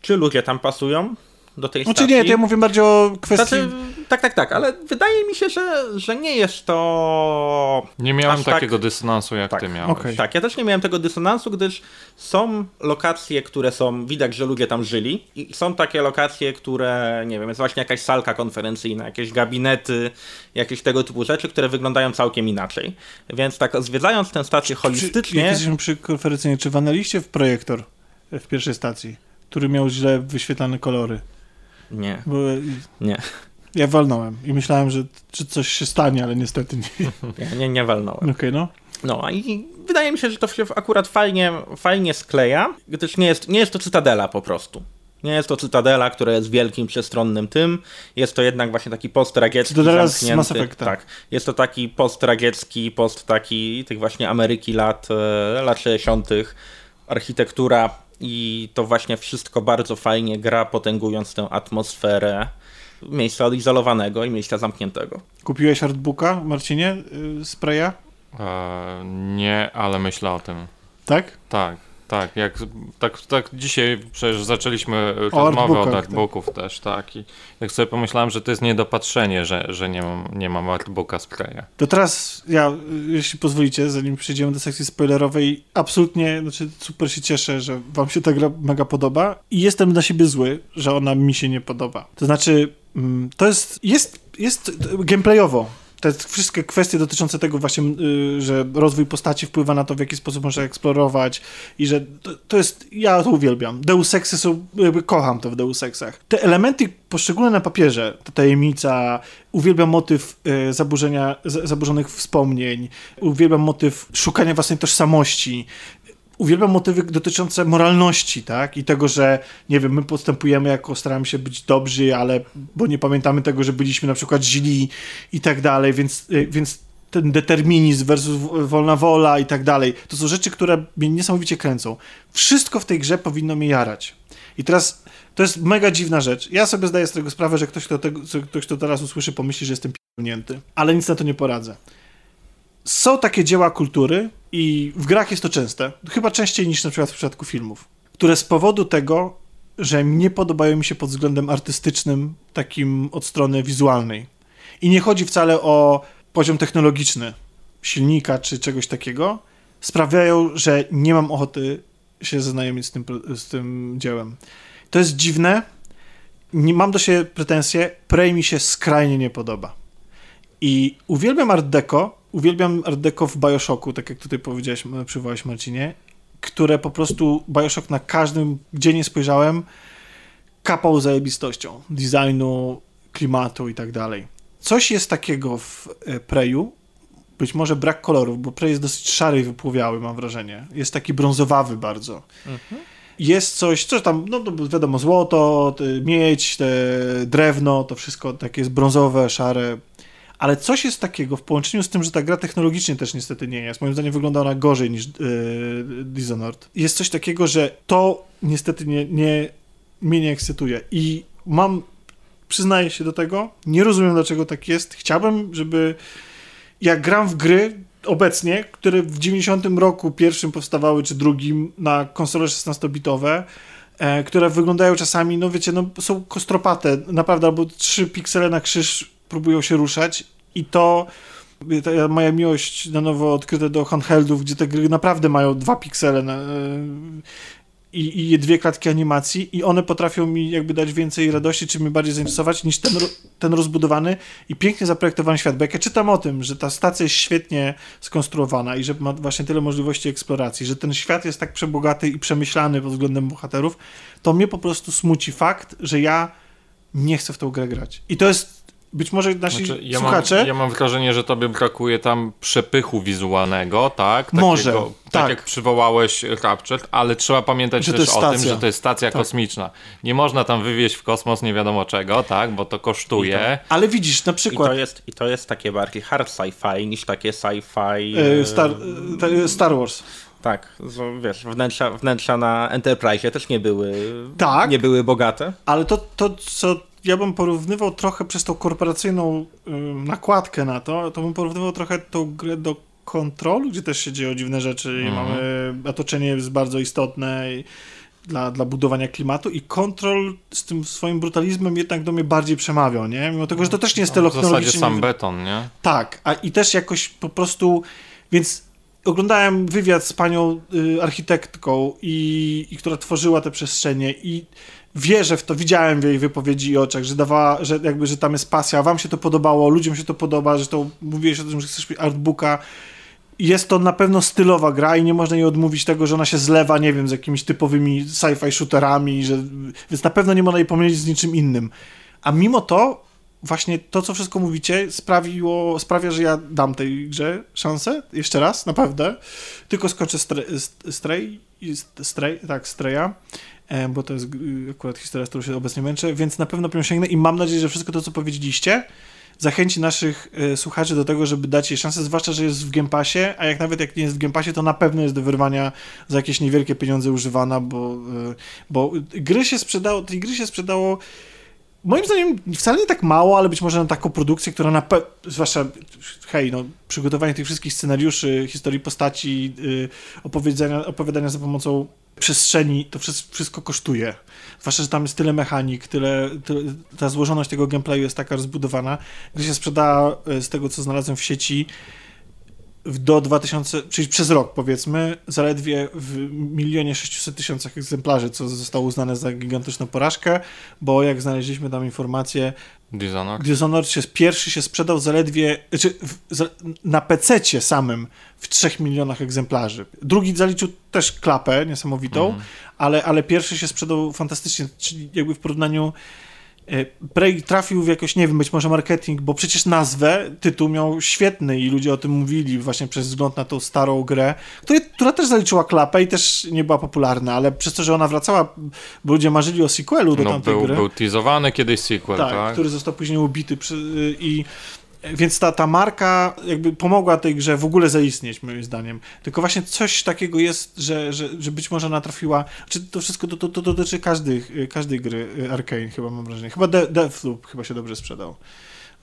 Czy ludzie tam pasują do tej Znaczy stacji? nie, to ja mówię bardziej o kwestii... Znaczy, tak, tak, tak, ale wydaje mi się, że, że nie jest to. Nie miałem tak- takiego dysonansu, jak Tak, ty miałeś. okej. Tak, ja też nie miałem tego dysonansu, gdyż są lokacje, które są, widać, że ludzie tam żyli, i są takie lokacje, które, nie wiem, jest właśnie jakaś salka konferencyjna, jakieś gabinety, jakieś tego typu rzeczy, które wyglądają całkiem inaczej. Więc tak, zwiedzając tę stację Czy, holistycznie. jak jesteśmy przy konferencji, czy wanęliście w projektor w pierwszej stacji, który miał źle wyświetlane kolory? Nie, Bo nie, ja walnąłem i myślałem, że, że coś się stanie, ale niestety nie. nie, nie, nie walnąłem. Okej, no. No a i wydaje mi się, że to się akurat fajnie, fajnie skleja, gdyż nie jest, nie jest to cytadela po prostu. Nie jest to cytadela, która jest wielkim, przestronnym tym. Jest to jednak właśnie taki post-radziecki, Cytadela z zamknięty. Mass Effecta. Tak. Jest to taki post-radziecki, post taki tych właśnie Ameryki lat, e, lat 60. Architektura i to właśnie wszystko bardzo fajnie gra, potęgując tę atmosferę miejsca odizolowanego i miejsca zamkniętego. Kupiłeś artbooka, Marcinie, y, spraya? E, nie, ale myślę o tym. Tak? Tak, tak. Jak, tak, tak dzisiaj przecież zaczęliśmy O rozmowę od tak. artbooków też, tak. I jak sobie pomyślałem, że to jest niedopatrzenie, że, że nie mam, nie mam artbooka spraya. To teraz ja, jeśli pozwolicie, zanim przejdziemy do sekcji spoilerowej, absolutnie, znaczy super się cieszę, że wam się ta gra mega podoba i jestem na siebie zły, że ona mi się nie podoba. To znaczy, mm, to jest, jest, jest gameplayowo. Te wszystkie kwestie dotyczące tego właśnie, y, że rozwój postaci wpływa na to, w jaki sposób można eksplorować i że to, to jest, ja to uwielbiam. Deus Exy są, kocham to w Deus Exach. Te elementy poszczególne na papierze, ta tajemnica, uwielbiam motyw y, zaburzenia, zaburzonych wspomnień, uwielbiam motyw szukania własnej tożsamości, uwielbiam motywy dotyczące moralności, tak? I tego, że nie wiem, my postępujemy jako staramy się być dobrzy, ale bo nie pamiętamy tego, że byliśmy na przykład źli i tak dalej, więc, y, więc ten determinizm versus wolna wola i tak dalej. To są rzeczy, które mnie niesamowicie kręcą. Wszystko w tej grze powinno mnie jarać. I teraz to jest mega dziwna rzecz. Ja sobie zdaję z tego sprawę, że ktoś, kto, tego, ktoś, kto teraz usłyszy, pomyśli, że jestem p***nięty. Ale nic na to nie poradzę. Są takie dzieła kultury i w grach jest to częste, chyba częściej niż na przykład w przypadku filmów, które z powodu tego, że nie podobają mi się pod względem artystycznym, takim od strony wizualnej. I nie chodzi wcale o poziom technologiczny silnika czy czegoś takiego, sprawiają, że nie mam ochoty się zaznajomić z tym, z tym dziełem. To jest dziwne. Nie mam do siebie pretensje. Prey mi się skrajnie nie podoba. I uwielbiam Art Deco, uwielbiam Art Deco w Bioshocku, tak jak tutaj powiedziałeś, przywołałeś Marcinie, które po prostu Bioshock na każdym, gdzie nie spojrzałem, kapał zajebistością designu, klimatu i tak dalej. Coś jest takiego w e, Preju, być może brak kolorów, bo Prey jest dosyć szary i wypłowiały, mam wrażenie. Jest taki brązowawy bardzo. Jest coś, coś tam, no to wiadomo, złoto, miedź, te drewno, to wszystko takie jest brązowe, szare, ale coś jest takiego w połączeniu z tym, że ta gra technologicznie też niestety nie jest. Moim zdaniem wygląda ona gorzej niż yy, Dishonored. Jest coś takiego, że to niestety nie, nie, mnie nie ekscytuje i mam, przyznaję się do tego, nie rozumiem dlaczego tak jest. Chciałbym, żeby jak gram w gry obecnie, które w 90 roku pierwszym powstawały, czy drugim na konsole 16-bitowe, e, które wyglądają czasami, no wiecie, no są kostropate, naprawdę, albo trzy piksele na krzyż próbują się ruszać i to moja miłość na nowo odkryte do handheldów, gdzie te gry naprawdę mają dwa piksele na, e, i, i dwie klatki animacji i one potrafią mi jakby dać więcej radości, czy mnie bardziej zainteresować niż ten, ten rozbudowany i pięknie zaprojektowany świat. Bo jak ja czytam o tym, że ta stacja jest świetnie skonstruowana i że ma właśnie tyle możliwości eksploracji, że ten świat jest tak przebogaty i przemyślany pod względem bohaterów, to mnie po prostu smuci fakt, że ja nie chcę w tą grę grać. I to jest być może nasi Znaczy, ja, słuchacze... mam, ja mam wrażenie, że tobie brakuje tam przepychu wizualnego, tak? Takiego, Może, tak. tak. jak przywołałeś Rapture, ale trzeba pamiętać Że to też jest o tym, stacja. że to jest stacja Tak. kosmiczna. Nie można tam wywieźć w kosmos nie wiadomo czego, tak? Bo to kosztuje. Ale widzisz, na I przykład... to, jest, I to jest takie bardziej hard sci-fi niż takie sci-fi. e, Star, te- Star Wars. Tak, wiesz, wnętrza, wnętrza na Enterprise też nie były, Tak. nie były bogate. Ale to, to, co ja bym porównywał trochę przez tą korporacyjną nakładkę na to, to bym porównywał trochę tą grę do kontrolu, gdzie też się dzieją dziwne rzeczy i mamy otoczenie jest bardzo istotne i dla, dla budowania klimatu i kontrol z tym swoim brutalizmem jednak do mnie bardziej przemawiał, nie? Mimo tego, że to też nie jest W zasadzie sam beton, nie? Tak, a i też jakoś po prostu, więc oglądałem wywiad z panią y, architektką i, i która tworzyła te przestrzenie i wierzę w to, widziałem w jej wypowiedzi i oczach, że dawała, że jakby, że tam jest pasja, wam się to podobało, ludziom się to podoba, że to mówiłeś o tym, że chcesz mieć artbooka jest to na pewno stylowa gra i nie można jej odmówić tego, że ona się zlewa, nie wiem, z jakimiś typowymi sci-fi shooterami, że, więc na pewno nie można jej pomylić z niczym innym. A mimo to, właśnie to, co wszystko mówicie, sprawiło, sprawia, że ja dam tej grze szansę, jeszcze raz, naprawdę. Tylko skoczę Stray, Stray tak, Straya, bo to jest y, akurat historia, z którą się obecnie męczę, więc na pewno po sięgnę i mam nadzieję, że wszystko to, co powiedzieliście, zachęci naszych e, słuchaczy do tego, żeby dać jej szansę, zwłaszcza, że jest w Game Passie, a jak nawet jak nie jest w Game Passie, to na pewno jest do wyrwania za jakieś niewielkie pieniądze używana, bo, e, bo gry się sprzedało, tej gry się sprzedało moim zdaniem wcale nie tak mało, ale być może na taką produkcję, która na pe- zwłaszcza, hej, no, przygotowanie tych wszystkich scenariuszy, historii postaci, yy, opowiedzenia, opowiadania za pomocą przestrzeni, to wszystko, kosztuje. Zwłaszcza, że tam jest tyle mechanik, tyle, tyle, ta złożoność tego gameplayu jest taka rozbudowana, gdy się sprzeda y, z tego, co znalazłem w sieci, do 2000, czyli przez rok powiedzmy, zaledwie w milionie 600 tysiącach egzemplarzy, co zostało uznane za gigantyczną porażkę, bo jak znaleźliśmy tam informację, Dishonored. Dishonored się pierwszy się sprzedał zaledwie, znaczy w, za, na PC samym w 3 milionach egzemplarzy. Drugi zaliczył też klapę niesamowitą, ale, ale pierwszy się sprzedał fantastycznie, czyli jakby w porównaniu Prey trafił w jakoś, nie wiem, być może marketing, bo przecież nazwę, tytuł miał świetny i ludzie o tym mówili właśnie przez wzgląd na tą starą grę, która, która też zaliczyła klapę i też nie była popularna, ale przez to, że ona wracała, bo ludzie marzyli o sequelu do No, tamtej był, gry. był teasowany kiedyś sequel, Tak, tak? który został później ubity przy, i więc ta, ta marka jakby pomogła tej grze w ogóle zaistnieć, moim zdaniem. Tylko właśnie coś takiego jest, że, że, że być może ona trafiła. Czy to wszystko to, to, to dotyczy każdej, każdej gry y, Arkane, chyba mam wrażenie. Chyba De- Deathloop chyba się dobrze sprzedał.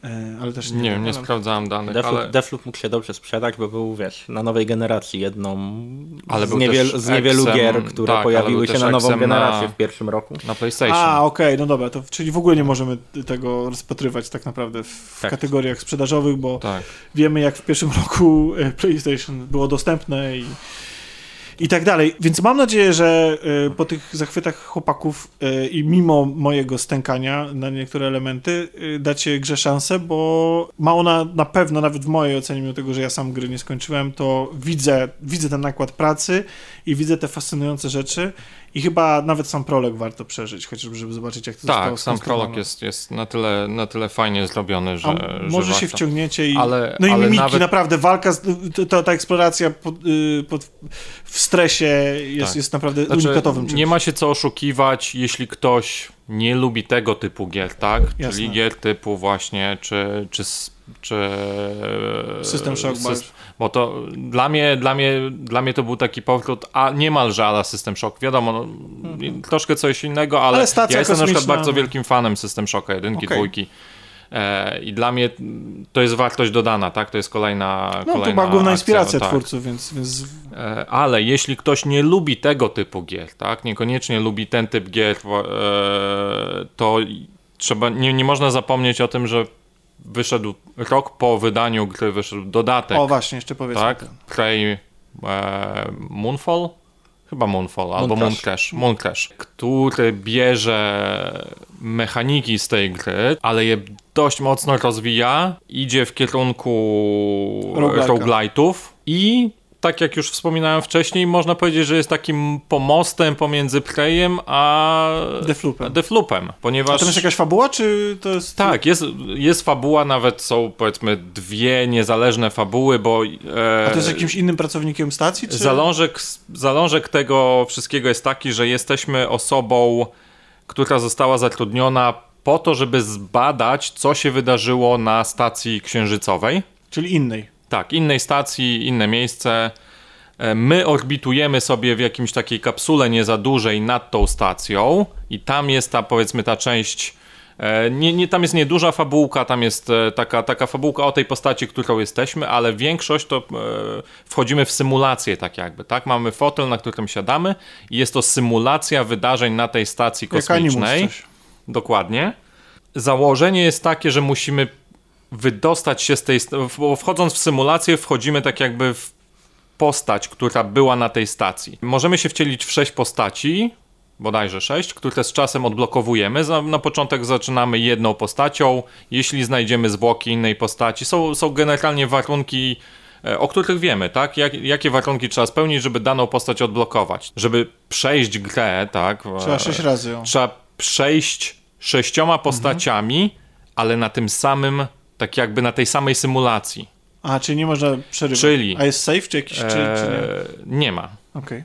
E, Ale też nie, Nie wiem. nie ale- sprawdzałem danych, Deathloop, ale... Deathloop mógł się dobrze sprzedać, bo był, wiesz, na nowej generacji jedną Ale z, niewiel, z niewielu Xem, gier, które tak, pojawiły się na nową Xem generację na- w pierwszym roku. Na PlayStation. A, okej, no dobra, to czyli w ogóle nie możemy tego rozpatrywać tak naprawdę w Tak. kategoriach sprzedażowych, bo Tak. wiemy jak w pierwszym roku e, PlayStation było dostępne i, i tak dalej. Więc mam nadzieję, że e, po tych zachwytach chłopaków e, i mimo mojego stękania na niektóre elementy e, dacie grze szansę, bo ma ona na pewno, nawet w mojej ocenie, mimo tego, że ja sam gry nie skończyłem, to widzę, widzę ten nakład pracy i widzę te fascynujące rzeczy i chyba nawet sam prolog warto przeżyć, chociażby żeby zobaczyć jak to zostało Tak, sam prolog jest, jest na, tyle, na tyle fajnie zrobiony, że, A że może się warto. wciągniecie i. Ale- no i ale mimiki, nawet- naprawdę, walka, z, to, to, ta eksploracja pod, y, pod, w stresie jest, Tak. jest naprawdę Znaczy, unikatowym czymś. nie ma się co oszukiwać, jeśli ktoś nie lubi tego typu gier, tak? Jasne. Czyli gier typu właśnie, czy, czy czy System Shock sys- bo to dla mnie, dla, mnie, dla mnie to był taki powrót, a niemalże ala System Shock. Wiadomo, no, troszkę coś innego, ale, Mhm. Ale ja jestem na przykład bardzo wielkim fanem System Shocka jedynki, Okej. dwójki. E, I dla mnie to jest wartość dodana, tak? To jest kolejna. No to kolejna była główna inspiracja tak. twórców, więc, więc E, Ale jeśli ktoś nie lubi tego typu gier, tak, niekoniecznie lubi ten typ gier, e, to trzeba, nie, nie można zapomnieć o tym, że wyszedł rok po wydaniu gry, wyszedł dodatek, o właśnie, jeszcze powiedzmy. tak. Prey e, Moonfall? Chyba Moonfall albo Mooncrash. Mooncrash, który bierze mechaniki z tej gry, ale je dość mocno rozwija, idzie w kierunku roguelite'ów i tak jak już wspominałem wcześniej, można powiedzieć, że jest takim pomostem pomiędzy Preyem a A ponieważ... to jest jakaś fabuła, czy to jest... Tak, jest, jest fabuła, nawet są powiedzmy dwie niezależne fabuły, bo... E, A to jest jakimś innym pracownikiem stacji, czy... Zalążek, zalążek tego wszystkiego jest taki, że jesteśmy osobą, która została zatrudniona po to, żeby zbadać, co się wydarzyło na stacji księżycowej. Czyli innej. Tak, innej stacji, inne miejsce. E, My orbitujemy sobie w jakimś takiej kapsule nie za dużej nad tą stacją i tam jest ta, powiedzmy, ta część e, nie, nie, tam jest nieduża fabułka, tam jest e, taka, taka fabułka o tej postaci, którą jesteśmy, ale większość to wchodzimy w symulację tak jakby, tak? Mamy fotel, na którym siadamy i jest to symulacja wydarzeń na tej stacji kosmicznej. Dokładnie. Założenie jest takie, że musimy wydostać się z tej. Bo wchodząc w symulację, wchodzimy tak jakby w postać, która była na tej stacji. Możemy się wcielić w sześć postaci, bodajże sześć, które z czasem odblokowujemy. Na początek zaczynamy jedną postacią. Jeśli znajdziemy zwłoki innej postaci, są, są generalnie warunki. e, O których wiemy, tak? Jak, jakie warunki trzeba spełnić, żeby daną postać odblokować? Żeby przejść grę, tak? Trzeba sześć razy ją. trzeba przejść sześcioma postaciami, ale na tym samym, tak jakby na tej samej symulacji. A, czyli nie można przerywać. Czyli- A jest safe, czy jakiś... Czy, czy nie? E, nie ma. Okej.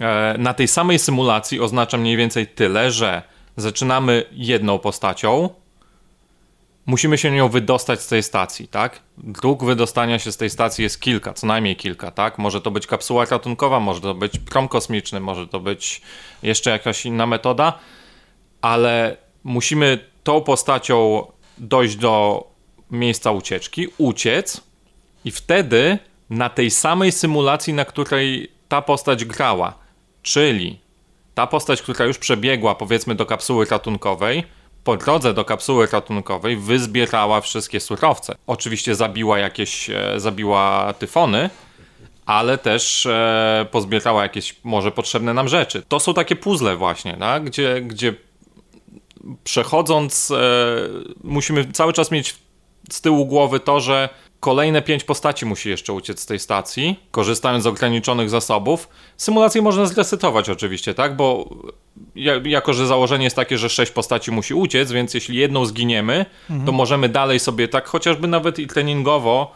E, na tej samej symulacji oznacza mniej więcej tyle, że zaczynamy jedną postacią, musimy się nią wydostać z tej stacji, tak? Dróg wydostania się z tej stacji jest kilka, co najmniej kilka, tak? Może to być kapsuła ratunkowa, może to być prom kosmiczny, może to być jeszcze jakaś inna metoda, ale musimy tą postacią dojść do miejsca ucieczki, uciec i wtedy na tej samej symulacji, na której ta postać grała, czyli ta postać, która już przebiegła powiedzmy do kapsuły ratunkowej, po drodze do kapsuły ratunkowej wyzbierała wszystkie surowce. Oczywiście zabiła jakieś, e, zabiła tyfony, ale też e, pozbierała jakieś może potrzebne nam rzeczy. To są takie puzzle właśnie, tak? gdzie, gdzie przechodząc e, musimy cały czas mieć z tyłu głowy to, że kolejne pięć postaci musi jeszcze uciec z tej stacji, korzystając z ograniczonych zasobów. Symulację można zresetować oczywiście, tak? Bo ja- jako, że założenie jest takie, że sześć postaci musi uciec, więc jeśli jedną zginiemy, to możemy dalej sobie tak chociażby nawet i treningowo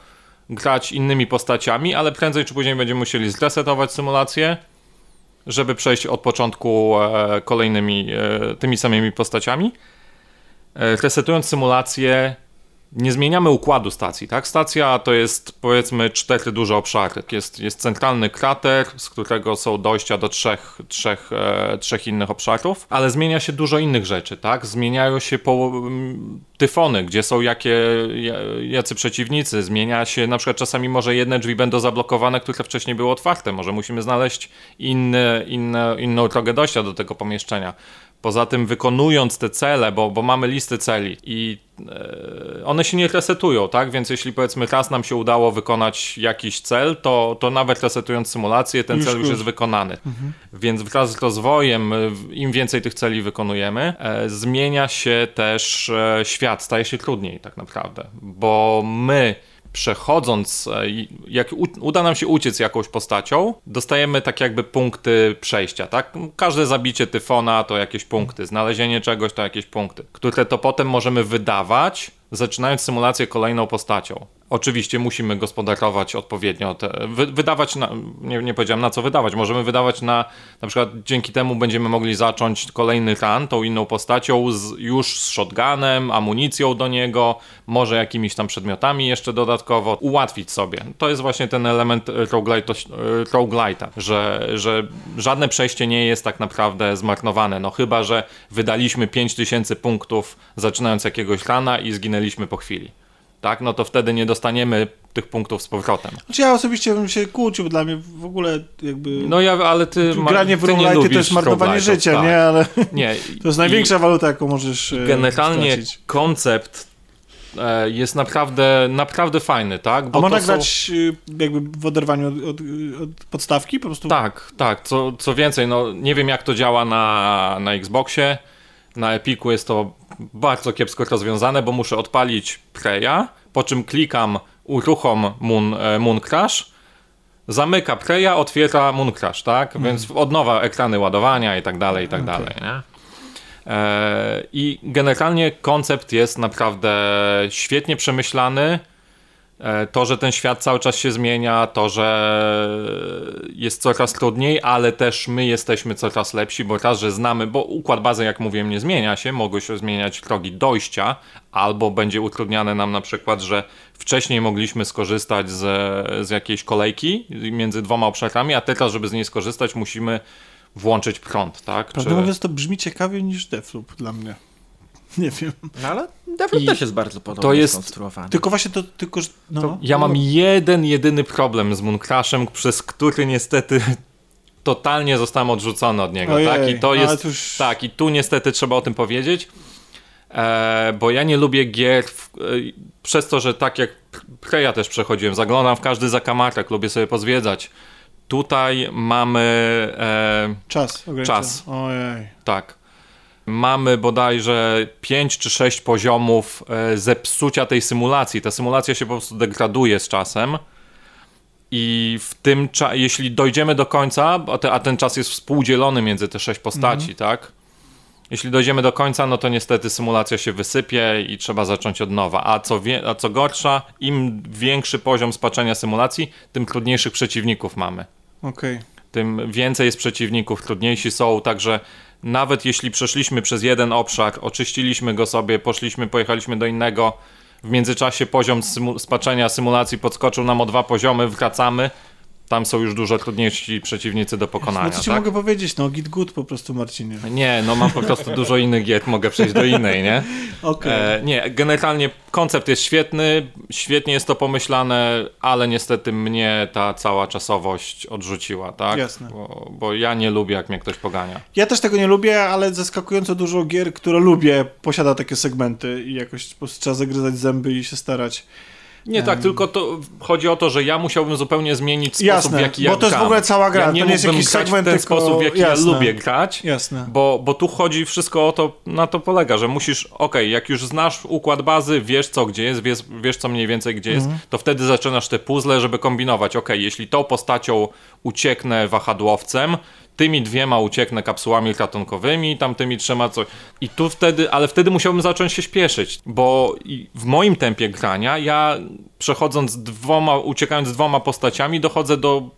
grać innymi postaciami, ale prędzej czy później będziemy musieli zresetować symulację, żeby przejść od początku e, kolejnymi e, tymi samymi postaciami. E, resetując symulację, nie zmieniamy układu stacji, tak? Stacja to jest powiedzmy cztery duże obszary. Jest, jest centralny krater, z którego są dojścia do trzech, trzech, e, trzech innych obszarów, ale zmienia się dużo innych rzeczy, tak? Zmieniają się po, tyfony, gdzie są jakie, ja- jacy przeciwnicy. Zmienia się, na przykład czasami może jedne drzwi będą zablokowane, które wcześniej były otwarte. Może musimy znaleźć inny, inne, inną drogę dojścia do tego pomieszczenia. Poza tym wykonując te cele, bo, bo mamy listy celi i e, one się nie resetują, tak? Więc jeśli powiedzmy raz nam się udało wykonać jakiś cel, to, to nawet resetując symulację, ten Już cel już jest wykonany. Więc wraz z rozwojem, e, im więcej tych celi wykonujemy, e, zmienia się też e, świat, staje się trudniej tak naprawdę, bo my przechodząc, e, jak uda nam się uciec jakąś postacią, dostajemy tak jakby punkty przejścia, tak? Każde zabicie tyfona to jakieś punkty, znalezienie czegoś to jakieś punkty, które to potem możemy wydawać, zaczynając symulację kolejną postacią. Oczywiście musimy gospodarować odpowiednio, te, wy, wydawać, na, nie, nie powiedziałem na co wydawać, możemy wydawać na, na przykład dzięki temu będziemy mogli zacząć kolejny run tą inną postacią z, już z shotgunem, amunicją do niego, może jakimiś tam przedmiotami jeszcze dodatkowo, ułatwić sobie. To jest właśnie ten element roguelite'a, że, że żadne przejście nie jest tak naprawdę zmarnowane, no chyba, że wydaliśmy 5000 punktów zaczynając jakiegoś rana i zginęliśmy po chwili tak, no to wtedy nie dostaniemy tych punktów z powrotem. Znaczy ja osobiście bym się kłócił, dla mnie w ogóle jakby... No ja, ale ty Granie w roguelite to jest marnowanie życia, tak. nie? Ale nie. to jest największa I waluta, jaką możesz e, Generalnie stracić. koncept e, jest naprawdę, naprawdę fajny, tak? Bo A można grać są... jakby w oderwaniu od, od, od, podstawki po prostu? Tak, tak. Co, co więcej, no nie wiem jak to działa na, na Xboxie, na Epiku jest to bardzo kiepsko rozwiązane, bo muszę odpalić Preya, po czym klikam uruchom Moon, e, Moon Crash, zamyka Preya, otwiera Moon Crash, tak? Mm. Więc od nowa ekrany ładowania i tak dalej, i tak okay. dalej, nie? E, I generalnie koncept jest naprawdę świetnie przemyślany. E, to, że ten świat cały czas się zmienia, to, że jest coraz trudniej, ale też my jesteśmy coraz lepsi, bo raz, że znamy, bo układ bazy, jak mówiłem, nie zmienia się, mogą się zmieniać drogi dojścia, albo będzie utrudniane nam na przykład, że wcześniej mogliśmy skorzystać z, z jakiejś kolejki między dwoma obszarami, a teraz, żeby z niej skorzystać, musimy włączyć prąd, tak? Prawdę Czy... mówiąc, to brzmi ciekawiej niż Deathloop dla mnie. Nie wiem. No ale Devil też jest bardzo podobnie to jest, skonstruowany. Tylko właśnie to, tylko, no, to, Ja mam jeden, jedyny problem z Mooncrashem, przez który niestety totalnie zostałem odrzucony od niego, Ojej, tak? I to jest, już... tak, i tu niestety trzeba o tym powiedzieć, e, bo ja nie lubię gier w, e, przez to, że tak jak Preya też przechodziłem, zaglądam w każdy zakamarek, lubię sobie pozwiedzać. Tutaj mamy e, czas. Czas. Ojej. Tak mamy bodajże 5 czy 6 poziomów e, zepsucia tej symulacji. Ta symulacja się po prostu degraduje z czasem. I w tym czasie, jeśli dojdziemy do końca, a, te, a, ten czas jest współdzielony między te sześć postaci, mhm. tak? Jeśli dojdziemy do końca, no to niestety symulacja się wysypie i trzeba zacząć od nowa. A co, wie, a co gorsza, im większy poziom spaczenia symulacji, tym trudniejszych przeciwników mamy. Okej. Okay. Tym więcej jest przeciwników, trudniejsi są, także nawet jeśli przeszliśmy przez jeden obszar, oczyściliśmy go sobie, poszliśmy, pojechaliśmy do innego, w międzyczasie poziom symu spaczenia symulacji podskoczył nam o dwa poziomy, wracamy, tam są już dużo trudniejsi przeciwnicy do pokonania. No co ci tak? mogę powiedzieć, no git good po prostu Marcinie. Nie, no mam po prostu dużo innych gier, mogę przejść do innej, nie? Okay. E, nie, generalnie koncept jest świetny, świetnie jest to pomyślane, ale niestety mnie ta cała czasowość odrzuciła, tak? Jasne. Bo, bo ja nie lubię, jak mnie ktoś pogania. Ja też tego nie lubię, ale zaskakująco dużo gier, które lubię, posiada takie segmenty i jakoś po prostu trzeba zagryzać zęby i się starać. Nie tak, tylko to chodzi o to, że ja musiałbym zupełnie zmienić sposób, jasne, w jaki ja bo to jest w ogóle cała gra, ja nie to nie jest jakiś segment, w ten tylko... sposób, w jaki jasne, ja lubię grać, jasne. Bo, bo tu chodzi wszystko o to, na to polega, że musisz, ok, jak już znasz układ bazy, wiesz co gdzie jest, wiesz, wiesz co mniej więcej gdzie jest, mm. to wtedy zaczynasz te puzzle, żeby kombinować, ok, jeśli tą postacią ucieknę wahadłowcem, tymi dwiema ucieknę kapsułami ratunkowymi, tamtymi trzema coś. I tu wtedy, ale wtedy musiałbym zacząć się śpieszyć, bo w moim tempie grania ja przechodząc dwoma, uciekając dwoma postaciami dochodzę do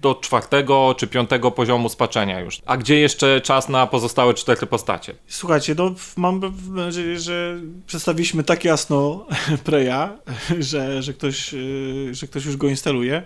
do czwartego czy piątego poziomu spaczenia już. A gdzie jeszcze czas na pozostałe cztery postacie? Słuchajcie, no mam nadzieję, że przedstawiliśmy tak jasno Preya, że, że, ktoś, y, że ktoś już go instaluje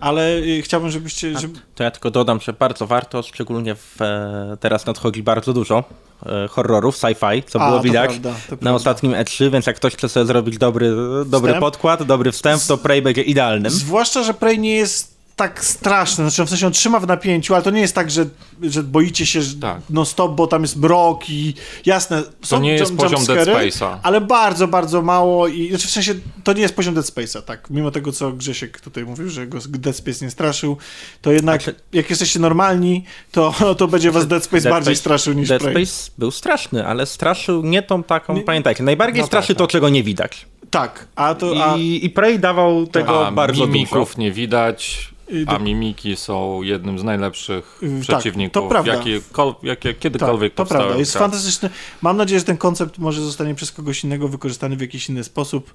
ale y, chciałbym, żebyście... Żeby... To ja tylko dodam, że bardzo warto, szczególnie w, e, teraz nadchodzi bardzo dużo e, horrorów, sci-fi, co A, było widać prawda, na prawda. ostatnim E3, więc jak ktoś chce sobie zrobić dobry, dobry podkład, dobry wstęp, to Prey będzie idealnym. Zwłaszcza, że Prey nie jest tak straszne, znaczy w sensie on trzyma w napięciu, ale to nie jest tak, że, że boicie się tak. no stop, bo tam jest mrok i jasne, są To nie jest poziom Dead Space'a. Ale bardzo, bardzo mało i znaczy w sensie to nie jest poziom Dead Space'a, tak, mimo tego co Grzesiek tutaj mówił, że go Dead Space nie straszył, to jednak znaczy... jak jesteście normalni, to, to będzie was Dead Space Dead bardziej Space, straszył niż Dead Prey. Space był straszny, ale straszył nie tą taką, nie... pamiętajcie, najbardziej no straszy tak, to, tak. czego nie widać. Tak, a to... A... I, I Prey dawał tego a bardzo mimików dużo. nie widać, a mimiki są jednym z najlepszych tak, przeciwników, prawda. Jakie, kol, jakie kiedykolwiek tak, to prawda. Jest fantastyczny. Mam nadzieję, że ten koncept może zostanie przez kogoś innego wykorzystany w jakiś inny sposób.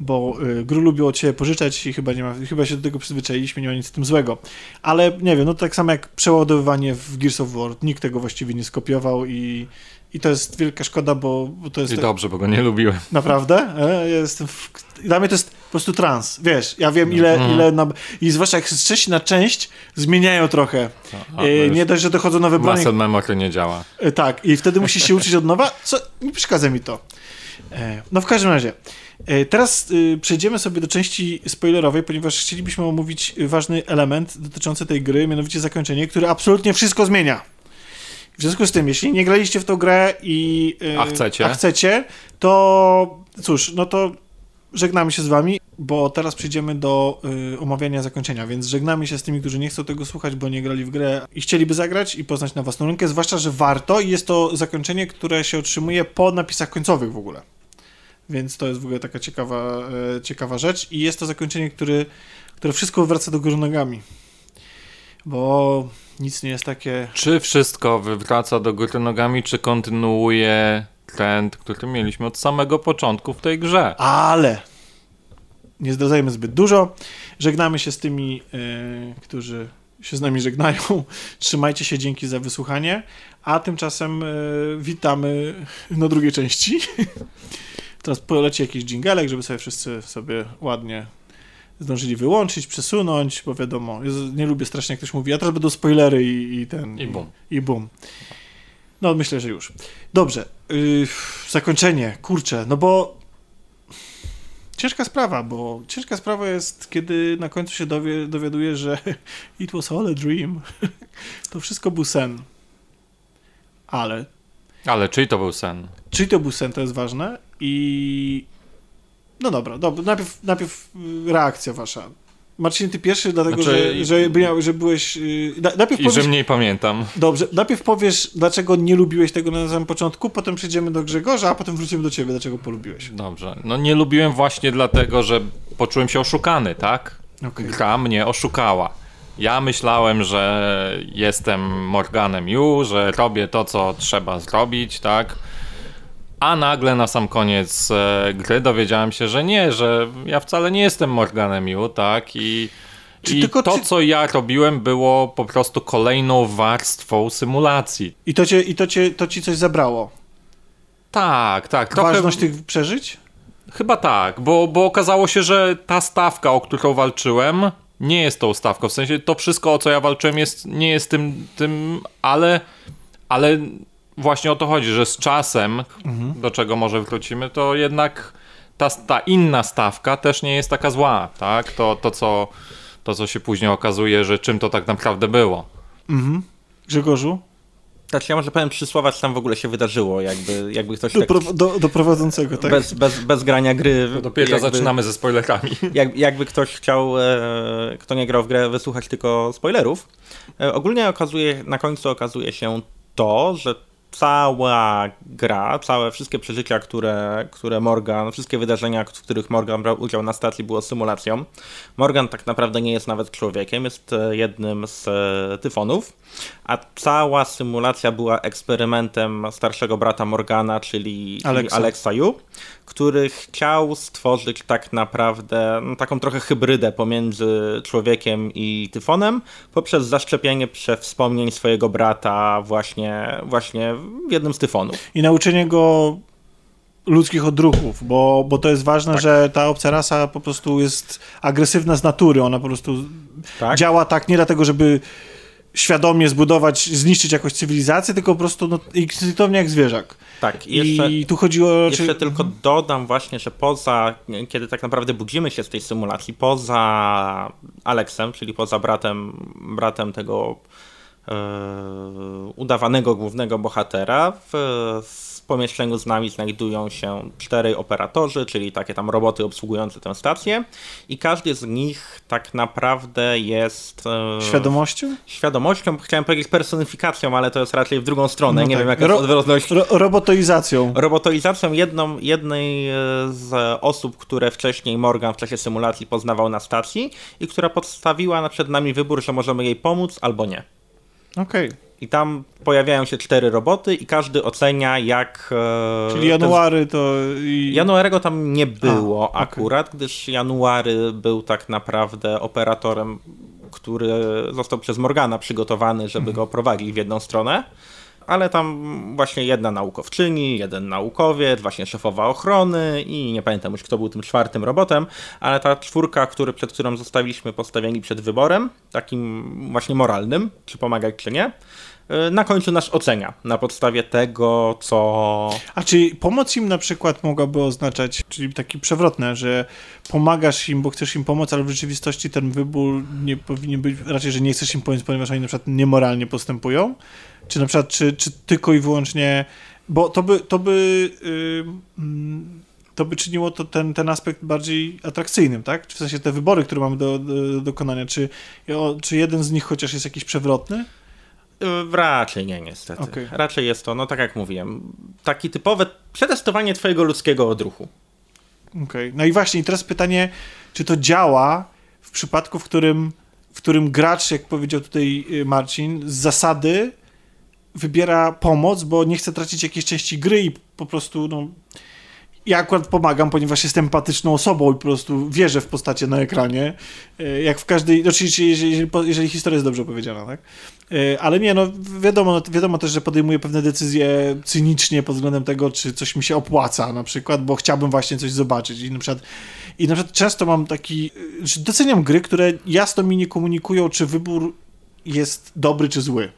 bo y, Gru lubił od ciebie pożyczać i chyba, nie ma, chyba się do tego przyzwyczailiśmy, nie ma nic z tym złego. Ale nie wiem, no tak samo jak przeładowywanie w Gears of War, nikt tego właściwie nie skopiował i, i to jest wielka szkoda, bo, bo to jest... I tak- dobrze, bo go nie lubiłem. Naprawdę? E, Ja jestem w... Dla mnie to jest po prostu trans, wiesz, ja wiem ile, Mhm. ile na... i zwłaszcza jak z części na część zmieniają trochę. A, E, nie dość, że dochodzą nowe broni, Muscle memory nie działa. E, Tak, i wtedy musisz się uczyć od nowa, co nie przeszkadza mi to. E, No w każdym razie, e, teraz y, przejdziemy sobie do części spoilerowej, ponieważ chcielibyśmy omówić ważny element dotyczący tej gry, mianowicie zakończenie, które absolutnie wszystko zmienia. W związku z tym, jeśli nie graliście w tą grę i... e, A chcecie? A chcecie, to cóż, no to żegnamy się z wami, bo teraz przejdziemy do y, omawiania zakończenia, więc żegnamy się z tymi, którzy nie chcą tego słuchać, bo nie grali w grę i chcieliby zagrać i poznać na własną rękę, zwłaszcza, że warto i jest to zakończenie, które się otrzymuje po napisach końcowych w ogóle. Więc to jest w ogóle taka ciekawa, e, ciekawa rzecz i jest to zakończenie, który, które wszystko wraca do góry nogami. Bo nic nie jest takie... Czy wszystko wywraca do góry nogami, czy kontynuuje trend, który mieliśmy od samego początku w tej grze? Ale nie zdradzajmy zbyt dużo. Żegnamy się z tymi, e, którzy się z nami żegnają. Trzymajcie się, dzięki za wysłuchanie. A tymczasem e, witamy na drugiej części. Teraz poleci jakiś dżingelek, żeby sobie wszyscy sobie ładnie zdążyli wyłączyć, przesunąć, bo wiadomo, nie lubię strasznie, jak ktoś mówi, a teraz będą spoilery i, i ten... I bum. I bum. No, myślę, że już. Dobrze. Yy, zakończenie. Kurczę, no bo ciężka sprawa, bo ciężka sprawa jest, kiedy na końcu się dowie, dowiaduje, że it was all a dream. To wszystko był sen. Ale Ale czyj to był sen? czy to był sen, to jest ważne i no dobra, dobra. Najpierw, najpierw y, reakcja wasza. Marcin, ty pierwszy, dlatego Znaczy- że, że, by- że byłeś... y, na- Najpierw I powiesz, że mniej pamiętam. Dobrze, najpierw powiesz, dlaczego nie lubiłeś tego na samym początku, potem przejdziemy do Grzegorza, a potem wrócimy do ciebie, dlaczego polubiłeś. Dobrze. No nie lubiłem właśnie dlatego, że poczułem się oszukany, tak? Okej. Gra mnie oszukała. Ja myślałem, że jestem Morganem Yu, że robię to, co trzeba zrobić, tak? A nagle na sam koniec e, gry dowiedziałem się, że nie, że ja wcale nie jestem Morganem Yu, tak? I, i to, ty- co ja robiłem, było po prostu kolejną warstwą symulacji. I to, cię, i to, cię, to ci coś zabrało? Tak, tak. Trochę, Ważność tych przeżyć? Chyba tak, bo, bo okazało się, że ta stawka, o którą walczyłem, nie jest tą stawką. W sensie to wszystko, o co ja walczyłem, jest, nie jest tym, tym ale, ale właśnie o to chodzi, że z czasem, do czego może wrócimy, to jednak ta, ta inna stawka też nie jest taka zła, tak? To, to, co, to, co się później okazuje, że czym to tak naprawdę było. Grzegorzu? Znaczy ja może powiem trzy słowa, co tam w ogóle się wydarzyło, jakby, jakby ktoś Do, tak do, do prowadzącego, tak? bez, bez, bez grania gry. Dopiero jakby, zaczynamy ze spoilerami. Jak, jakby ktoś chciał, e, kto nie grał w grę, wysłuchać tylko spoilerów. E, ogólnie okazuje, na końcu okazuje się to, że cała gra, całe wszystkie przeżycia, które, które Morgan, wszystkie wydarzenia, w których Morgan brał udział na stacji, było symulacją. Morgan tak naprawdę nie jest nawet człowiekiem, jest e, jednym z e, tyfonów, a cała symulacja była eksperymentem starszego brata Morgana, czyli, Alexa. Alexa Yu, który chciał stworzyć tak naprawdę no, taką trochę hybrydę pomiędzy człowiekiem i tyfonem poprzez zaszczepienie wspomnień swojego brata właśnie, właśnie w jednym z tyfonów. I nauczenie go ludzkich odruchów, bo, bo to jest ważne, Tak. że ta obca rasa po prostu jest agresywna z natury, ona po prostu Tak? działa tak nie dlatego, żeby świadomie zbudować, zniszczyć jakąś cywilizację, tylko po prostu no, instynktownie jak zwierzak. Tak, i jeszcze, I tu chodziło... jeszcze czy... tylko dodam właśnie, że poza, kiedy tak naprawdę budzimy się z tej symulacji, poza Aleksem, czyli poza bratem, bratem tego e, udawanego głównego bohatera, w pomieszczeniu z nami znajdują się czterej operatorzy, czyli takie tam roboty obsługujące tę stację i każdy z nich tak naprawdę jest... e, Świadomością? Świadomością, chciałem powiedzieć personifikacją, ale to jest raczej w drugą stronę, No nie tak. wiem jaka jest Ro- odwrotność Ro robotoizacją. robotoizacją jedną, jednej e, z osób, które wcześniej Morgan w czasie symulacji poznawał na stacji i która podstawiła przed nami wybór, że możemy jej pomóc albo nie. Okej. I tam pojawiają się cztery roboty i każdy ocenia jak... e, Czyli January to... I... Januarego tam nie było okej. akurat, gdyż January był tak naprawdę operatorem, który został przez Morgana przygotowany, żeby go prowadzić w jedną stronę. Ale tam właśnie jedna naukowczyni, jeden naukowiec, właśnie szefowa ochrony i nie pamiętam już kto był tym czwartym robotem, ale ta czwórka, który, przed którą zostaliśmy postawieni przed wyborem, takim właśnie moralnym, czy pomagać, czy nie, na końcu nas ocenia na podstawie tego, co A czy pomoc im na przykład mogłaby oznaczać, czyli taki przewrotne, że pomagasz im, bo chcesz im pomóc, ale w rzeczywistości ten wybór nie powinien być, raczej, że nie chcesz im pomóc, ponieważ oni na przykład niemoralnie postępują? Czy na przykład, czy, czy tylko i wyłącznie, bo to by, to by, yy, mm, to by czyniło to ten, ten aspekt bardziej atrakcyjnym, tak? W sensie te wybory, które mamy do, do, do dokonania, czy, czy jeden z nich chociaż jest jakiś przewrotny? Y, Raczej nie, niestety. Okej. Raczej jest to, no tak jak mówiłem, taki typowe przetestowanie twojego ludzkiego odruchu. Okej. No i właśnie, teraz pytanie, czy to działa w przypadku, w którym, w którym gracz, jak powiedział tutaj y, Marcin, z zasady wybiera pomoc, bo nie chce tracić jakiejś części gry i po prostu, no... Ja akurat pomagam, ponieważ jestem empatyczną osobą i po prostu wierzę w postacie na ekranie. y, Jak w każdej. Znaczy, jeżeli, jeżeli, jeżeli historia jest dobrze opowiedziana, tak? Y, Ale nie, no wiadomo, no, wiadomo też, że podejmuję pewne decyzje cynicznie pod względem tego, czy coś mi się opłaca na przykład, bo chciałbym właśnie coś zobaczyć. I na przykład, i na przykład często mam taki. Doceniam gry, które jasno mi nie komunikują, czy wybór jest dobry czy zły.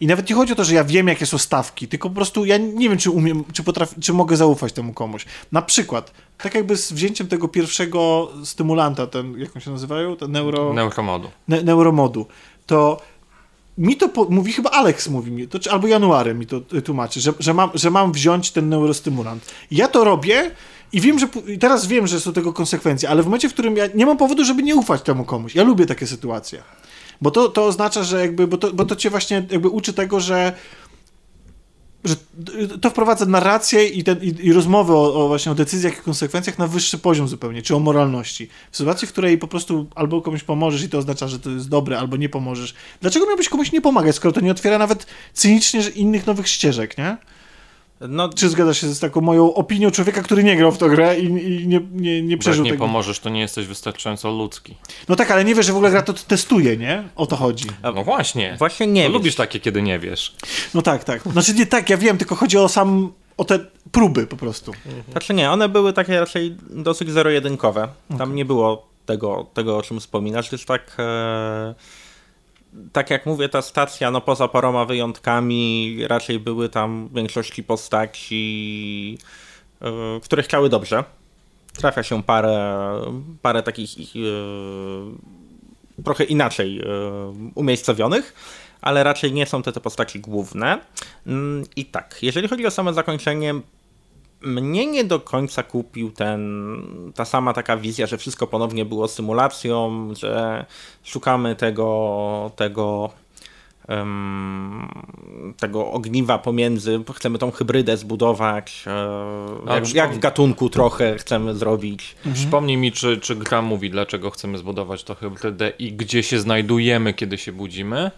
I nawet nie chodzi o to, że ja wiem, jakie są stawki, tylko po prostu ja nie wiem, czy umiem, czy potrafię, czy mogę zaufać temu komuś. Na przykład, tak jakby z wzięciem tego pierwszego stymulanta, ten, jak on się nazywają? Ten neuro... Neuromodu. ne, neuromodu, to mi to po, mówi, chyba Alex mówi mi, to, czy, albo January mi to tłumaczy, że, że, mam, że mam wziąć ten neurostymulant. Ja to robię i wiem, że i teraz wiem, że są tego konsekwencje, ale w momencie, w którym ja nie mam powodu, żeby nie ufać temu komuś. Ja lubię takie sytuacje. Bo to, to oznacza, że jakby, bo to, bo to cię właśnie jakby uczy tego, że że to wprowadza narrację i, ten, i, i rozmowę o, o właśnie o decyzjach i konsekwencjach na wyższy poziom zupełnie, czy o moralności. W sytuacji, w której po prostu albo komuś pomożesz i to oznacza, że to jest dobre, albo nie pomożesz. Dlaczego miałbyś komuś nie pomagać, skoro to nie otwiera nawet cynicznie innych nowych ścieżek, nie? No, Czy zgadzasz się z taką moją opinią człowieka, który nie grał w tą grę i, i nie, nie, nie Bo jak przeżył nie tego? pomożesz, to nie jesteś wystarczająco ludzki. No tak, ale nie wiesz, że w ogóle gra to testuje, nie? O to chodzi. No właśnie. właśnie nie wiesz. lubisz takie, kiedy nie wiesz. No tak, tak. Znaczy nie tak, ja wiem, tylko chodzi o sam, o te próby po prostu. Znaczy nie, one były takie raczej dosyć zero-jedynkowe. Tam nie było tego, tego, o czym wspominasz, gdyż tak... E... Tak jak mówię, ta stacja, no poza paroma wyjątkami, raczej były tam w większości postaci, e, które chciały dobrze. Trafia się parę, parę takich e, trochę inaczej e, umiejscowionych, ale raczej nie są to te postaci główne. Mm, I tak, jeżeli chodzi o same zakończenie, mnie nie do końca kupił ten, ta sama taka wizja, że wszystko ponownie było symulacją, że szukamy tego, tego, em, tego ogniwa pomiędzy, chcemy tą hybrydę zbudować, e, jak, jak w gatunku trochę chcemy zrobić. Przypomnij mi, czy, czy gra mówi, dlaczego chcemy zbudować to hybrydę i gdzie się znajdujemy, kiedy się budzimy?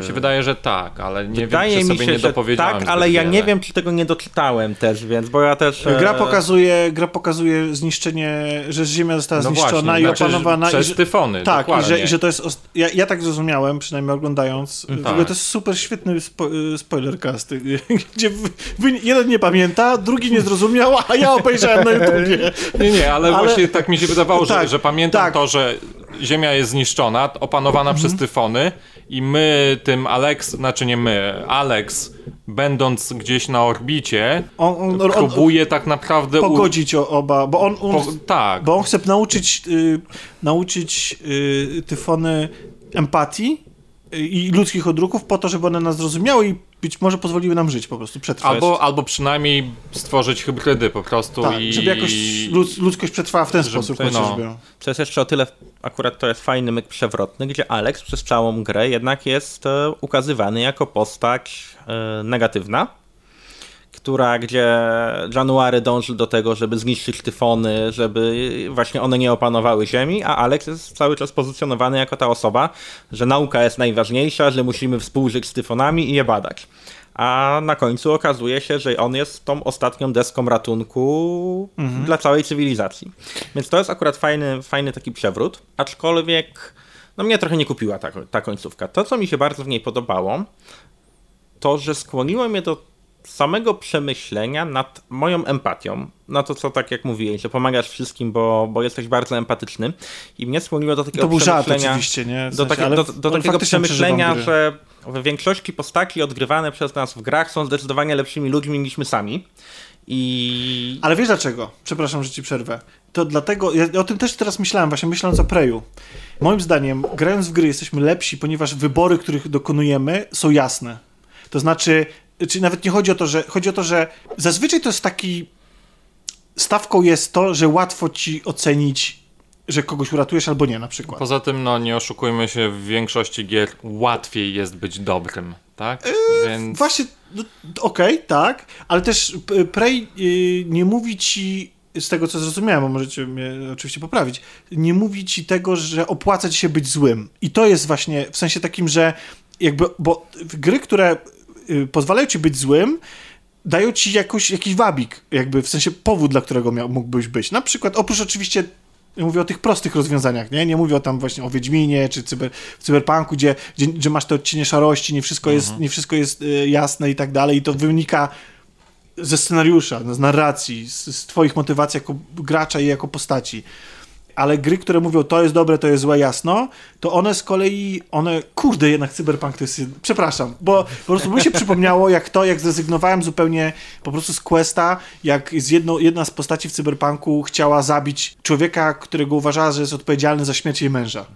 Mi się wydaje, że tak, ale nie Wydaje wiem, czy mi sobie się, nie że dopowiedziałem. tak, ale ja wiele. nie wiem, czy tego nie doczytałem też, więc, bo ja też... Gra e, pokazuje, gra pokazuje zniszczenie, że Ziemia została No zniszczona właśnie, i znaczy, opanowana. Przez i że, tyfony, tak, i że, i że to jest. Ja, ja tak zrozumiałem, przynajmniej oglądając. W Tak. ogóle to jest super świetny spo, y, spoilercast, y, gdzie jeden nie pamięta, drugi nie zrozumiał, a ja obejrzałem na YouTubie. Nie, nie, ale, Ale- właśnie tak mi się wydawało, że, Tak, że pamiętam tak. to, że Ziemia jest zniszczona, opanowana przez tyfony i my tym Alex, znaczy nie my, Alex, będąc gdzieś na orbicie, On, on, on, próbuje tak naprawdę... u- pogodzić o, oba, bo on, on, Po, tak, bo on chce nauczyć, y, nauczyć y, tyfony empatii y, i ludzkich odruchów po to, żeby one nas zrozumiały i być może pozwoliły nam żyć po prostu, przetrwać. albo, albo przynajmniej stworzyć hybrydy po prostu tak, i... żeby jakoś ludz, ludzkość przetrwała w ten Żeby- sposób no. To jest jeszcze o tyle, akurat to jest fajny myk przewrotny, gdzie Alex przez całą grę jednak jest e, ukazywany jako postać e, negatywna, która, gdzie January dąży do tego, żeby zniszczyć tyfony, żeby właśnie one nie opanowały Ziemi, a Alex jest cały czas pozycjonowany jako ta osoba, że nauka jest najważniejsza, że musimy współżyć z tyfonami i je badać. A na końcu okazuje się, że on jest tą ostatnią deską ratunku Mhm. dla całej cywilizacji. Więc to jest akurat fajny, fajny taki przewrót, aczkolwiek no mnie trochę nie kupiła ta, ta końcówka. To, co mi się bardzo w niej podobało, to, że skłoniło mnie do samego przemyślenia nad moją empatią, na to, co tak jak mówiłeś, że pomagasz wszystkim, bo, bo jesteś bardzo empatyczny i mnie skłoniło do takiego To był żart przemyślenia... oczywiście, nie? W do, sensie, takie, ale- do, do takiego przemyślenia, że w większości postaci odgrywane przez nas w grach są zdecydowanie lepszymi ludźmi niż my sami. I Ale wiesz dlaczego? Przepraszam, że ci przerwę. To dlatego, ja o tym też teraz myślałem, właśnie myśląc o Preju. Moim zdaniem, grając w gry jesteśmy lepsi, ponieważ wybory, których dokonujemy, są jasne. To znaczy, czy nawet nie chodzi o to, że chodzi o to, że zazwyczaj to jest taki stawką jest to, że łatwo ci ocenić, że kogoś uratujesz albo nie, na przykład. Poza tym, no nie oszukujmy się, w większości gier łatwiej jest być dobrym, tak? Więc Właśnie, no, okej, tak, ale też p- Prey y, nie mówi ci, z tego co zrozumiałem, bo możecie mnie oczywiście poprawić, nie mówi ci tego, że opłaca ci się być złym. I to jest właśnie w sensie takim, że jakby, bo gry, które pozwalają ci być złym, dają ci jakoś, jakiś wabik, jakby w sensie powód, dla którego miał, mógłbyś być. Na przykład, oprócz oczywiście mówię o tych prostych rozwiązaniach, nie? Nie mówię o tam właśnie o Wiedźminie czy cyber, w Cyberpunku, gdzie, gdzie, gdzie masz te odcienie szarości, nie wszystko jest, nie wszystko jest y, jasne i tak dalej i to wynika ze scenariusza, z narracji, z, z twoich motywacji jako gracza i jako postaci. Ale gry, które mówią to jest dobre, to jest złe, jasno, to one z kolei, one, kurde, jednak Cyberpunk to jest, przepraszam, bo po prostu mi się przypomniało, jak to, jak zrezygnowałem zupełnie po prostu z Questa, jak z jedno, jedna z postaci w Cyberpunku chciała zabić człowieka, którego uważała, że jest odpowiedzialny za śmierć jej męża.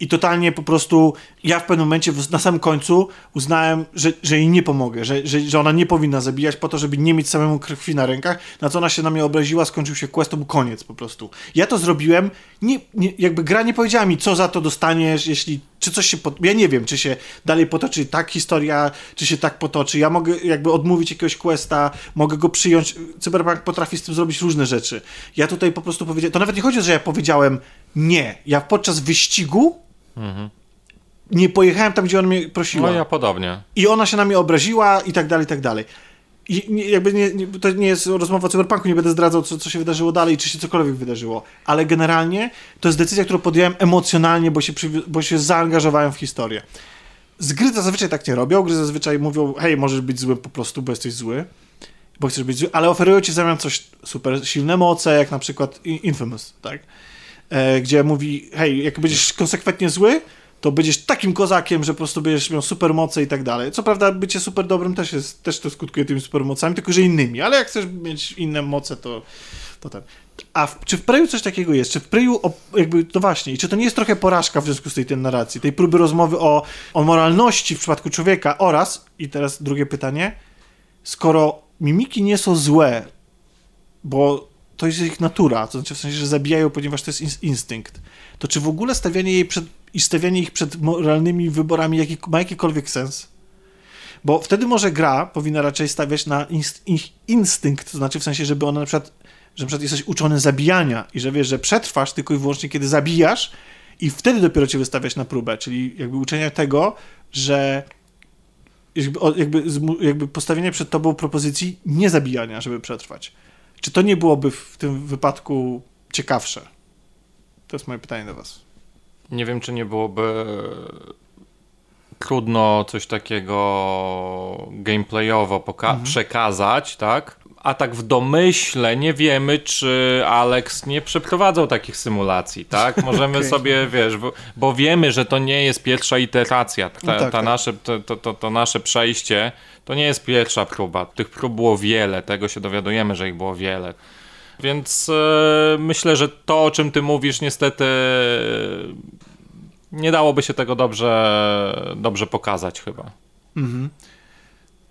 I totalnie po prostu ja w pewnym momencie na samym końcu uznałem, że, że jej nie pomogę, że, że, że ona nie powinna zabijać po to, żeby nie mieć samemu krwi na rękach. Na co ona się na mnie obraziła, skończył się quest, to był koniec po prostu. Ja to zrobiłem, nie, nie, jakby gra nie powiedziała mi, co za to dostaniesz, jeśli, czy coś się, pot... ja nie wiem, czy się dalej potoczy tak historia, czy się tak potoczy. Ja mogę jakby odmówić jakiegoś questa, mogę go przyjąć. Cyberpunk potrafi z tym zrobić różne rzeczy. Ja tutaj po prostu powiedziałem, to nawet nie chodzi o to, że ja powiedziałem nie. Ja podczas wyścigu nie pojechałem tam, gdzie ona mnie prosiła. no ja podobnie. I ona się na mnie obraziła i tak dalej, i tak dalej. I nie, jakby nie, nie, to nie jest rozmowa o cyberpunku, nie będę zdradzał, co, co się wydarzyło dalej, czy się cokolwiek wydarzyło. Ale generalnie to jest decyzja, którą podjąłem emocjonalnie, bo się, bo się zaangażowałem w historię. Z gry zazwyczaj tak nie robią. Gry zazwyczaj mówią, hej, możesz być zły po prostu, bo jesteś zły. Bo chcesz być zły, ale oferują ci w zamian coś super silne moce, jak na przykład Infamous, tak? E, gdzie mówi, hej, jak będziesz konsekwentnie zły, to będziesz takim kozakiem, że po prostu będziesz miał supermoce i tak dalej. Co prawda bycie super dobrym też jest, też to skutkuje tymi supermocami, tylko że innymi, ale jak chcesz mieć inne moce, to, to ten. A w, czy w Preju coś takiego jest? Czy w Preju, jakby, to właśnie, i czy to nie jest trochę porażka w związku z tej, tej narracji, tej próby rozmowy o, o moralności w przypadku człowieka oraz, i teraz drugie pytanie, skoro mimiki nie są złe, bo to jest ich natura, to znaczy w sensie, że zabijają, ponieważ to jest ins- instynkt, to czy w ogóle stawianie jej przed, i stawianie ich przed moralnymi wyborami jaki, ma jakikolwiek sens? Bo wtedy może gra powinna raczej stawiać na ich instynkt, to znaczy w sensie, żeby ona na przykład, że na przykład jesteś uczony zabijania i że wiesz, że przetrwasz tylko i wyłącznie kiedy zabijasz i wtedy dopiero cię wystawiać na próbę, czyli jakby uczenia tego, że jakby, jakby, jakby postawienie przed tobą propozycji niezabijania, żeby przetrwać. Czy to nie byłoby w tym wypadku ciekawsze? To jest moje pytanie do was. Nie wiem, czy nie byłoby trudno coś takiego gameplayowo poka- przekazać, tak? A tak w domyśle nie wiemy, czy Alex nie przeprowadzał takich symulacji, tak? Możemy Okej. sobie, wiesz, bo, bo wiemy, że to nie jest pierwsza iteracja. Ta, No tak, ta tak. Nasze, to, to, to, to nasze przejście to nie jest pierwsza próba. Tych prób było wiele, tego się dowiadujemy, że ich było wiele. Więc e, myślę, że to, o czym ty mówisz, niestety nie dałoby się tego dobrze, dobrze pokazać chyba.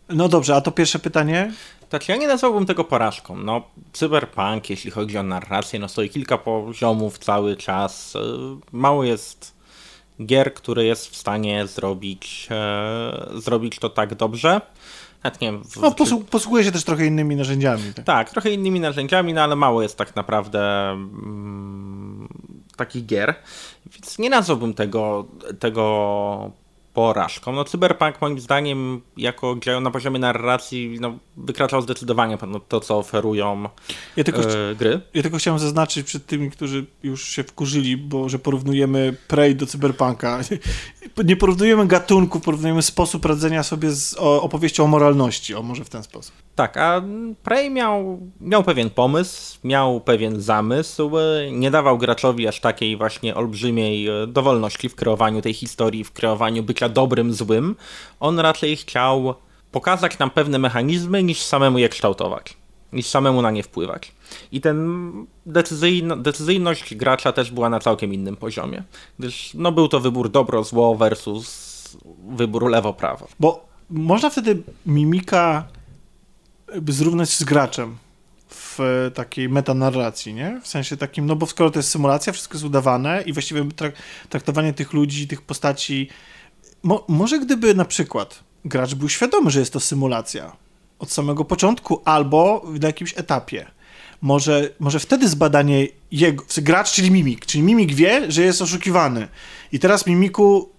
No dobrze, a to pierwsze pytanie? Tak, ja nie nazwałbym tego porażką. No, cyberpunk, jeśli chodzi o narrację, no stoi kilka poziomów cały czas. E, Mało jest gier, które jest w stanie zrobić, e, zrobić to tak dobrze. Nawet nie wiem, w, No, posłu- posługuje się też trochę innymi narzędziami. Tak. Tak, trochę innymi narzędziami, no ale mało jest tak naprawdę mm, takich gier. Więc nie nazwałbym tego, tego porażką. No Cyberpunk moim zdaniem jako grę na poziomie narracji no, wykraczał zdecydowanie ponad to, co oferują Ja tylko, e, gry. ja tylko chciałem zaznaczyć przed tymi, którzy już się wkurzyli, bo że porównujemy Prey do Cyberpunka. Nie porównujemy gatunków, porównujemy sposób radzenia sobie z o, opowieścią o moralności. O, może w ten sposób. Tak, a Prey miał, miał pewien pomysł, miał pewien zamysł, e, nie dawał graczowi aż takiej właśnie olbrzymiej e, dowolności w kreowaniu tej historii, w kreowaniu bycia dobrym, złym. On raczej chciał pokazać nam pewne mechanizmy, niż samemu je kształtować, niż samemu na nie wpływać. I ten decyzyjno, decyzyjność gracza też była na całkiem innym poziomie, gdyż no, był to wybór dobro-zło versus wybór lewo-prawo. Bo można wtedy mimika jakby zrównać z graczem w e, takiej metanarracji, nie? W sensie takim, no bo skoro to jest symulacja, wszystko jest udawane i właściwie trak traktowanie tych ludzi, tych postaci... Mo może gdyby na przykład gracz był świadomy, że jest to symulacja od samego początku albo na jakimś etapie. Może, może wtedy zbadanie jego, gracz, czyli mimik, czyli mimik wie, że jest oszukiwany. I teraz mimiku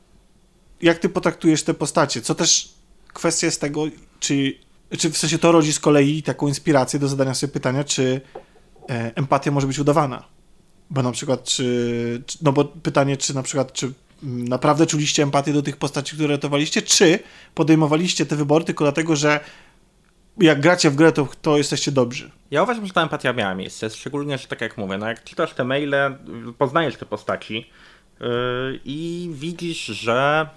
jak ty potraktujesz te postacie, co też kwestia jest tego, czy, czy w sensie to rodzi z kolei taką inspirację do zadania sobie pytania, czy e, empatia może być udawana. Bo na przykład, czy, czy- no bo pytanie, czy na przykład, czy naprawdę czuliście empatię do tych postaci, które ratowaliście, czy podejmowaliście te wybory tylko dlatego, że jak gracie w grę, to, to jesteście dobrzy. Ja uważam, że ta empatia miała miejsce, szczególnie, że tak jak mówię, no jak czytasz te maile, poznajesz te postaci yy, i widzisz, że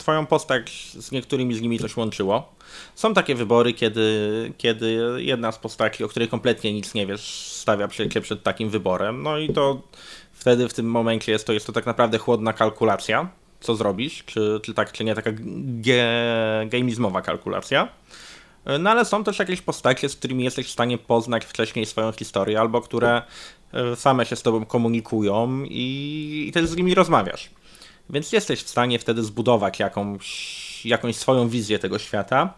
twoją postać z niektórymi z nimi coś łączyło. Są takie wybory, kiedy, kiedy jedna z postaci, o której kompletnie nic nie wiesz, stawia cię przed takim wyborem, no i to wtedy w tym momencie jest to, jest to tak naprawdę chłodna kalkulacja, co zrobisz, czy, czy tak, czy nie, taka ge, gamizmowa kalkulacja. No ale są też jakieś postacie, z którymi jesteś w stanie poznać wcześniej swoją historię, albo które e, same się z tobą komunikują i, i też z nimi rozmawiasz. Więc jesteś w stanie wtedy zbudować jakąś, jakąś swoją wizję tego świata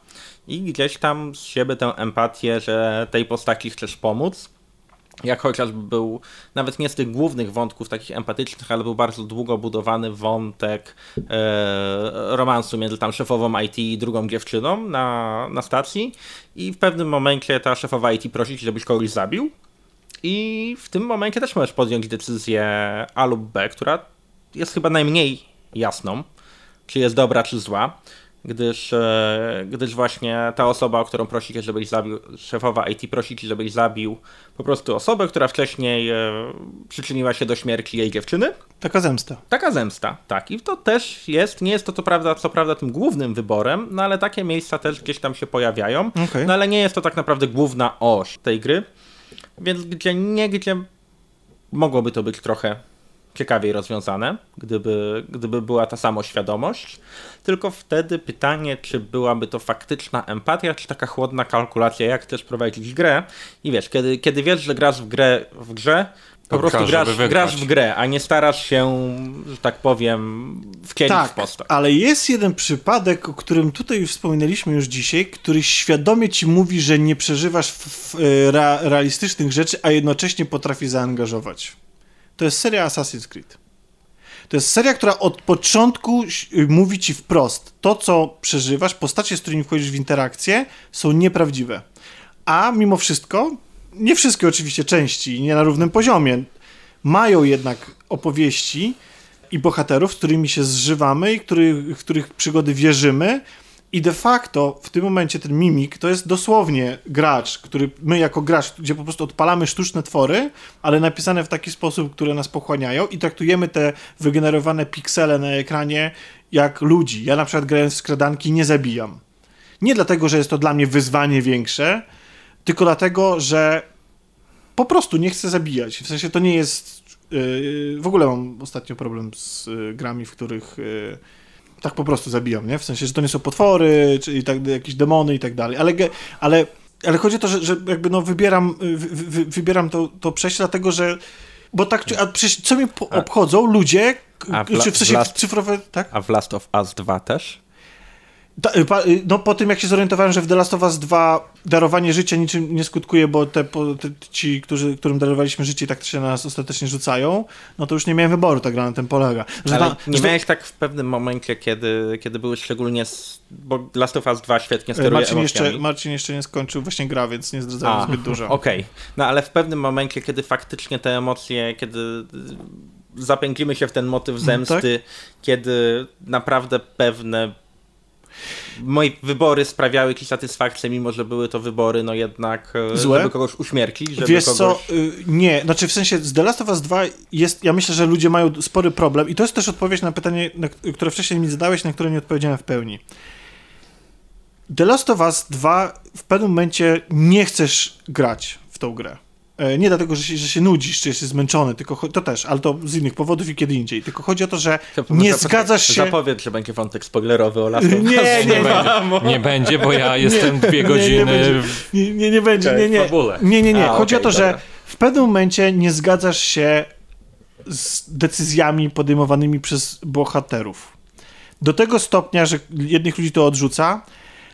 i gdzieś tam z siebie tę empatię, że tej postaci chcesz pomóc. Jak chociażby był nawet nie z tych głównych wątków takich empatycznych, ale był bardzo długo budowany wątek e, romansu między tam szefową IT i drugą dziewczyną na, na stacji i w pewnym momencie ta szefowa IT prosi cię, żebyś kogoś zabił i w tym momencie też możesz podjąć decyzję A lub B, która jest chyba najmniej jasną, czy jest dobra, czy zła, gdyż, e, gdyż właśnie ta osoba, o którą prosi cię, żebyś zabił, szefowa IT prosi cię, żebyś zabił po prostu osobę, która wcześniej e, przyczyniła się do śmierci jej dziewczyny. Taka zemsta. Taka zemsta, tak. I to też jest, nie jest to co prawda, co prawda tym głównym wyborem, no ale takie miejsca też gdzieś tam się pojawiają. Okej. No ale nie jest to tak naprawdę główna oś tej gry, więc gdzie nie, gdzie mogłoby to być trochę ciekawiej rozwiązane, gdyby, gdyby była ta samoświadomość. Tylko wtedy pytanie, czy byłaby to faktyczna empatia, czy taka chłodna kalkulacja, jak też prowadzić grę. I wiesz, kiedy, kiedy wiesz, że grasz w grę w grze, po prostu grasz, grasz, grasz w grę, a nie starasz się, że tak powiem, wcielić w Tak, postać. ale jest jeden przypadek, o którym tutaj już wspominaliśmy już dzisiaj, który świadomie ci mówi, że nie przeżywasz w, w, re, realistycznych rzeczy, a jednocześnie potrafi zaangażować. To jest seria Assassin's Creed. To jest seria, która od początku ś- mówi ci wprost, to co przeżywasz, postacie, z którymi wchodzisz w interakcję, są nieprawdziwe. A mimo wszystko, nie wszystkie oczywiście części, nie na równym poziomie, mają jednak opowieści i bohaterów, z którymi się zżywamy i który, w których przygody wierzymy. I de facto w tym momencie ten mimik to jest dosłownie gracz, który my jako gracz, gdzie po prostu odpalamy sztuczne twory, ale napisane w taki sposób, które nas pochłaniają i traktujemy te wygenerowane piksele na ekranie jak ludzi. Ja na przykład grając w skradanki nie zabijam. Nie dlatego, że jest to dla mnie wyzwanie większe, tylko dlatego, że po prostu nie chcę zabijać. W sensie to nie jest. Yy, w ogóle mam ostatnio problem z yy, grami, w których yy, tak po prostu zabijam, nie? W sensie, że to nie są potwory, czy tak, jakieś demony i tak dalej. Ale, ale, ale chodzi o to, że, że jakby no wybieram, wy, wy, wybieram to, to przejście, dlatego że. Bo tak, a przecież co A- obchodzą ludzie, a w czy w sensie w Last- cyfrowe, tak? A w Last of Us 2 też? Y, y, no po tym jak się zorientowałem, że w The Last of Us 2 darowanie życia niczym nie skutkuje, bo te, te ci, którzy, którym darowaliśmy życie tak się na nas ostatecznie rzucają, no to już nie miałem wyboru, ta gra na tym polega. Że Ale ta, nie że- miałeś tak w pewnym momencie, kiedy, kiedy były szczególnie. Bo Last of Us 2 świetnie steruje Marcin emocjami. jeszcze, Marcin jeszcze nie skończył właśnie gra, więc nie zdradzałem zbyt dużo. Okej, no ale w pewnym momencie, kiedy faktycznie te emocje, kiedy y, zapędzimy się w ten motyw Mhm, zemsty, tak. kiedy naprawdę pewne moje wybory sprawiały jakieś satysfakcję, mimo że były to wybory, no jednak, e, Złe? żeby kogoś uśmiercić, żeby Wiesz kogoś... co, y, nie, znaczy w sensie z The Last of Us 2 jest, ja myślę, że ludzie mają spory problem i to jest też odpowiedź na pytanie, na, które wcześniej mi zadałeś, na które nie odpowiedziałem w pełni. The Last of Us 2 w pewnym momencie nie chcesz grać w tą grę. E, Nie dlatego, że się, że się nudzisz, czy jesteś zmęczony, tylko to też, ale to z innych powodów i kiedy indziej. Tylko chodzi o to, że nie zgadzasz się. Zapowiedz, że będzie wątek spoilerowy o Last. Nie, nie, Nie, nie, będzie, nie będzie, bo ja jestem dwie godziny Nie, nie, nie będzie, nie, nie. Nie, nie, nie. A, Chodzi o to, że w pewnym momencie nie zgadzasz się z decyzjami podejmowanymi przez bohaterów. Do tego stopnia, że jednych ludzi to odrzuca,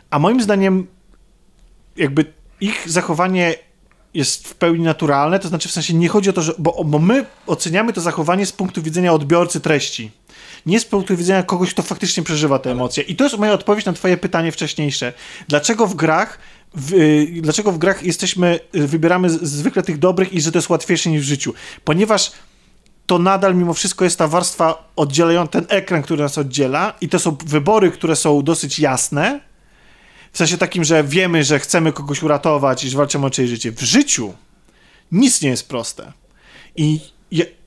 a moim zdaniem jakby ich zachowanie jest w pełni naturalne, to znaczy w sensie nie chodzi o to, że, bo, bo my oceniamy to zachowanie z punktu widzenia odbiorcy treści. Nie z punktu widzenia kogoś, kto faktycznie przeżywa te emocje. I to jest moja odpowiedź na twoje pytanie wcześniejsze. Dlaczego w grach w, y, dlaczego w grach jesteśmy, y, wybieramy zwykle tych dobrych i że to jest łatwiejsze niż w życiu? Ponieważ to nadal mimo wszystko jest ta warstwa oddzielająca, ten ekran, który nas oddziela i to są wybory, które są dosyć jasne, w sensie takim, że wiemy, że chcemy kogoś uratować i że walczymy o czyjeś życie. W życiu nic nie jest proste. I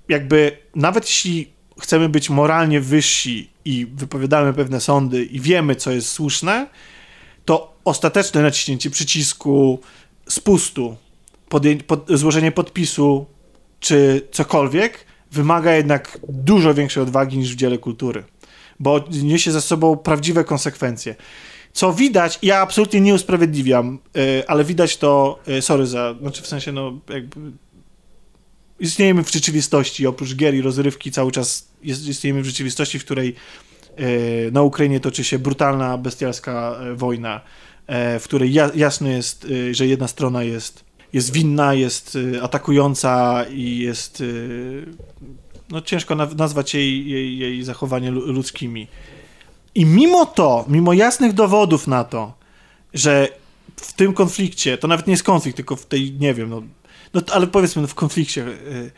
jakby nawet jeśli chcemy być moralnie wyżsi i wypowiadamy pewne sądy i wiemy, co jest słuszne, to ostateczne naciśnięcie przycisku spustu, pod, złożenie podpisu czy cokolwiek wymaga jednak dużo większej odwagi niż w dziele kultury, bo niesie ze sobą prawdziwe konsekwencje. Co widać, ja absolutnie nie usprawiedliwiam, y, ale widać to, y, sorry za, znaczy w sensie, no jakby istniejemy w rzeczywistości, oprócz gier i rozrywki cały czas istniejemy w rzeczywistości, w której y, na Ukrainie toczy się brutalna, bestialska wojna, w której ja, jasne jest, że jedna strona jest, jest winna, jest atakująca i jest no ciężko na- nazwać jej, jej, jej zachowanie lu- ludzkimi. I mimo to, mimo jasnych dowodów na to, że w tym konflikcie, to nawet nie jest konflikt, tylko w tej, nie wiem, no, no ale powiedzmy no, w konflikcie, y,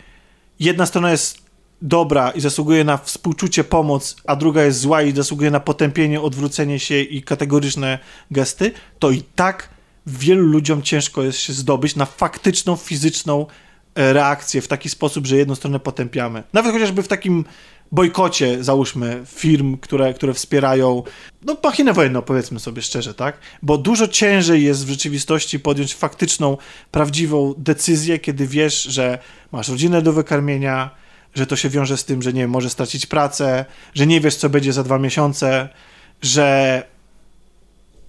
jedna strona jest dobra i zasługuje na współczucie, pomoc, a druga jest zła i zasługuje na potępienie, odwrócenie się i kategoryczne gesty, to i tak wielu ludziom ciężko jest się zdobyć na faktyczną, fizyczną e, reakcję w taki sposób, że jedną stronę potępiamy. Nawet chociażby w takim bojkocie, załóżmy, firm, które, które wspierają, no, machinę wojenną, powiedzmy sobie szczerze, tak? Bo dużo ciężej jest w rzeczywistości podjąć faktyczną, prawdziwą decyzję, kiedy wiesz, że masz rodzinę do wykarmienia, że to się wiąże z tym, że nie wiem, możesz stracić pracę, że nie wiesz, co będzie za dwa miesiące, że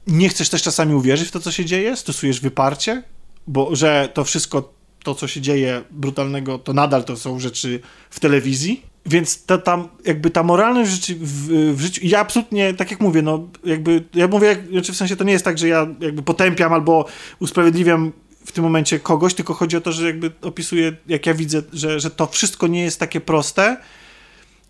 nie chcesz też czasami uwierzyć w to, co się dzieje, stosujesz wyparcie, bo że to wszystko, to co się dzieje brutalnego, to nadal to są rzeczy w telewizji. Więc ta, tam jakby ta moralność w, w, w życiu, ja absolutnie, tak jak mówię, no jakby, ja mówię, jak, znaczy w sensie to nie jest tak, że ja jakby potępiam albo usprawiedliwiam w tym momencie kogoś, tylko chodzi o to, że jakby opisuję, jak ja widzę, że, że to wszystko nie jest takie proste.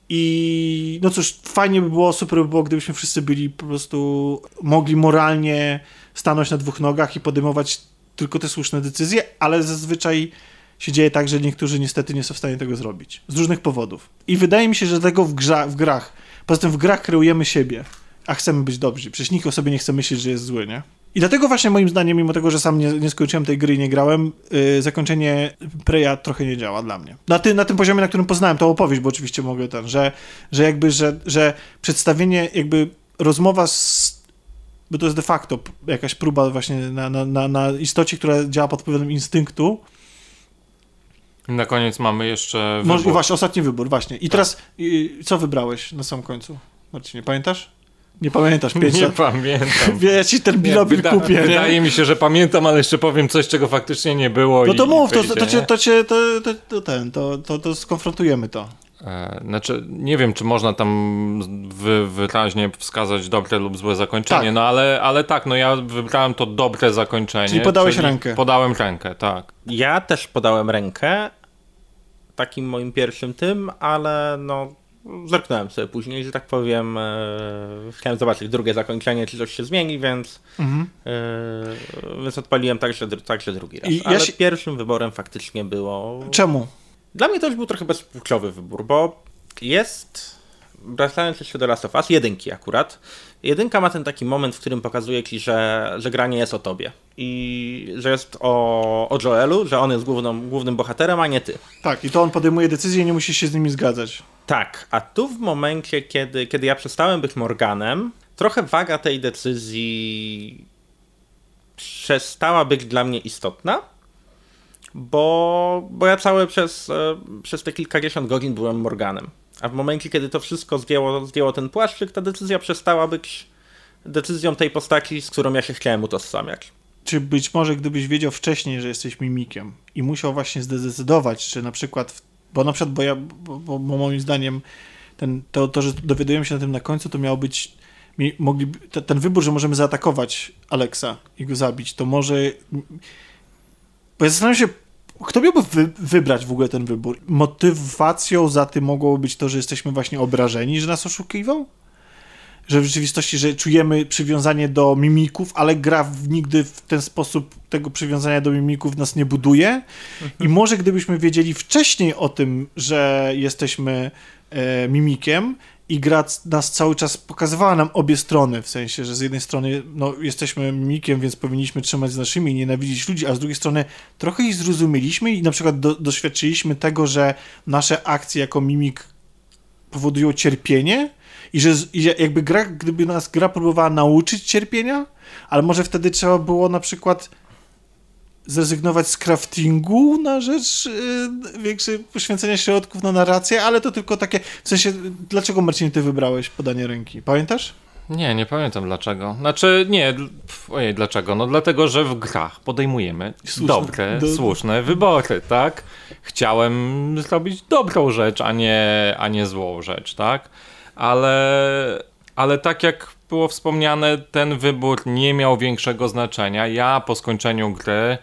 I no cóż, fajnie by było, super by było, gdybyśmy wszyscy byli po prostu mogli moralnie stanąć na dwóch nogach i podejmować tylko te słuszne decyzje, ale zazwyczaj się dzieje tak, że niektórzy niestety nie są w stanie tego zrobić. Z różnych powodów. I wydaje mi się, że tego w, grza, w grach, poza tym w grach kreujemy siebie, a chcemy być dobrzy. Przecież nikt o sobie nie chce myśleć, że jest zły, nie? I dlatego właśnie moim zdaniem, mimo tego, że sam nie, nie skończyłem tej gry i nie grałem, yy, zakończenie Preya trochę nie działa dla mnie. Na, ty, na tym poziomie, na którym poznałem tą opowieść, bo oczywiście mogę ten, że, że jakby, że, że przedstawienie, jakby rozmowa z bo to jest de facto jakaś próba właśnie na, na, na, na istocie, która działa pod wpływem instynktu. Na koniec mamy jeszcze Może, wybór. właśnie, ostatni wybór, właśnie. I teraz, y, co wybrałeś na samym końcu? Marcinie, pamiętasz? Nie pamiętasz, pięć Nie pamiętam. Ja ci ten bilobil wyda- kupię, nie? Wydaje mi się, że pamiętam, ale jeszcze powiem coś, czego faktycznie nie było. No to mów, to, wyjdzie, to, cię, to cię, to, to, to ten, to, to, to skonfrontujemy to. E, znaczy, nie wiem, czy można tam wy, wyraźnie wskazać dobre lub złe zakończenie, Tak. no ale, ale tak, no ja wybrałem to dobre zakończenie. Czyli podałeś rękę. Podałem rękę, tak. Ja też podałem rękę takim moim pierwszym tym, ale no zerknąłem sobie później, że tak powiem, e, chciałem zobaczyć drugie zakończenie, czy coś się zmieni, więc, Mhm. e, więc odpaliłem także, także drugi raz. I ja ale się- pierwszym wyborem faktycznie było... Czemu? Dla mnie to już był trochę bezpłciowy wybór, bo jest, wracając jeszcze do Last of Us, jedynki akurat, jedynka ma ten taki moment, w którym pokazuje ci, że, że gra nie jest o tobie i że jest o, o Joelu, że on jest główną, głównym bohaterem, a nie ty. Tak, i to on podejmuje decyzję i nie musisz się z nimi zgadzać. Tak, a tu w momencie, kiedy, kiedy ja przestałem być Morganem, trochę waga tej decyzji przestała być dla mnie istotna, bo, bo ja całe przez, e, przez te kilkadziesiąt godzin byłem Morganem. A w momencie, kiedy to wszystko zdjęło, zdjęło ten płaszczyk, ta decyzja przestała być decyzją tej postaci, z którą ja się chciałem utożsamiać. Czy być może gdybyś wiedział wcześniej, że jesteś mimikiem i musiał właśnie zdecydować, czy na przykład, bo na przykład, bo ja, bo, bo, moim zdaniem ten, to, to, że dowiadujemy się na tym na końcu, to miało być, mogli, te, ten wybór, że możemy zaatakować Alexa i go zabić, to może, bo ja zastanawiam się, kto miałby wy, wybrać w ogóle ten wybór? Motywacją za tym mogło być to, że jesteśmy właśnie obrażeni, że nas oszukiwał? że w rzeczywistości, że czujemy przywiązanie do mimików, ale gra nigdy w ten sposób tego przywiązania do mimików nas nie buduje. I może gdybyśmy wiedzieli wcześniej o tym, że jesteśmy e, mimikiem i gra nas cały czas pokazywała nam obie strony, w sensie, że z jednej strony no, jesteśmy mimikiem, więc powinniśmy trzymać z naszymi i nienawidzić ludzi, a z drugiej strony trochę ich zrozumieliśmy i na przykład do, doświadczyliśmy tego, że nasze akcje jako mimik powodują cierpienie i że i jakby gra, gdyby nas gra próbowała nauczyć cierpienia, ale może wtedy trzeba było na przykład zrezygnować z craftingu na rzecz yy, większej poświęcenia środków na narrację, ale to tylko takie, w sensie, dlaczego Marcin ty wybrałeś podanie ręki? Pamiętasz? Nie, nie pamiętam dlaczego. Znaczy, nie, ojej, dlaczego? No dlatego, że w grach podejmujemy Słuszne. dobre, Do- słuszne wybory, tak? Chciałem zrobić dobrą rzecz, a nie, a nie złą rzecz, tak? Ale, ale tak jak było wspomniane, ten wybór nie miał większego znaczenia. Ja po skończeniu gry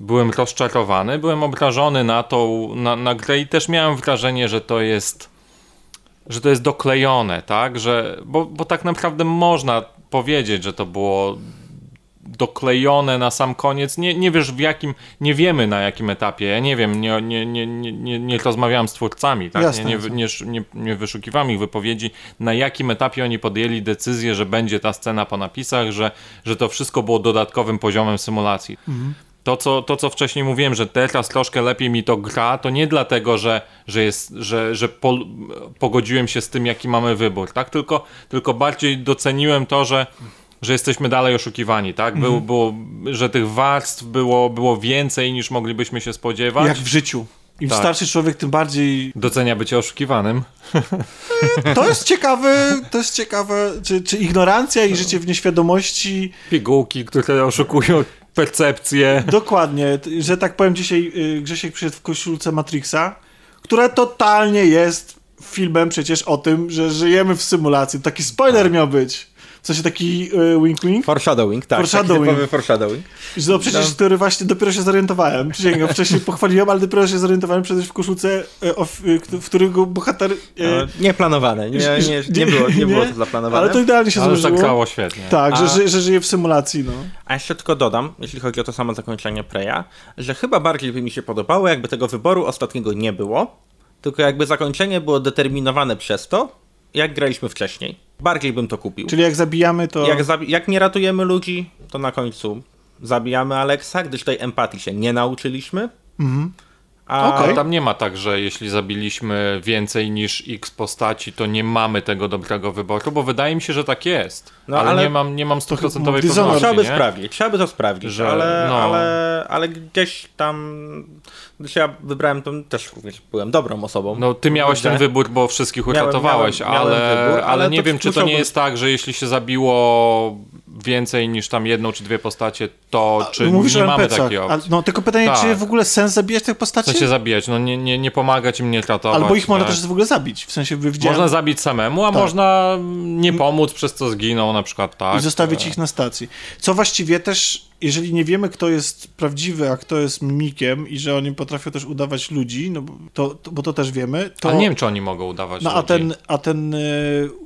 byłem rozczarowany, byłem obrażony na tą, na, na grę i też miałem wrażenie, że to jest że to jest doklejone, tak? Że, bo, bo tak naprawdę można powiedzieć, że to było doklejone na sam koniec. Nie, nie wiesz w jakim, nie wiemy na jakim etapie. Ja nie wiem, nie, nie, nie, nie, nie, rozmawiałem z twórcami, tak? Jasne, nie, nie, nie, nie, wyszukiwałem ich wypowiedzi, na jakim etapie oni podjęli decyzję, że będzie ta scena po napisach, że, że to wszystko było dodatkowym poziomem symulacji. To co, to, co wcześniej mówiłem, że teraz troszkę lepiej mi to gra, to nie dlatego, że, że, jest, że, że po, pogodziłem się z tym, jaki mamy wybór, tak? Tylko, tylko bardziej doceniłem to, że, że jesteśmy dalej oszukiwani, tak? Był, było, że tych warstw było, było więcej niż moglibyśmy się spodziewać. Jak w życiu. Im Tak. starszy człowiek, tym bardziej Docenia bycie oszukiwanym. To jest ciekawe, to jest ciekawe, czy, czy ignorancja i życie w nieświadomości, Pigułki, które oszukują percepcję. dokładnie, że tak powiem, dzisiaj y, Grzesiek przyszedł w koszulce Matrixa, która totalnie jest filmem przecież o tym, że żyjemy w symulacji. Taki spoiler miał być. W sensie taki y, wink wink. Foreshadowing, tak. Foreshadowing. Taki foreshadowing. Że no przecież, który właśnie dopiero się zorientowałem. Przysięgam, wcześniej pochwaliłem, ale dopiero się zorientowałem przecież w koszulce, y, y, k- w którego bohater... y, No, nieplanowane, nie, nie, nie, było, nie było to zaplanowane. Ale to idealnie się Ale złożyło. zagrało świetnie. Tak, że, A- ży, że żyje w symulacji, no. A jeszcze tylko dodam, jeśli chodzi o to samo zakończenie Preya, że chyba bardziej by mi się podobało, jakby tego wyboru ostatniego nie było, tylko jakby zakończenie było determinowane przez to, jak graliśmy wcześniej. Bardziej bym to kupił. Czyli jak zabijamy, to... Jak, zabi- jak nie ratujemy ludzi, to na końcu zabijamy Alexa, gdyż tej empatii się nie nauczyliśmy. A Okej. A tam nie ma tak, że jeśli zabiliśmy więcej niż x postaci, to nie mamy tego dobrego wyboru, bo wydaje mi się, że tak jest. No, ale, ale- nie mam, nie mam stuprocentowej pewności, Trzeba by nie? sprawdzić, trzeba by to sprawdzić, Że, ale, no. ale, ale gdzieś tam, gdyż ja wybrałem to, też również byłem dobrą osobą. No, ty miałeś ten wybór, bo wszystkich Miałem- uratowałeś, miałem- miałem ale, wybór, ale, ale nie wiem, czy to nie jest tak, że jeśli się zabiło więcej niż tam jedną czy dwie postacie, to czy Mówisz nie mamy NPC-ach. takiej A, opcji. No tylko pytanie, Tak. czy w ogóle sens zabijać tych postaci? Co się zabijać? No nie, nie, nie pomagać im, nie ratować. Albo ich można też w ogóle zabić. W sensie widziałem Można zabić samemu, a Tak. można nie pomóc, przez co zginął na przykład, tak. i zostawić ich na stacji. Co właściwie też, jeżeli nie wiemy, kto jest prawdziwy, a kto jest mimikiem i że oni potrafią też udawać ludzi, no bo to, to, bo to też wiemy, to... A nie wiem, czy oni mogą udawać No a ludzi. ten, a ten e,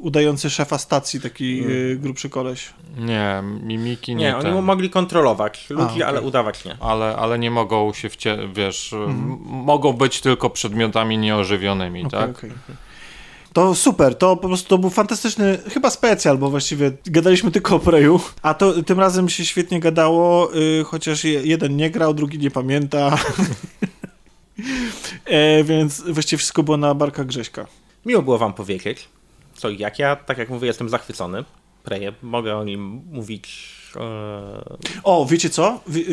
udający szefa stacji, taki e, grubszy koleś. Nie, mimiki nie, Nie, oni ten. mogli kontrolować ludzi, okej. ale udawać nie. Ale, ale nie mogą się wcie... wiesz, Mhm. mogą być tylko przedmiotami nieożywionymi, Okej, tak? okej. To super, to po prostu to był fantastyczny, chyba specjal, bo właściwie gadaliśmy tylko o Preju, a to tym razem się świetnie gadało, y, chociaż je- jeden nie grał, drugi nie pamięta. e, więc właściwie wszystko było na barkach Grześka. Miło było wam powiedzieć, co i jak ja, tak jak mówię, jestem zachwycony. Preje, mogę o nim mówić. E... O, wiecie co? Wy-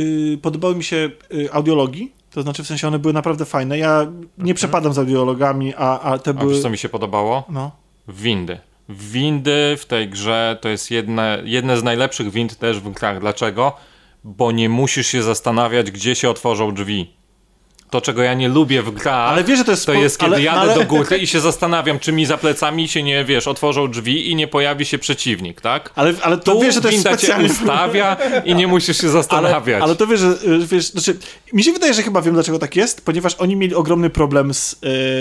podobały mi się y, audiologii, to znaczy w sensie one były naprawdę fajne. Ja nie przepadam za audiologami, a, a te A były... wiesz, co mi się podobało? No. Windy. Windy w tej grze to jest jedne, jedne z najlepszych wind też w grach. Dlaczego? Bo nie musisz się zastanawiać, gdzie się otworzą drzwi. To, czego ja nie lubię w grach, Ale wiesz, że to jest... to jest, kiedy ale- jadę ale- do góry i się zastanawiam, czy mi za plecami się nie, wiesz, otworzą drzwi i nie pojawi się przeciwnik, tak? Ale, ale to Tu wiesz, że to jest specjalnie... ustawia i nie musisz się Ale, zastanawiać. ale to wiesz, że y, wiesz, znaczy, mi się wydaje, że chyba wiem, dlaczego tak jest, ponieważ oni mieli ogromny problem z, y,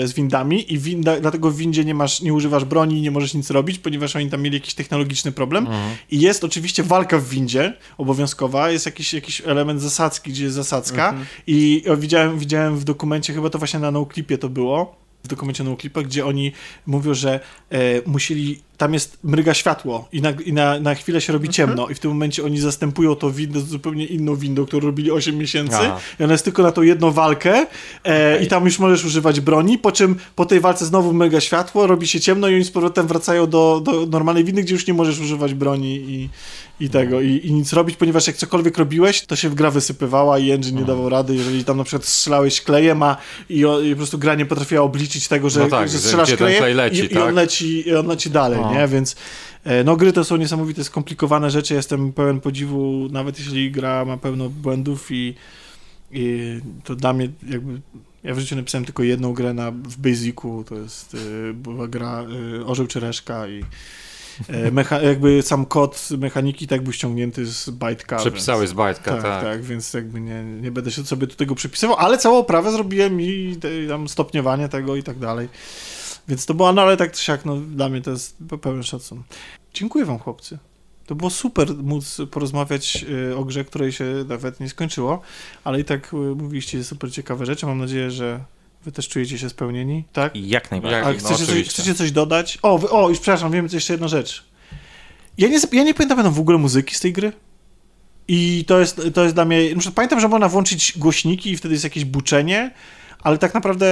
z windami i winda, dlatego w windzie nie masz, nie używasz broni, nie możesz nic robić, ponieważ oni tam mieli jakiś technologiczny problem. I jest oczywiście walka w windzie obowiązkowa, jest jakiś, jakiś element zasadzki, gdzie jest zasadzka i o, widziałem, widziałem w dokumencie, chyba to właśnie na Noclipie to było, w dokumencie Noclipa, gdzie oni mówią, że e, musieli, tam jest, mryga światło i na, i na, na chwilę się robi ciemno i w tym momencie oni zastępują to windę zupełnie inną windą, którą robili 8 miesięcy Aha. i ona jest tylko na tą jedną walkę e, i tam już możesz używać broni, po czym po tej walce znowu mryga światło, robi się ciemno i oni z powrotem wracają do, do normalnej windy, gdzie już nie możesz używać broni i, i tego, i, i nic robić, ponieważ jak cokolwiek robiłeś, to się gra wysypywała i engine nie dawał rady, jeżeli tam na przykład strzelałeś klejem, a i, o, i po prostu gra nie potrafiła obliczyć tego, że, No tak, że że strzelasz ten klejem klej leci, i, i on tak? leci, i on leci dalej, O. nie? Więc e, no gry to są niesamowite, skomplikowane rzeczy, jestem pełen podziwu, nawet jeśli gra ma pełno błędów i, i to dla mnie jakby ja w życiu napisałem tylko jedną grę na, w Basicu, to jest y, była gra y, Orzeł czy Reszka i mecha, jakby sam kod mechaniki tak był ściągnięty z Byteka. Przepisałeś z bajtka, tak, tak. tak, więc jakby nie, nie będę się sobie do tego przypisywał, ale całą oprawę zrobiłem i tam stopniowanie tego i tak dalej. Więc to było, no ale tak czy siak, no dla mnie to jest pełen szacun. Dziękuję wam chłopcy. To było super móc porozmawiać y, o grze, której się nawet nie skończyło, ale i tak y, mówiliście super ciekawe rzeczy. Mam nadzieję, że wy też czujecie się spełnieni, tak? Jak najbardziej. A no, chcecie, oczywiście. chcecie coś dodać? O, wy, o, już przepraszam, wiem jeszcze jedną rzecz. Ja nie, ja nie pamiętam w ogóle muzyki z tej gry. I to jest, to jest dla mnie. Pamiętam, że można włączyć głośniki i wtedy jest jakieś buczenie, ale tak naprawdę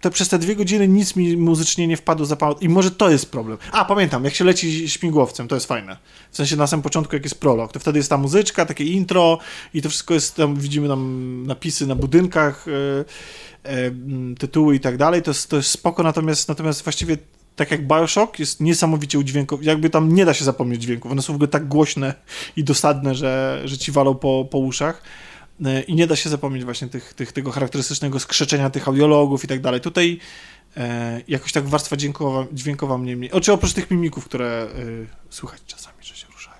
te, przez te dwie godziny nic mi muzycznie nie wpadło za pamięć. I może to jest problem. A, pamiętam, jak się leci śmigłowcem, to jest fajne. W sensie na samym początku, jak jest prolog, to wtedy jest ta muzyczka, takie intro i to wszystko jest tam, widzimy tam napisy na budynkach, e, e, tytuły i tak dalej. To jest, to jest spoko, natomiast, natomiast właściwie tak jak Bioshock jest niesamowicie udźwiękowy, jakby tam nie da się zapomnieć dźwięków. One są w ogóle tak głośne i dosadne, że, że ci walą po, po uszach. E, I nie da się zapomnieć właśnie tych, tych, tego charakterystycznego skrzeczenia tych audiologów i tak dalej. Tutaj e, jakoś tak warstwa dźwiękowa, dźwiękowa mnie mniej. Oczy oprócz tych mimików, które e, słychać czasami, że się ruszają.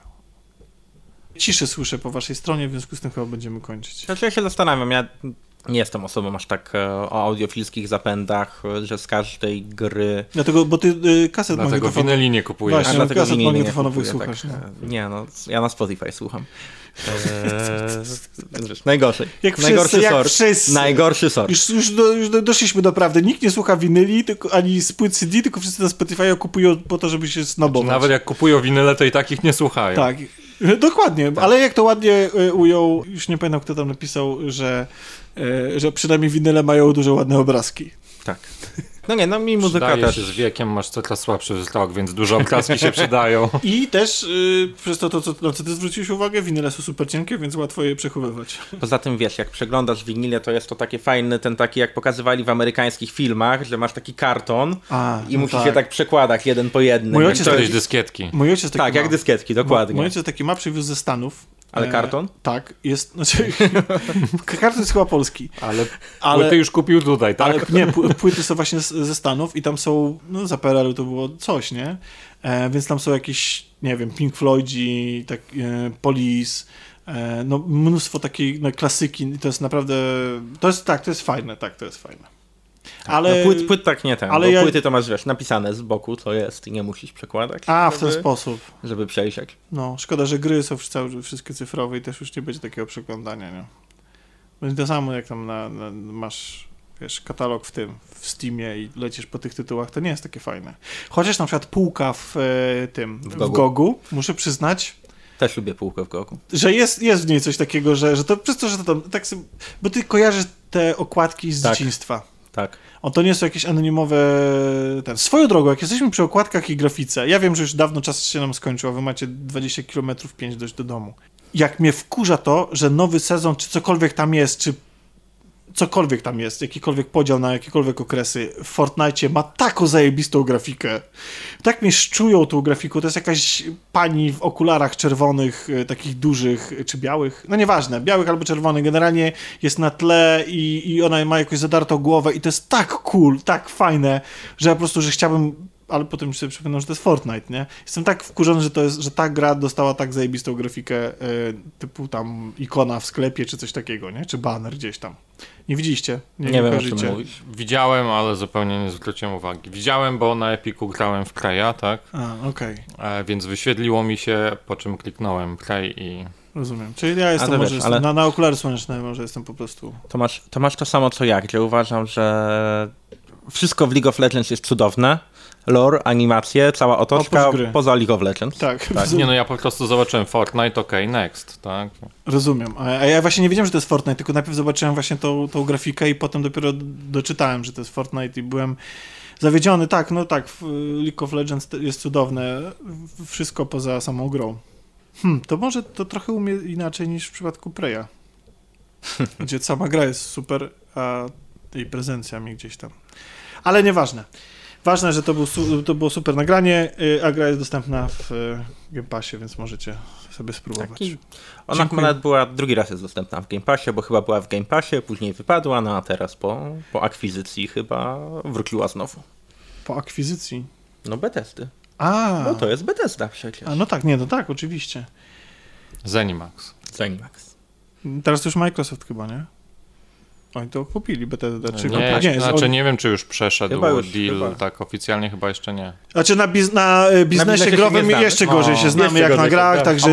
Ciszę słyszę po waszej stronie, w związku z tym chyba będziemy kończyć. Znaczy ja się zastanawiam, ja nie jestem osobą aż tak e, o audiofilskich zapędach, że z każdej gry... Dlatego, bo ty y, kaset Dlatego magnetofonowych... winyli nie kupujesz. Właśnie. A no, dlatego kaset nie magnetofonowych kupuję, słuchasz, Tak. e, Nie no, ja na Spotify słucham. Eee, najgorzej. Jak wszyscy, najgorszy jak sort. wszyscy. Najgorszy sort. Już, już, do, już do, doszliśmy do prawdy. Nikt nie słucha winyli, tylko, ani z płyt CD, tylko wszyscy na Spotify kupują po to, żeby się snobować. Nawet jak kupują winyle, to i tak ich nie słuchają. Tak, dokładnie. Ale jak to ładnie y, ujął, już nie pamiętam kto tam napisał, że, y, że przynajmniej winyle mają duże ładne obrazki. Tak. No nie, no mi muzyka Przydaje też. się z wiekiem, masz coraz słabszy wzrok, więc duże obrazki się przydają. I też y, przez to, to co, na co ty zwróciłeś uwagę, winyle są super cienkie, więc łatwo je przechowywać. Poza tym wiesz, jak przeglądasz winile, to jest to taki fajny, ten taki jak pokazywali w amerykańskich filmach, że masz taki karton A, i no musisz tak. je tak przekładać jeden po jednym. Mój Jak ojciec to Kiedyś jest- dyskietki. Mój ojciec taki Tak, jak ma. dyskietki, Mój dokładnie. ojciec taki ma, przywiózł ze Stanów. Ale karton? tak, jest, znaczy, karton jest chyba polski. Ale, Ale- ale ty już kupił tutaj, tak? Ale nie, pł- płyty są właśnie z, ze Stanów i tam są, no za PRL-u to było coś, nie? E, więc tam są jakieś, nie wiem, Pink Floydzi, tak, e, Police, e, no mnóstwo takiej no, klasyki i to jest naprawdę, to jest, tak, to jest fajne, tak, to jest fajne. Ale, No, płyt, płyt tak nie ten, ale bo ja- płyty to masz, wiesz, napisane z boku, co jest i nie musisz przekładać. a, w ten żeby, sposób. Żeby przejrzeć. No, szkoda, że gry są wszystkie cyfrowe i też już nie będzie takiego przeglądania, nie? Będzie to samo, jak tam na, na, masz, wiesz, katalog w tym, w Steamie i lecisz po tych tytułach, to nie jest takie fajne. Chociaż na przykład półka w e, tym, w, Gogu. Gogu, muszę przyznać, Też lubię półkę w goku. że jest, jest w niej coś takiego, że, że to przez to, że to tam, tak sobie, bo ty kojarzysz te okładki z Tak. dzieciństwa. Tak. O, to nie są jakieś anonimowe. Ten. Swoją drogą, jak jesteśmy przy okładkach i grafice, ja wiem, że już dawno czas się nam skończył, a wy macie 20 km 5 dojść do domu. Jak mnie wkurza to, że nowy sezon, czy cokolwiek tam jest, czy cokolwiek tam jest, jakikolwiek podział na jakiekolwiek okresy w Fortnite ma taką zajebistą grafikę. Tak mnie szczują tą grafiką. To jest jakaś pani w okularach czerwonych, e, takich dużych, e, czy białych, no nieważne, białych albo czerwonych. Generalnie jest na tle i, i ona ma jakąś zadartą głowę i to jest tak cool, tak fajne, że ja po prostu, że chciałbym ale potem sobie przypominam, że to jest Fortnite, nie? Jestem tak wkurzony, że to jest, że ta gra dostała tak zajebistą grafikę e, typu tam ikona w sklepie, czy coś takiego, nie? Czy banner gdzieś tam. Nie widzieliście? Nie wiem, o czym mówisz. Widziałem, ale zupełnie nie zwróciłem uwagi. Widziałem, bo na Epiku grałem w Preya, tak? A, okej, E, więc wyświetliło mi się, po czym kliknąłem Prey i rozumiem. Czyli ja jestem może wiesz, jestem, ale- na, na okulary słoneczne, może jestem po prostu... To masz, to masz to samo co ja, gdzie uważam, że wszystko w League of Legends jest cudowne. Lore, animacje, cała otoczka, poza League of Legends. Tak, Tak. Nie no, ja po prostu zobaczyłem Fortnite, ok, next, tak? rozumiem. A ja właśnie nie wiedziałem, że to jest Fortnite, tylko najpierw zobaczyłem właśnie tą, tą grafikę i potem dopiero doczytałem, że to jest Fortnite i byłem zawiedziony. Tak, no tak, League of Legends jest cudowne, wszystko poza samą grą. Hmm, to może to trochę umie inaczej niż w przypadku Preya, gdzie sama gra jest super, a jej prezencja mi gdzieś tam. Ale nieważne. Ważne, że to, był, to było super nagranie, y, a gra jest dostępna w y, Game Passie, więc możecie sobie spróbować. Ona Dziękuję. nawet była, drugi raz jest dostępna w Game Passie, bo chyba była w Game Passie, później wypadła, no a teraz po, po akwizycji chyba wróciła znowu. Po akwizycji. No Bethesdy. A, No to jest Bethesda przecież. a no tak, nie, no tak, oczywiście. Zenimax. Zenimax. Teraz to już Microsoft chyba, nie? Oni to kupili, BTD. Czy Nie, nie, znaczy on- nie wiem, czy już przeszedł Chyba już, deal, chyba. tak oficjalnie chyba jeszcze nie. Znaczy na, biz, na e, biznesie growym znamy. jeszcze No, gorzej się znamy jeszcze jak na grach, znamy. także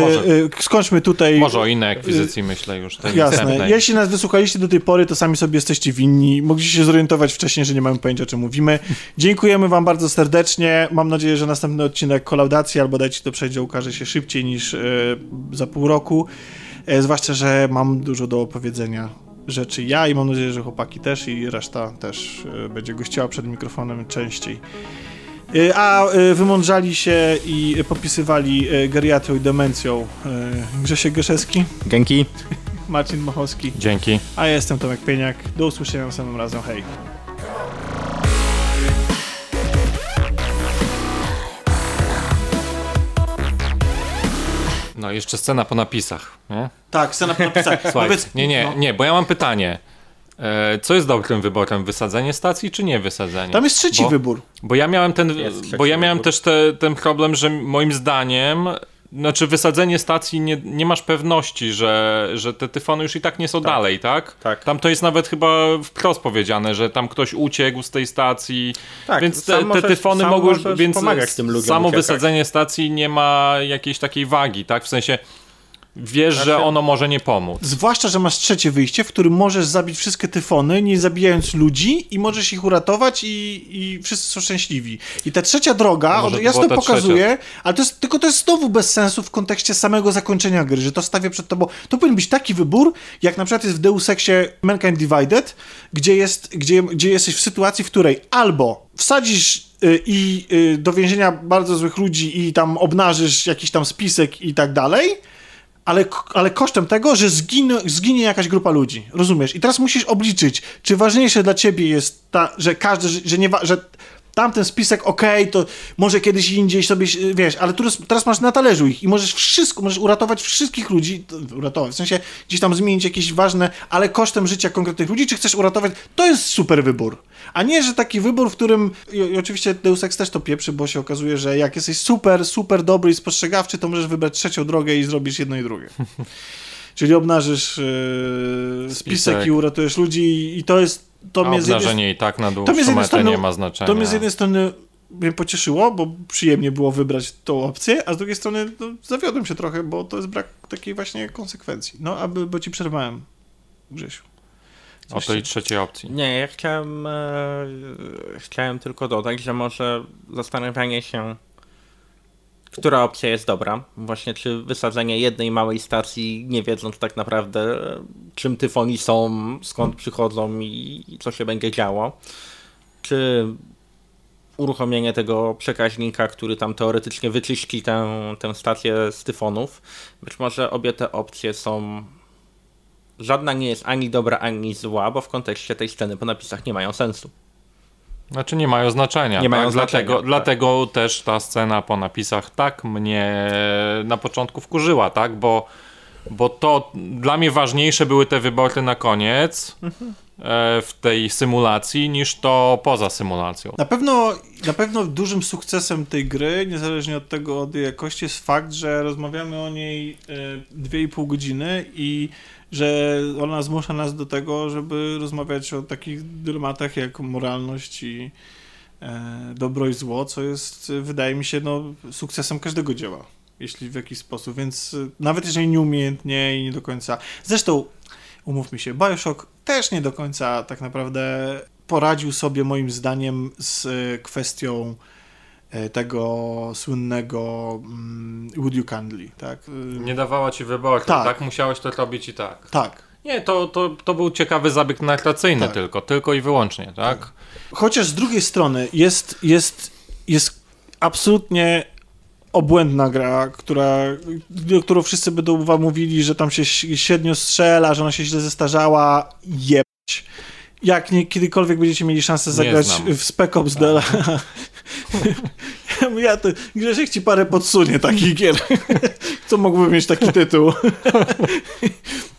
e, skończmy tutaj. Może o innej akwizycji myślę już, tej Jasne. następnej. Jeśli nas wysłuchaliście do tej pory, to sami sobie jesteście winni. Mogliście się zorientować wcześniej, że nie mamy pojęcia, o czym mówimy. Dziękujemy wam bardzo serdecznie. Mam nadzieję, że następny odcinek kolaudacji albo dajcie to przejdzie ukaże się szybciej niż e, za pół roku. E, zwłaszcza, że mam dużo do opowiedzenia rzeczy ja i mam nadzieję, że chłopaki też i reszta też e, będzie gościła przed mikrofonem częściej. E, A e, wymądrzali się i popisywali geriatrią i demencją e, Grzesiek Grzeszewski, Dzięki. Marcin Machowski, Dzięki. a ja jestem Tomek Pieniak. Do usłyszenia następnym razem. Hej. No jeszcze scena po napisach, nie? Tak, scena po napisach. Słuchaj, nie, nie, no. nie, bo ja mam pytanie. E, co jest dobrym wyborem? Wysadzenie stacji czy nie wysadzenie? Tam jest trzeci bo, wybór. Bo ja miałem ten, bo ja miałem wybór. też te, ten problem, że moim zdaniem znaczy wysadzenie stacji nie, nie masz pewności, że, że te tyfony już i tak nie są dalej, tak? Tak. Tam to jest nawet chyba wprost powiedziane, że tam ktoś uciekł z tej stacji, Tak, więc te, te możesz- tyfony mogą więc pomagać tym ludziom samo uciekać. wysadzenie stacji nie ma jakiejś takiej wagi, tak? W sensie wiesz, Znaczy- że ono może nie pomóc. Zwłaszcza, że masz trzecie wyjście, w którym możesz zabić wszystkie tyfony, nie zabijając ludzi i możesz ich uratować i, i wszyscy są szczęśliwi. I ta trzecia droga Może jasno pokazuje, ale to jest, tylko to jest znowu bez sensu w kontekście samego zakończenia gry, że to stawia przed tobą, to powinien być taki wybór, jak na przykład jest w Deus Exie Mankind Divided, gdzie, jest, gdzie, gdzie jesteś w sytuacji, w której albo wsadzisz y, i y, do więzienia bardzo złych ludzi i tam obnażysz jakiś tam spisek i tak dalej, ale, ale kosztem tego, że zginie, zginie jakaś grupa ludzi. Rozumiesz? I teraz musisz obliczyć, czy ważniejsze dla ciebie jest ta, że każdy, że, nie że tamten spisek, okej, to może kiedyś indziej sobie, wiesz, ale teraz, teraz masz na talerzu ich i możesz wszystko, możesz uratować wszystkich ludzi, to- uratować, w sensie gdzieś tam zmienić jakieś ważne, ale kosztem życia konkretnych ludzi, czy chcesz uratować, to jest super wybór. A nie, że taki wybór, w którym, i, i oczywiście Deus Ex też to pieprzy, bo się okazuje, że jak jesteś super, super dobry i spostrzegawczy, to możesz wybrać trzecią drogę i zrobisz jedno i drugie. Czyli obnażysz yy, spisek. Spisek. i uratujesz ludzi i to jest, to A mnie z jednej i tak na dłuższą metę strony- nie ma znaczenia. to mnie z jednej strony mnie pocieszyło, bo przyjemnie było wybrać tą opcję, a z drugiej strony no, zawiodłem się trochę, bo to jest brak takiej właśnie konsekwencji. No, aby, bo ci przerwałem, Grzesiu. O tej trzeciej opcji. Nie, ja chciałem, e, chciałem tylko dodać, że może zastanawianie się, która opcja jest dobra. Właśnie czy wysadzenie jednej małej stacji, nie wiedząc tak naprawdę, czym tyfoni są, skąd przychodzą i co się będzie działo. Czy uruchomienie tego przekaźnika, który tam teoretycznie wyczyści tę, tę stację z tyfonów. Być może obie te opcje są żadna nie jest ani dobra, ani zła, bo w kontekście tej sceny po napisach nie mają sensu. Znaczy nie mają znaczenia. Nie mają tak? znaczenia, Dlatego, tak. dlatego też ta scena po napisach tak mnie na początku wkurzyła, tak? Bo, bo to dla mnie ważniejsze były te wybory na koniec Mhm. e, w tej symulacji niż to poza symulacją. Na pewno, na pewno dużym sukcesem tej gry, niezależnie od tego, od jakości, jest fakt, że rozmawiamy o niej e, dwie i pół godziny i że ona zmusza nas do tego, żeby rozmawiać o takich dylematach jak moralność i e, dobro i zło, co jest, wydaje mi się, no, sukcesem każdego dzieła, jeśli w jakiś sposób, więc e, nawet jeżeli nieumiejętnie i nie do końca. Zresztą, umówmy się, Bioshock też nie do końca tak naprawdę poradził sobie moim zdaniem z e, kwestią tego słynnego mm, Would You Kindly, tak? E, Nie dawała ci wyboru, Tak. tak? Musiałeś to robić i tak. Tak. Nie, to, to, to był ciekawy zabieg narracyjny Tak. tylko, tylko i wyłącznie, tak? Chociaż z drugiej strony jest, jest, jest absolutnie obłędna gra, która, którą wszyscy będą wam mówili, że tam się średnio strzela, że ona się źle zestarzała, jebać. Jak nie, kiedykolwiek będziecie mieli szansę zagrać w Spec Ops The ja to, Grzesiek ci parę podsunie takich gier, co mógłby mieć taki tytuł.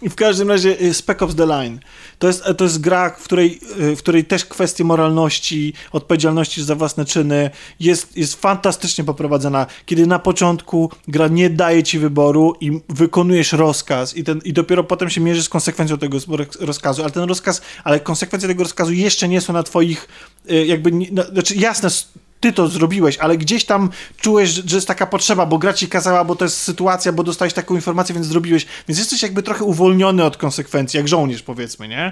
I w każdym razie y, Spec Ops The Line. To jest, to jest gra, w której, y, w której też kwestie moralności, odpowiedzialności za własne czyny jest, jest fantastycznie poprowadzona. Kiedy na początku gra nie daje ci wyboru i wykonujesz rozkaz i, ten, i dopiero potem się mierzysz z konsekwencją tego rozkazu, ale ten rozkaz, ale konsekwencje tego rozkazu jeszcze nie są na twoich, y, jakby, no, znaczy jasne, ty to zrobiłeś, ale gdzieś tam czułeś, że, jest taka potrzeba, bo gra ci kazała, bo to jest sytuacja, bo dostałeś taką informację, więc zrobiłeś. Więc jesteś jakby trochę uwolniony od konsekwencji, jak żołnierz powiedzmy, nie?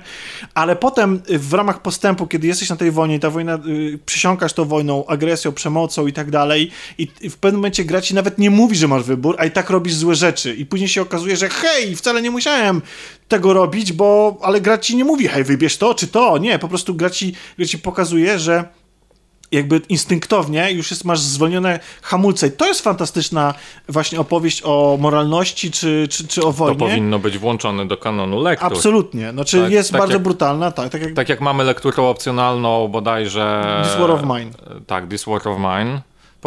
Ale potem y, w ramach postępu, kiedy jesteś na tej wojnie, ta wojna, y, przysiąkasz tą wojną, agresją, przemocą i tak dalej i w pewnym momencie gra ci nawet nie mówi, że masz wybór, a i tak robisz złe rzeczy. I później się okazuje, że hej, wcale nie musiałem tego robić, bo, ale gra ci nie mówi, hej, wybierz to czy to. Nie, po prostu gra ci, gra ci pokazuje, że jakby instynktownie już jest, masz zwolnione hamulce. I to jest fantastyczna właśnie opowieść o moralności czy, czy, czy o To wojnie. powinno być włączone do kanonu lektur. Absolutnie. Znaczy Tak, jest tak bardzo jak- brutalna, tak, tak jak Tak jak mamy lekturę opcjonalną bodajże... This War of Mine. Tak, This War of Mine.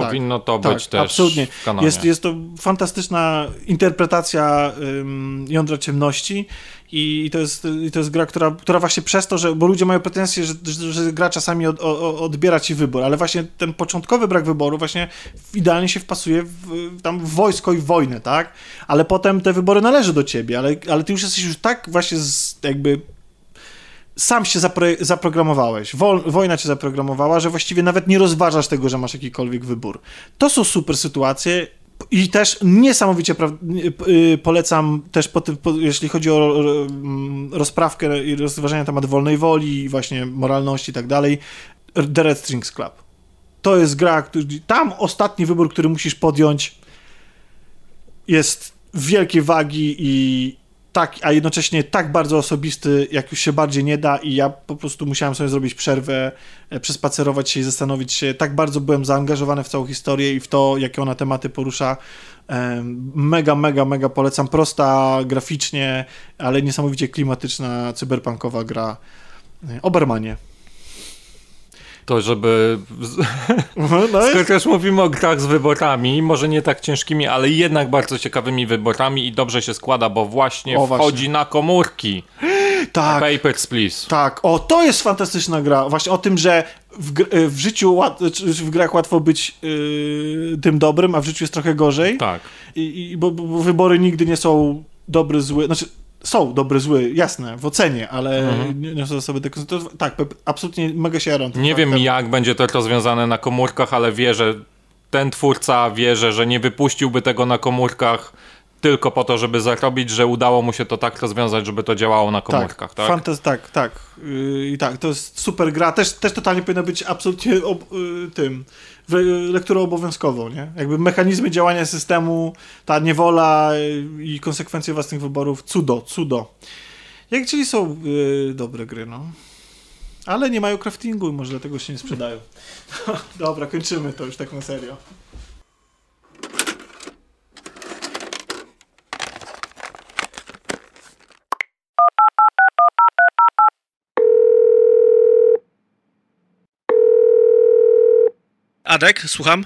Powinno to tak, być też absolutnie. w kanonie. Jest, jest to fantastyczna interpretacja ym, jądra ciemności i, to jest, i to jest gra, która, która właśnie przez to, że, bo ludzie mają pretensje, że, że, że gra czasami od, o, odbiera ci wybór, ale właśnie ten początkowy brak wyboru właśnie idealnie się wpasuje w, tam w wojsko i w wojnę, tak? Ale potem te wybory należą do ciebie, ale, ale ty już jesteś już tak właśnie z, jakby sam się zapro, zaprogramowałeś, Wol, wojna cię zaprogramowała, że właściwie nawet nie rozważasz tego, że masz jakikolwiek wybór. To są super sytuacje, I też niesamowicie pra- y, polecam też po tym, po, jeśli chodzi o mm, rozprawkę i rozważanie na temat wolnej woli, właśnie moralności i tak dalej, The Red Strings Club. To jest gra, tam ostatni wybór, który musisz podjąć jest wielkiej wagi i tak, a jednocześnie tak bardzo osobisty, jak już się bardziej nie da i ja po prostu musiałem sobie zrobić przerwę, e, przespacerować się i zastanowić się. Tak bardzo byłem zaangażowany w całą historię i w to, jakie ona tematy porusza. Mega, mega, mega polecam. Prosta graficznie, ale niesamowicie klimatyczna, cyberpunkowa gra. E, Obermanie. To żeby... No, Skoro jest, też mówimy o grach z wyborami, może nie tak ciężkimi, ale jednak bardzo ciekawymi wyborami i dobrze się składa, bo właśnie O, właśnie. wchodzi na komórki. tak. Papers, Please. Tak, o, to jest fantastyczna gra. Właśnie o tym, że w, gr- w życiu, w grach łatwo być yy, tym dobrym, a w życiu jest trochę gorzej. Tak. I, i, bo, bo bo wybory nigdy nie są dobry, zły. Znaczy, są dobry, zły, jasne, w ocenie, ale Mhm. nie, nie są sobie tak. To, tak, absolutnie mega się jaram. Nie wiem faktem. jak będzie to rozwiązane na komórkach, ale wierzę, ten twórca wierzy, że nie wypuściłby tego na komórkach tylko po to, żeby zarobić, że udało mu się to tak rozwiązać, żeby to działało na komórkach, tak? Fantas- tak, tak. Yy, I tak, to jest super gra. Też, też totalnie powinna być absolutnie ob, yy, tym, w, lekturą obowiązkową, nie? Jakby mechanizmy działania systemu, ta niewola yy, i konsekwencje własnych wyborów, cudo, cudo. Jak czyli są yy, dobre gry, no. Ale nie mają craftingu i może dlatego się nie sprzedają. Dobra, kończymy to już tak na serio. Adek, słucham?